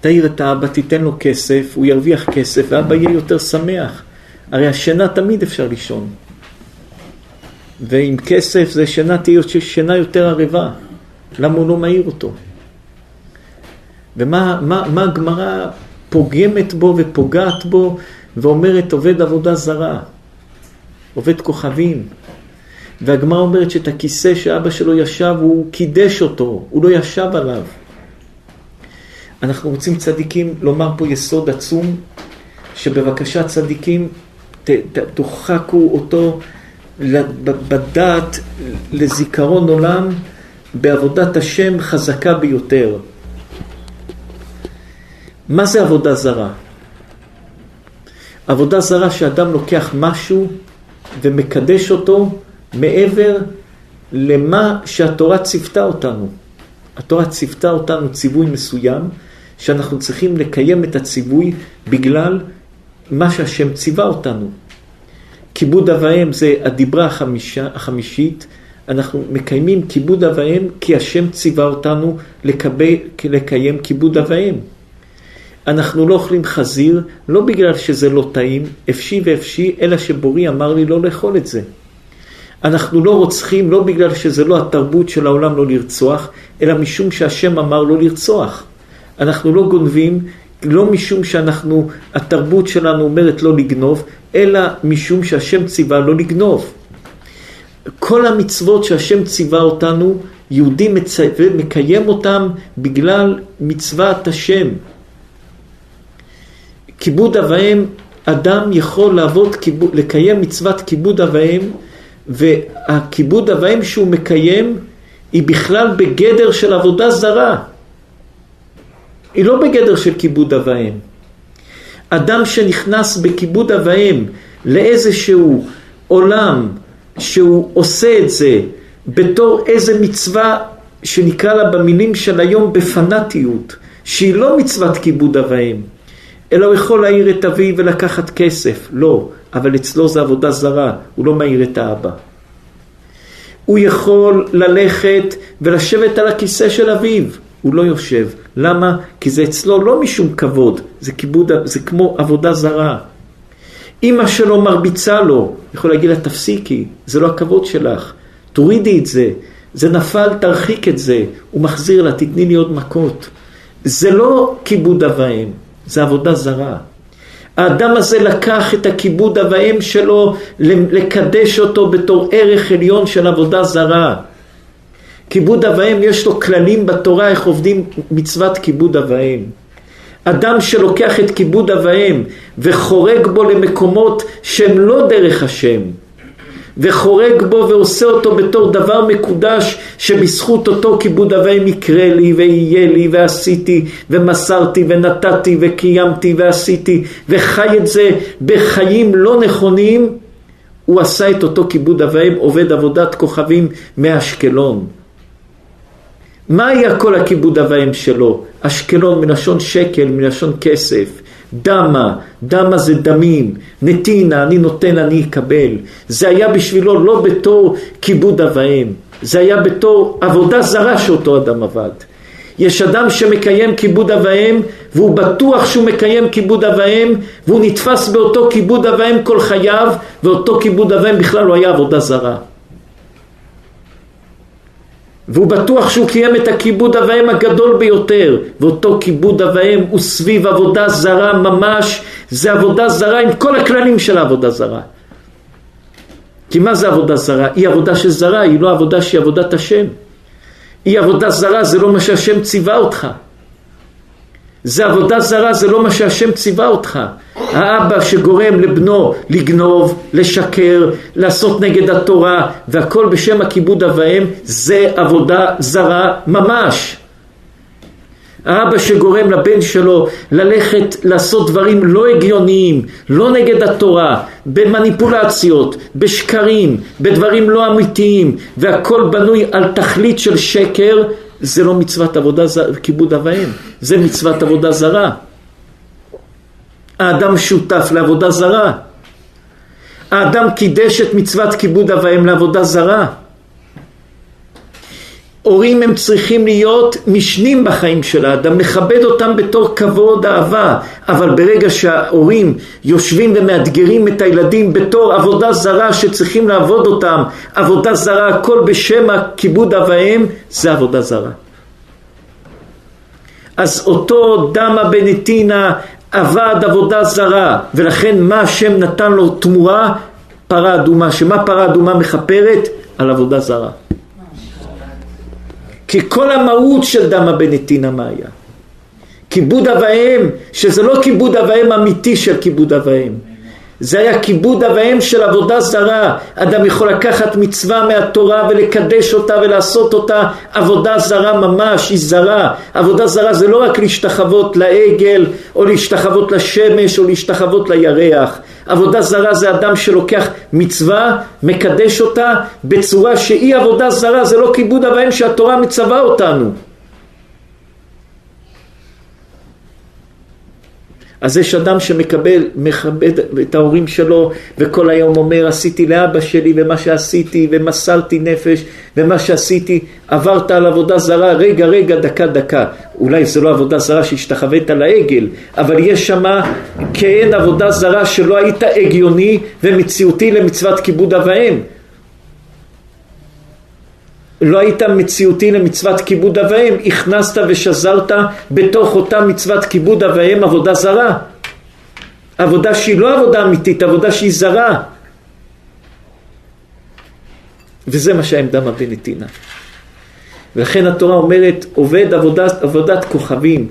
תעיר את האבא, תיתן לו כסף, הוא ירוויח כסף, ואבא יהיה יותר שמח. הרי השינה תמיד אפשר לישון. ועם כסף זה שינה תהיה שינה יותר ערבה. למה הוא לא מעיר אותו? ומה מה, מה הגמרא פוגמת בו ופוגעת בו ואומרת עובד עבודה זרה, עובד כוכבים. והגמרא אומרת שאת הכיסא שאבא שלו ישב, הוא קידש אותו, הוא לא ישב עליו. אנחנו רוצים צדיקים לומר פה יסוד עצום, שבבקשה צדיקים ת, ת, תוחקו אותו בדעת לזיכרון עולם בעבודת השם חזקה ביותר. מה זה עבודה זרה? עבודה זרה שאדם לוקח משהו ומקדש אותו מעבר למה שהתורה ציוותה אותנו. התורה ציוותה אותנו ציווי מסוים, שאנחנו צריכים לקיים את הציווי בגלל מה שהשם ציווה אותנו. כיבוד אב ואם זה הדיברה החמישה, החמישית, אנחנו מקיימים כיבוד אב ואם כי השם ציווה אותנו לקבל, לקיים כיבוד אב ואם. אנחנו לא אוכלים חזיר, לא בגלל שזה לא טעים, אפשי ואפשי, אלא שבורי אמר לי לא לאכול את זה. אנחנו לא רוצחים לא בגלל שזה לא התרבות של העולם לא לרצוח, אלא משום שהשם אמר לא לרצוח. אנחנו לא גונבים לא משום שאנחנו, התרבות שלנו אומרת לא לגנוב, אלא משום שהשם ציווה לא לגנוב. כל המצוות שהשם ציווה אותנו, יהודי מצווה, מקיים אותם בגלל מצוות השם. כיבוד אב ואם, אדם יכול לעבוד, לקיים מצוות כיבוד אב ואם, והכיבוד אב ואם שהוא מקיים, היא בכלל בגדר של עבודה זרה. היא לא בגדר של כיבוד אב ואם. אדם שנכנס בכיבוד אב ואם לאיזשהו עולם שהוא עושה את זה בתור איזה מצווה שנקרא לה במילים של היום בפנאטיות, שהיא לא מצוות כיבוד אב ואם, אלא הוא יכול להעיר את אביו ולקחת כסף. לא, אבל אצלו זה עבודה זרה, הוא לא מעיר את האבא. הוא יכול ללכת ולשבת על הכיסא של אביו, הוא לא יושב. למה? כי זה אצלו לא משום כבוד, זה כיבוד, זה כמו עבודה זרה. אימא שלו מרביצה לו, יכול להגיד לה תפסיקי, זה לא הכבוד שלך, תורידי את זה, זה נפל, תרחיק את זה, הוא מחזיר לה, תתני לי עוד מכות. זה לא כיבוד אב ואם, זה עבודה זרה. האדם הזה לקח את הכיבוד אב ואם שלו לקדש אותו בתור ערך עליון של עבודה זרה. כיבוד אב ואם יש לו כללים בתורה איך עובדים מצוות כיבוד אב ואם. אדם שלוקח את כיבוד אב ואם וחורג בו למקומות שהם לא דרך השם, וחורג בו ועושה אותו בתור דבר מקודש שבזכות אותו כיבוד אב ואם יקרה לי ויהיה לי ועשיתי ומסרתי ונתתי וקיימתי ועשיתי וחי את זה בחיים לא נכונים, הוא עשה את אותו כיבוד אב ואם עובד עבודת כוכבים מאשקלון. מה היה כל הכיבוד אב ואם שלו? אשקלון מלשון שקל, מלשון כסף. דמה, דמה זה דמים, נתינה, אני נותן, אני אקבל. זה היה בשבילו לא בתור כיבוד אב ואם, זה היה בתור עבודה זרה שאותו אדם עבד. יש אדם שמקיים כיבוד אב ואם, והוא בטוח שהוא מקיים כיבוד אב ואם, והוא נתפס באותו כיבוד אב ואם כל חייו, ואותו כיבוד אב ואם בכלל לא היה עבודה זרה. והוא בטוח שהוא קיים את הכיבוד אב ואם הגדול ביותר, ואותו כיבוד אב ואם הוא סביב עבודה זרה ממש, זה עבודה זרה עם כל הכללים של העבודה זרה. כי מה זה עבודה זרה? היא עבודה של זרה, היא לא עבודה שהיא עבודת השם. היא עבודה זרה, זה לא מה שהשם ציווה אותך. זה עבודה זרה, זה לא מה שהשם ציווה אותך. האבא שגורם לבנו לגנוב, לשקר, לעשות נגד התורה, והכל בשם הכיבוד אב ואם, זה עבודה זרה ממש. האבא שגורם לבן שלו ללכת לעשות דברים לא הגיוניים, לא נגד התורה, במניפולציות, בשקרים, בדברים לא אמיתיים, והכל בנוי על תכלית של שקר, זה לא מצוות עבודה, כיבוד אב ואם, זה מצוות עבודה זרה. האדם שותף לעבודה זרה. האדם קידש את מצוות כיבוד אב ואם לעבודה זרה. הורים הם צריכים להיות משנים בחיים של האדם, לכבד אותם בתור כבוד, אהבה, אבל ברגע שההורים יושבים ומאתגרים את הילדים בתור עבודה זרה שצריכים לעבוד אותם, עבודה זרה, הכל בשם הכיבוד אב ואם, זה עבודה זרה. אז אותו דמה בנתינה עבד עבודה זרה, ולכן מה השם נתן לו תמורה? פרה אדומה, שמה פרה אדומה מכפרת? על עבודה זרה. כי כל המהות של דמה בנתינה מה היה? כיבוד אב ואם, שזה לא כיבוד אב ואם אמיתי של כיבוד אב ואם. זה היה כיבוד אב ואם של עבודה זרה. אדם יכול לקחת מצווה מהתורה ולקדש אותה ולעשות אותה עבודה זרה ממש, היא זרה. עבודה זרה זה לא רק להשתחוות לעגל או להשתחוות לשמש או להשתחוות לירח. עבודה זרה זה אדם שלוקח מצווה, מקדש אותה בצורה שהיא עבודה זרה, זה לא כיבוד אב שהתורה מצווה אותנו. אז יש אדם שמקבל, מכבד את ההורים שלו וכל היום אומר עשיתי לאבא שלי ומה שעשיתי ומסרתי נפש ומה שעשיתי עברת על עבודה זרה רגע רגע דקה דקה. אולי זה לא עבודה זרה שהשתחווית לעגל אבל יש שמה כן עבודה זרה שלא היית הגיוני ומציאותי למצוות כיבוד אב ואם לא היית מציאותי למצוות כיבוד אב ואם, הכנסת ושזרת בתוך אותה מצוות כיבוד אב ואם עבודה זרה. עבודה שהיא לא עבודה אמיתית, עבודה שהיא זרה. וזה מה שהעמדה מבנתינה. ולכן התורה אומרת עובד עבודת, עבודת כוכבים.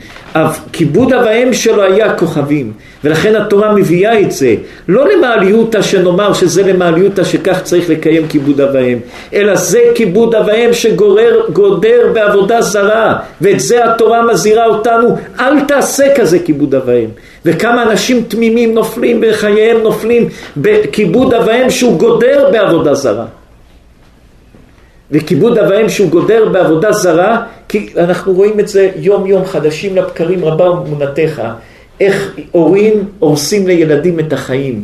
כיבוד אב ואם שלו היה כוכבים. ולכן התורה מביאה את זה. לא למעליותא שנאמר שזה למעליותא שכך צריך לקיים כיבוד אב ואם. אלא זה כיבוד אב ואם שגודר בעבודה זרה. ואת זה התורה מזהירה אותנו. אל תעשה כזה כיבוד אב ואם. וכמה אנשים תמימים נופלים בחייהם נופלים בכיבוד אב ואם שהוא גודר בעבודה זרה. וכיבוד אב ואם שהוא גודר בעבודה זרה, כי אנחנו רואים את זה יום יום חדשים לבקרים רבה אמונתך, איך הורים הורסים לילדים את החיים.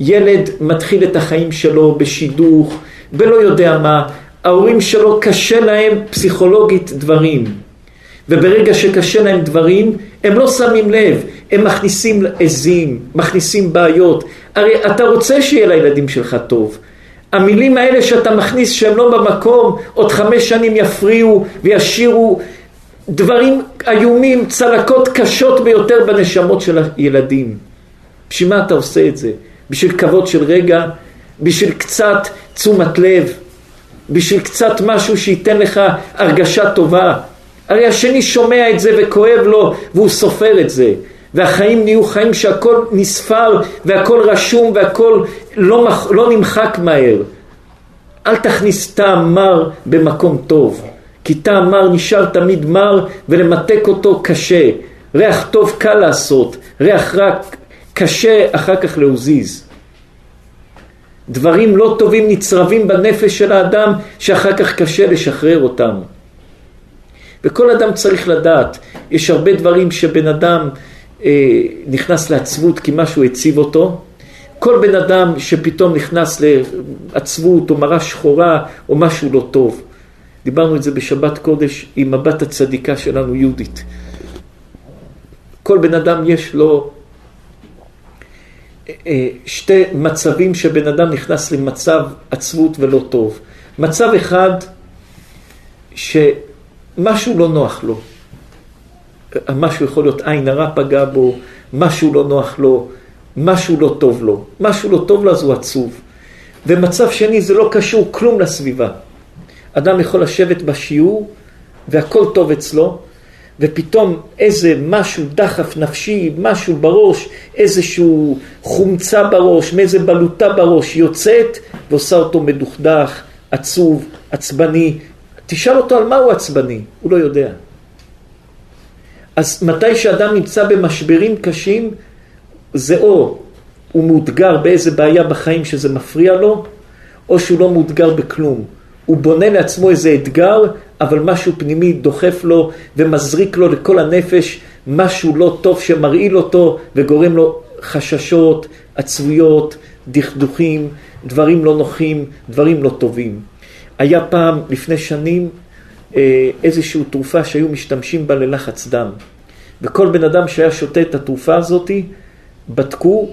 ילד מתחיל את החיים שלו בשידוך, ולא יודע מה, ההורים שלו קשה להם פסיכולוגית דברים. וברגע שקשה להם דברים, הם לא שמים לב, הם מכניסים עזים, מכניסים בעיות. הרי אתה רוצה שיהיה לילדים שלך טוב. המילים האלה שאתה מכניס שהם לא במקום, עוד חמש שנים יפריעו וישאירו דברים איומים, צלקות קשות ביותר בנשמות של הילדים. בשביל מה אתה עושה את זה? בשביל כבוד של רגע? בשביל קצת תשומת לב? בשביל קצת משהו שייתן לך הרגשה טובה? הרי השני שומע את זה וכואב לו והוא סופר את זה. והחיים נהיו חיים שהכל נספר והכל רשום והכל לא, מח, לא נמחק מהר. אל תכניס טעם מר במקום טוב, כי טעם מר נשאר תמיד מר ולמתק אותו קשה. ריח טוב קל לעשות, ריח רע קשה אחר כך להוזיז. דברים לא טובים נצרבים בנפש של האדם שאחר כך קשה לשחרר אותם. וכל אדם צריך לדעת, יש הרבה דברים שבן אדם נכנס לעצבות כי משהו הציב אותו. כל בן אדם שפתאום נכנס לעצבות או מראה שחורה או משהו לא טוב. דיברנו את זה בשבת קודש עם מבט הצדיקה שלנו יהודית. כל בן אדם יש לו אה, שתי מצבים שבן אדם נכנס למצב עצבות ולא טוב. מצב אחד שמשהו לא נוח לו. משהו יכול להיות עין הרע פגע בו, משהו לא נוח לו, משהו לא טוב לו. משהו לא טוב לו אז הוא עצוב. ומצב שני זה לא קשור כלום לסביבה. אדם יכול לשבת בשיעור והכל טוב אצלו, ופתאום איזה משהו דחף נפשי, משהו בראש, איזשהו חומצה בראש, מאיזה בלוטה בראש יוצאת ועושה אותו מדוכדך, עצוב, עצבני. תשאל אותו על מה הוא עצבני, הוא לא יודע. אז מתי שאדם נמצא במשברים קשים, זה או הוא מאותגר באיזה בעיה בחיים שזה מפריע לו, או שהוא לא מאותגר בכלום. הוא בונה לעצמו איזה אתגר, אבל משהו פנימי דוחף לו ומזריק לו לכל הנפש משהו לא טוב שמרעיל אותו וגורם לו חששות, עצבויות, דכדוכים, דברים לא נוחים, דברים לא טובים. היה פעם, לפני שנים, איזושהי תרופה שהיו משתמשים בה ללחץ דם. וכל בן אדם שהיה שותה את התרופה הזאתי, בדקו,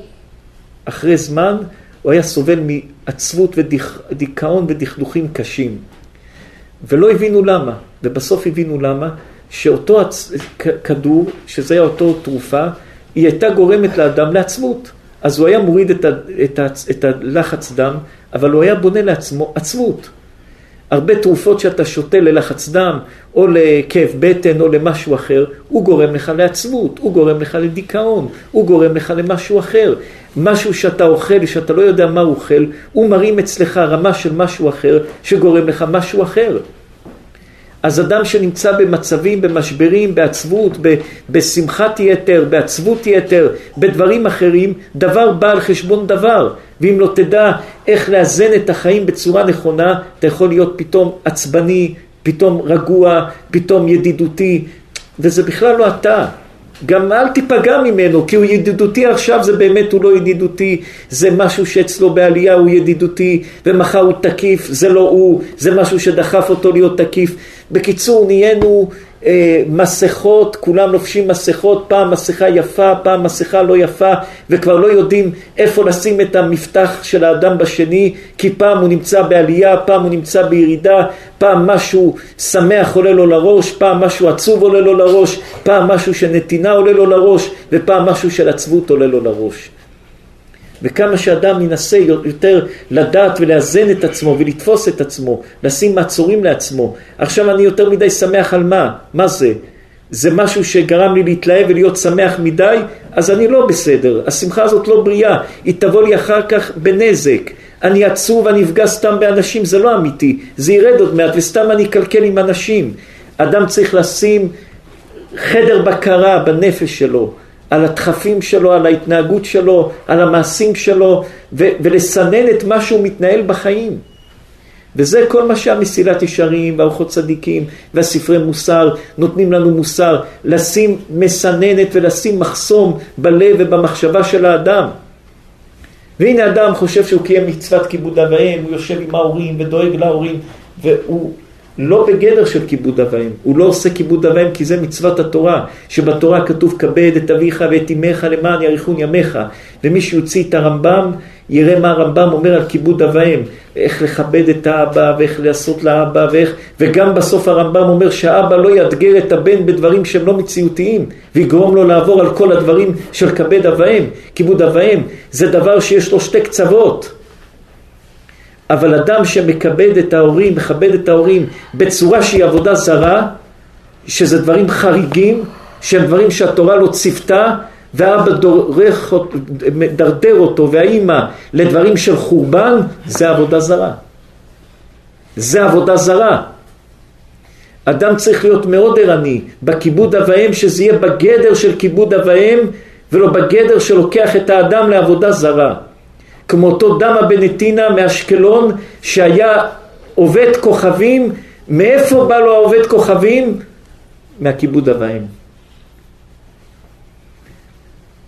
אחרי זמן, הוא היה סובל מעצבות ודיכאון ודכדוכים קשים. ולא הבינו למה, ובסוף הבינו למה, שאותו הצ... כדור, שזה היה אותו תרופה, היא הייתה גורמת לאדם לעצמות. אז הוא היה מוריד את, ה... את, ה... את הלחץ דם, אבל הוא היה בונה לעצמו עצמות. הרבה תרופות שאתה שותה ללחץ דם, או לכאב בטן, או למשהו אחר, הוא גורם לך לעצמות, הוא גורם לך לדיכאון, הוא גורם לך למשהו אחר. משהו שאתה אוכל, שאתה לא יודע מה הוא אוכל, הוא מרים אצלך רמה של משהו אחר, שגורם לך משהו אחר. אז אדם שנמצא במצבים, במשברים, בעצבות, בשמחת יתר, בעצבות יתר, בדברים אחרים, דבר בא על חשבון דבר. ואם לא תדע איך לאזן את החיים בצורה נכונה, אתה יכול להיות פתאום עצבני, פתאום רגוע, פתאום ידידותי, וזה בכלל לא אתה. גם אל תיפגע ממנו, כי הוא ידידותי עכשיו, זה באמת הוא לא ידידותי, זה משהו שאצלו בעלייה הוא ידידותי, ומחר הוא תקיף, זה לא הוא, זה משהו שדחף אותו להיות תקיף. בקיצור, נהיינו אה, מסכות, כולם לובשים מסכות, פעם מסכה יפה, פעם מסכה לא יפה, וכבר לא יודעים איפה לשים את המפתח של האדם בשני, כי פעם הוא נמצא בעלייה, פעם הוא נמצא בירידה, פעם משהו שמח עולה לו לראש, פעם משהו עצוב עולה לו לראש, פעם משהו של נתינה עולה לו לראש, ופעם משהו של עצבות עולה לו לראש. וכמה שאדם ינסה יותר לדעת ולאזן את עצמו ולתפוס את עצמו, לשים מעצורים לעצמו. עכשיו אני יותר מדי שמח על מה? מה זה? זה משהו שגרם לי להתלהב ולהיות שמח מדי, אז אני לא בסדר. השמחה הזאת לא בריאה, היא תבוא לי אחר כך בנזק. אני עצוב ואני אפגע סתם באנשים, זה לא אמיתי. זה ירד עוד מעט וסתם אני אקלקל עם אנשים. אדם צריך לשים חדר בקרה בנפש שלו. על הדחפים שלו, על ההתנהגות שלו, על המעשים שלו, ו- ולסנן את מה שהוא מתנהל בחיים. וזה כל מה שהמסילת ישרים והאורחות צדיקים והספרי מוסר נותנים לנו מוסר, לשים מסננת ולשים מחסום בלב ובמחשבה של האדם. והנה אדם חושב שהוא קיים מצוות כיבוד אב ואם, הוא יושב עם ההורים ודואג להורים, והוא לא בגדר של כיבוד אב ואם, הוא לא עושה כיבוד אב ואם כי זה מצוות התורה, שבתורה כתוב כבד את אביך ואת אמך למען יאריכון ימיך, ומי שיוציא את הרמב"ם יראה מה הרמב"ם אומר על כיבוד אב ואם, איך לכבד את האבא ואיך לעשות לאבא ואיך, וגם בסוף הרמב"ם אומר שהאבא לא יאתגר את הבן בדברים שהם לא מציאותיים, ויגרום לו לעבור על כל הדברים של כבד אב ואם, כיבוד אב ואם, זה דבר שיש לו שתי קצוות. אבל אדם שמכבד את ההורים, מכבד את ההורים בצורה שהיא עבודה זרה, שזה דברים חריגים, שהם דברים שהתורה לא ציוותה, והאבא דורך, מדרדר אותו, והאימא לדברים של חורבן, זה עבודה זרה. זה עבודה זרה. אדם צריך להיות מאוד ערני בכיבוד אב ואם, שזה יהיה בגדר של כיבוד אב ואם, ולא בגדר שלוקח את האדם לעבודה זרה. כמו אותו דמה בנתינה מאשקלון שהיה עובד כוכבים, מאיפה בא לו העובד כוכבים? מהכיבוד אב ואם.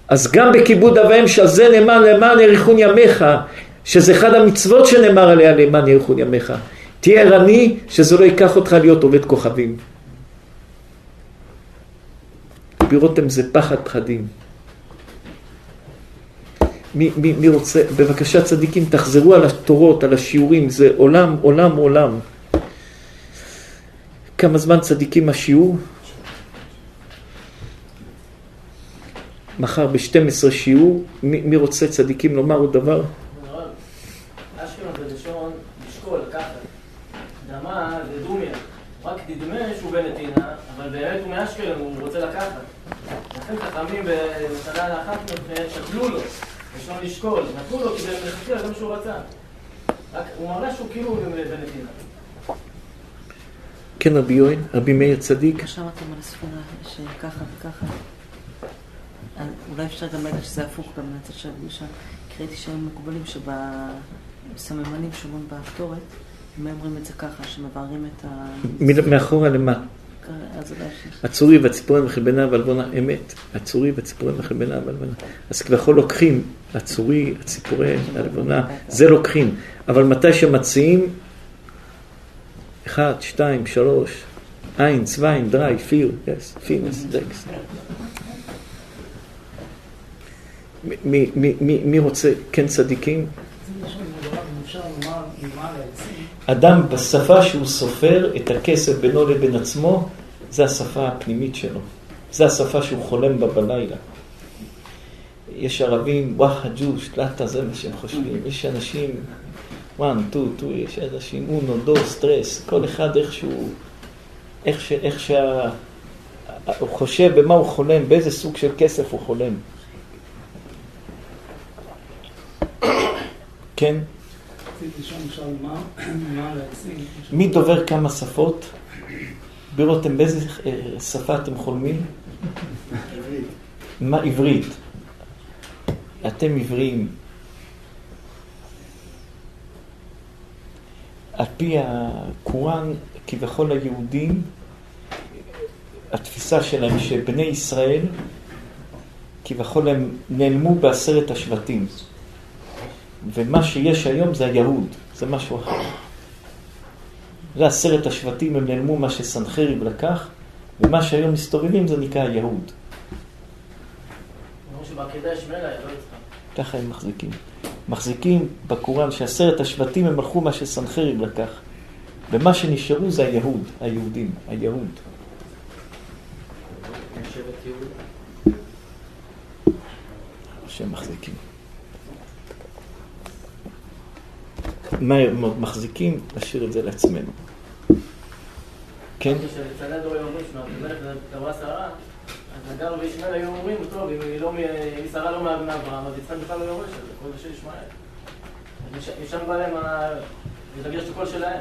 אז גם בכיבוד אב ואם שעל זה נאמר למען יאריכון ימיך, שזה אחד המצוות שנאמר עליה למען יאריכון ימיך. תהיה ערני שזה לא ייקח אותך להיות עובד כוכבים. רבי רותם זה פחד פחדים. מי, מי, מי רוצה, בבקשה צדיקים, תחזרו על התורות, על השיעורים, זה עולם, עולם, עולם. כמה זמן צדיקים השיעור? מחר ב-12 שיעור, מי, מי רוצה צדיקים לומר עוד דבר? אבל מאשקלון, הוא רוצה לקחת. לכן חכמים בשנה לאחת שקלו לו. לשון לשקול, נתנו לו כדי מלכתחילה זה מה שהוא רצה. רק הוא מראה שהוא כאילו בנתינה. כן, רבי יואל, רבי מאיר צדיק. שמעתם על הספירה שככה וככה. אולי אפשר גם להגיד שזה הפוך גם מהצד של הפגישה. כי ראיתי שהיו מקובלים שבסממנים שאומרים בהפטורת, הם אומרים את זה ככה, שמבררים את ה... מאחורה למה? הצורי והציפורים וחלבנה ועלבונה, אמת. הצורי והציפורים וחלבנה ועלבונה. אז כביכול לוקחים הצורי, הציפורי, הלבונה, זה לוקחים. אבל מתי שמציעים, אחד, שתיים, שלוש, vier, yes, fines, sechs. מי, מי, מי, מי רוצה, כן צדיקים? אדם בשפה שהוא סופר את הכסף בינו לבין עצמו, זה השפה הפנימית שלו. זה השפה שהוא חולם בה בלילה. יש ערבים, واحد جوج, تلاتة, זה מה שהם חושבים. יש אנשים, וואן, טו, טו, יש אנשים, uno, dos, tres, כל אחד איכשהו... איך, ש, איך שה... הוא חושב במה הוא חולם, באיזה סוג של כסף הוא חולם. כן? מי דובר כמה שפות? בירותם, באיזה אה, שפה אתם חולמים? עברית. מה עברית? אתם עבריים. על פי הקוראן, כביכול היהודים, התפיסה שלהם שבני ישראל, כביכול הם נעלמו בעשרת השבטים. ומה שיש היום זה היהוד, זה משהו אחר. זה עשרת השבטים, הם נעלמו מה שסנחריב לקח, ומה שהיום מסתובבים זה נקרא היהוד. לא ככה הם מחזיקים. מחזיקים בקוראן שעשרת השבטים הם הלכו מה שסנחריב לקח. ומה שנשארו זה היהוד, היהודים, היהוד. שהם מחזיקים. מה הם מחזיקים? נשאיר את זה לעצמנו. כן? כשבצלאל דור אומרים שמלך תבוא שרה, אז נגר וישמעאל היו אומרים, טוב, אם היא לא שרה לא מאברהם, אז יצחק בכלל לא יורש, אז הכל זה של ישמעאל. משם בא להם, זה דגש הקול שלהם.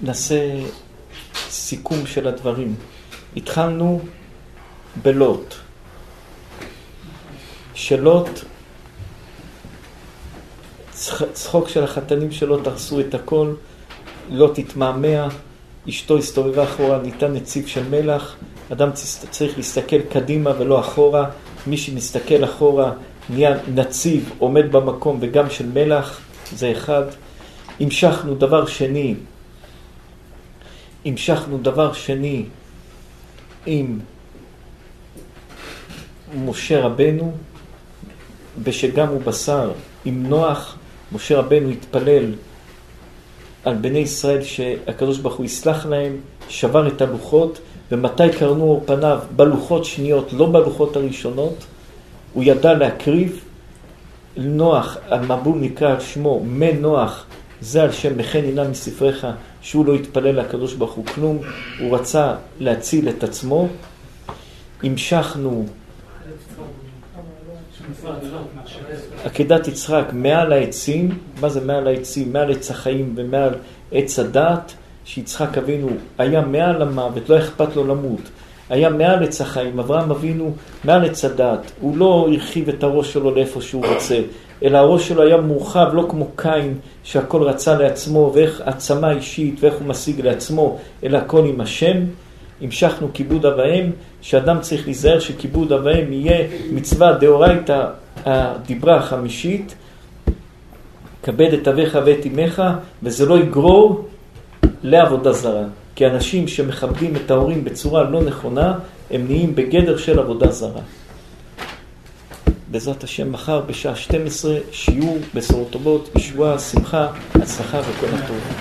נעשה סיכום של הדברים. התחלנו בלוט. שלוט, צחוק של החתנים שלו תרסו את הכל, לוט התמהמה, אשתו הסתובבה אחורה, ניתן נציב של מלח, אדם צריך להסתכל קדימה ולא אחורה, מי שמסתכל אחורה נהיה נציב, עומד במקום וגם של מלח, זה אחד. המשכנו דבר שני, המשכנו דבר שני עם משה רבנו, בשגם הוא בשר, עם נוח, משה רבנו התפלל על בני ישראל שהקדוש ברוך הוא יסלח להם, שבר את הלוחות, ומתי קרנו אור פניו? בלוחות שניות, לא בלוחות הראשונות. הוא ידע להקריב. נוח, המבול נקרא על שמו, מנוח, זה על שם מחן עינה מספריך, שהוא לא התפלל לקדוש ברוך הוא כלום, הוא רצה להציל את עצמו. המשכנו עקדת יצחק מעל העצים, מה זה מעל העצים? מעל עץ החיים ומעל עץ הדעת, שיצחק אבינו היה מעל המוות, לא אכפת לו למות. היה מעל עץ החיים, אברהם אבינו מעל עץ הדעת, הוא לא הרחיב את הראש שלו לאיפה שהוא רוצה, אלא הראש שלו היה מורחב, לא כמו קין, שהכל רצה לעצמו, ואיך עצמה אישית, ואיך הוא משיג לעצמו, אלא הכל עם השם. המשכנו כיבוד אב ואם, שאדם צריך להיזהר שכיבוד אב ואם יהיה מצווה דאורייתא הדיברה החמישית, כבד את אביך ואת אמך, וזה לא יגרור לעבודה זרה. כי אנשים שמכבדים את ההורים בצורה לא נכונה, הם נהיים בגדר של עבודה זרה. בעזרת השם מחר בשעה 12 שיעור בשורות טובות, ישועה, שמחה, הצלחה וכל הטוב.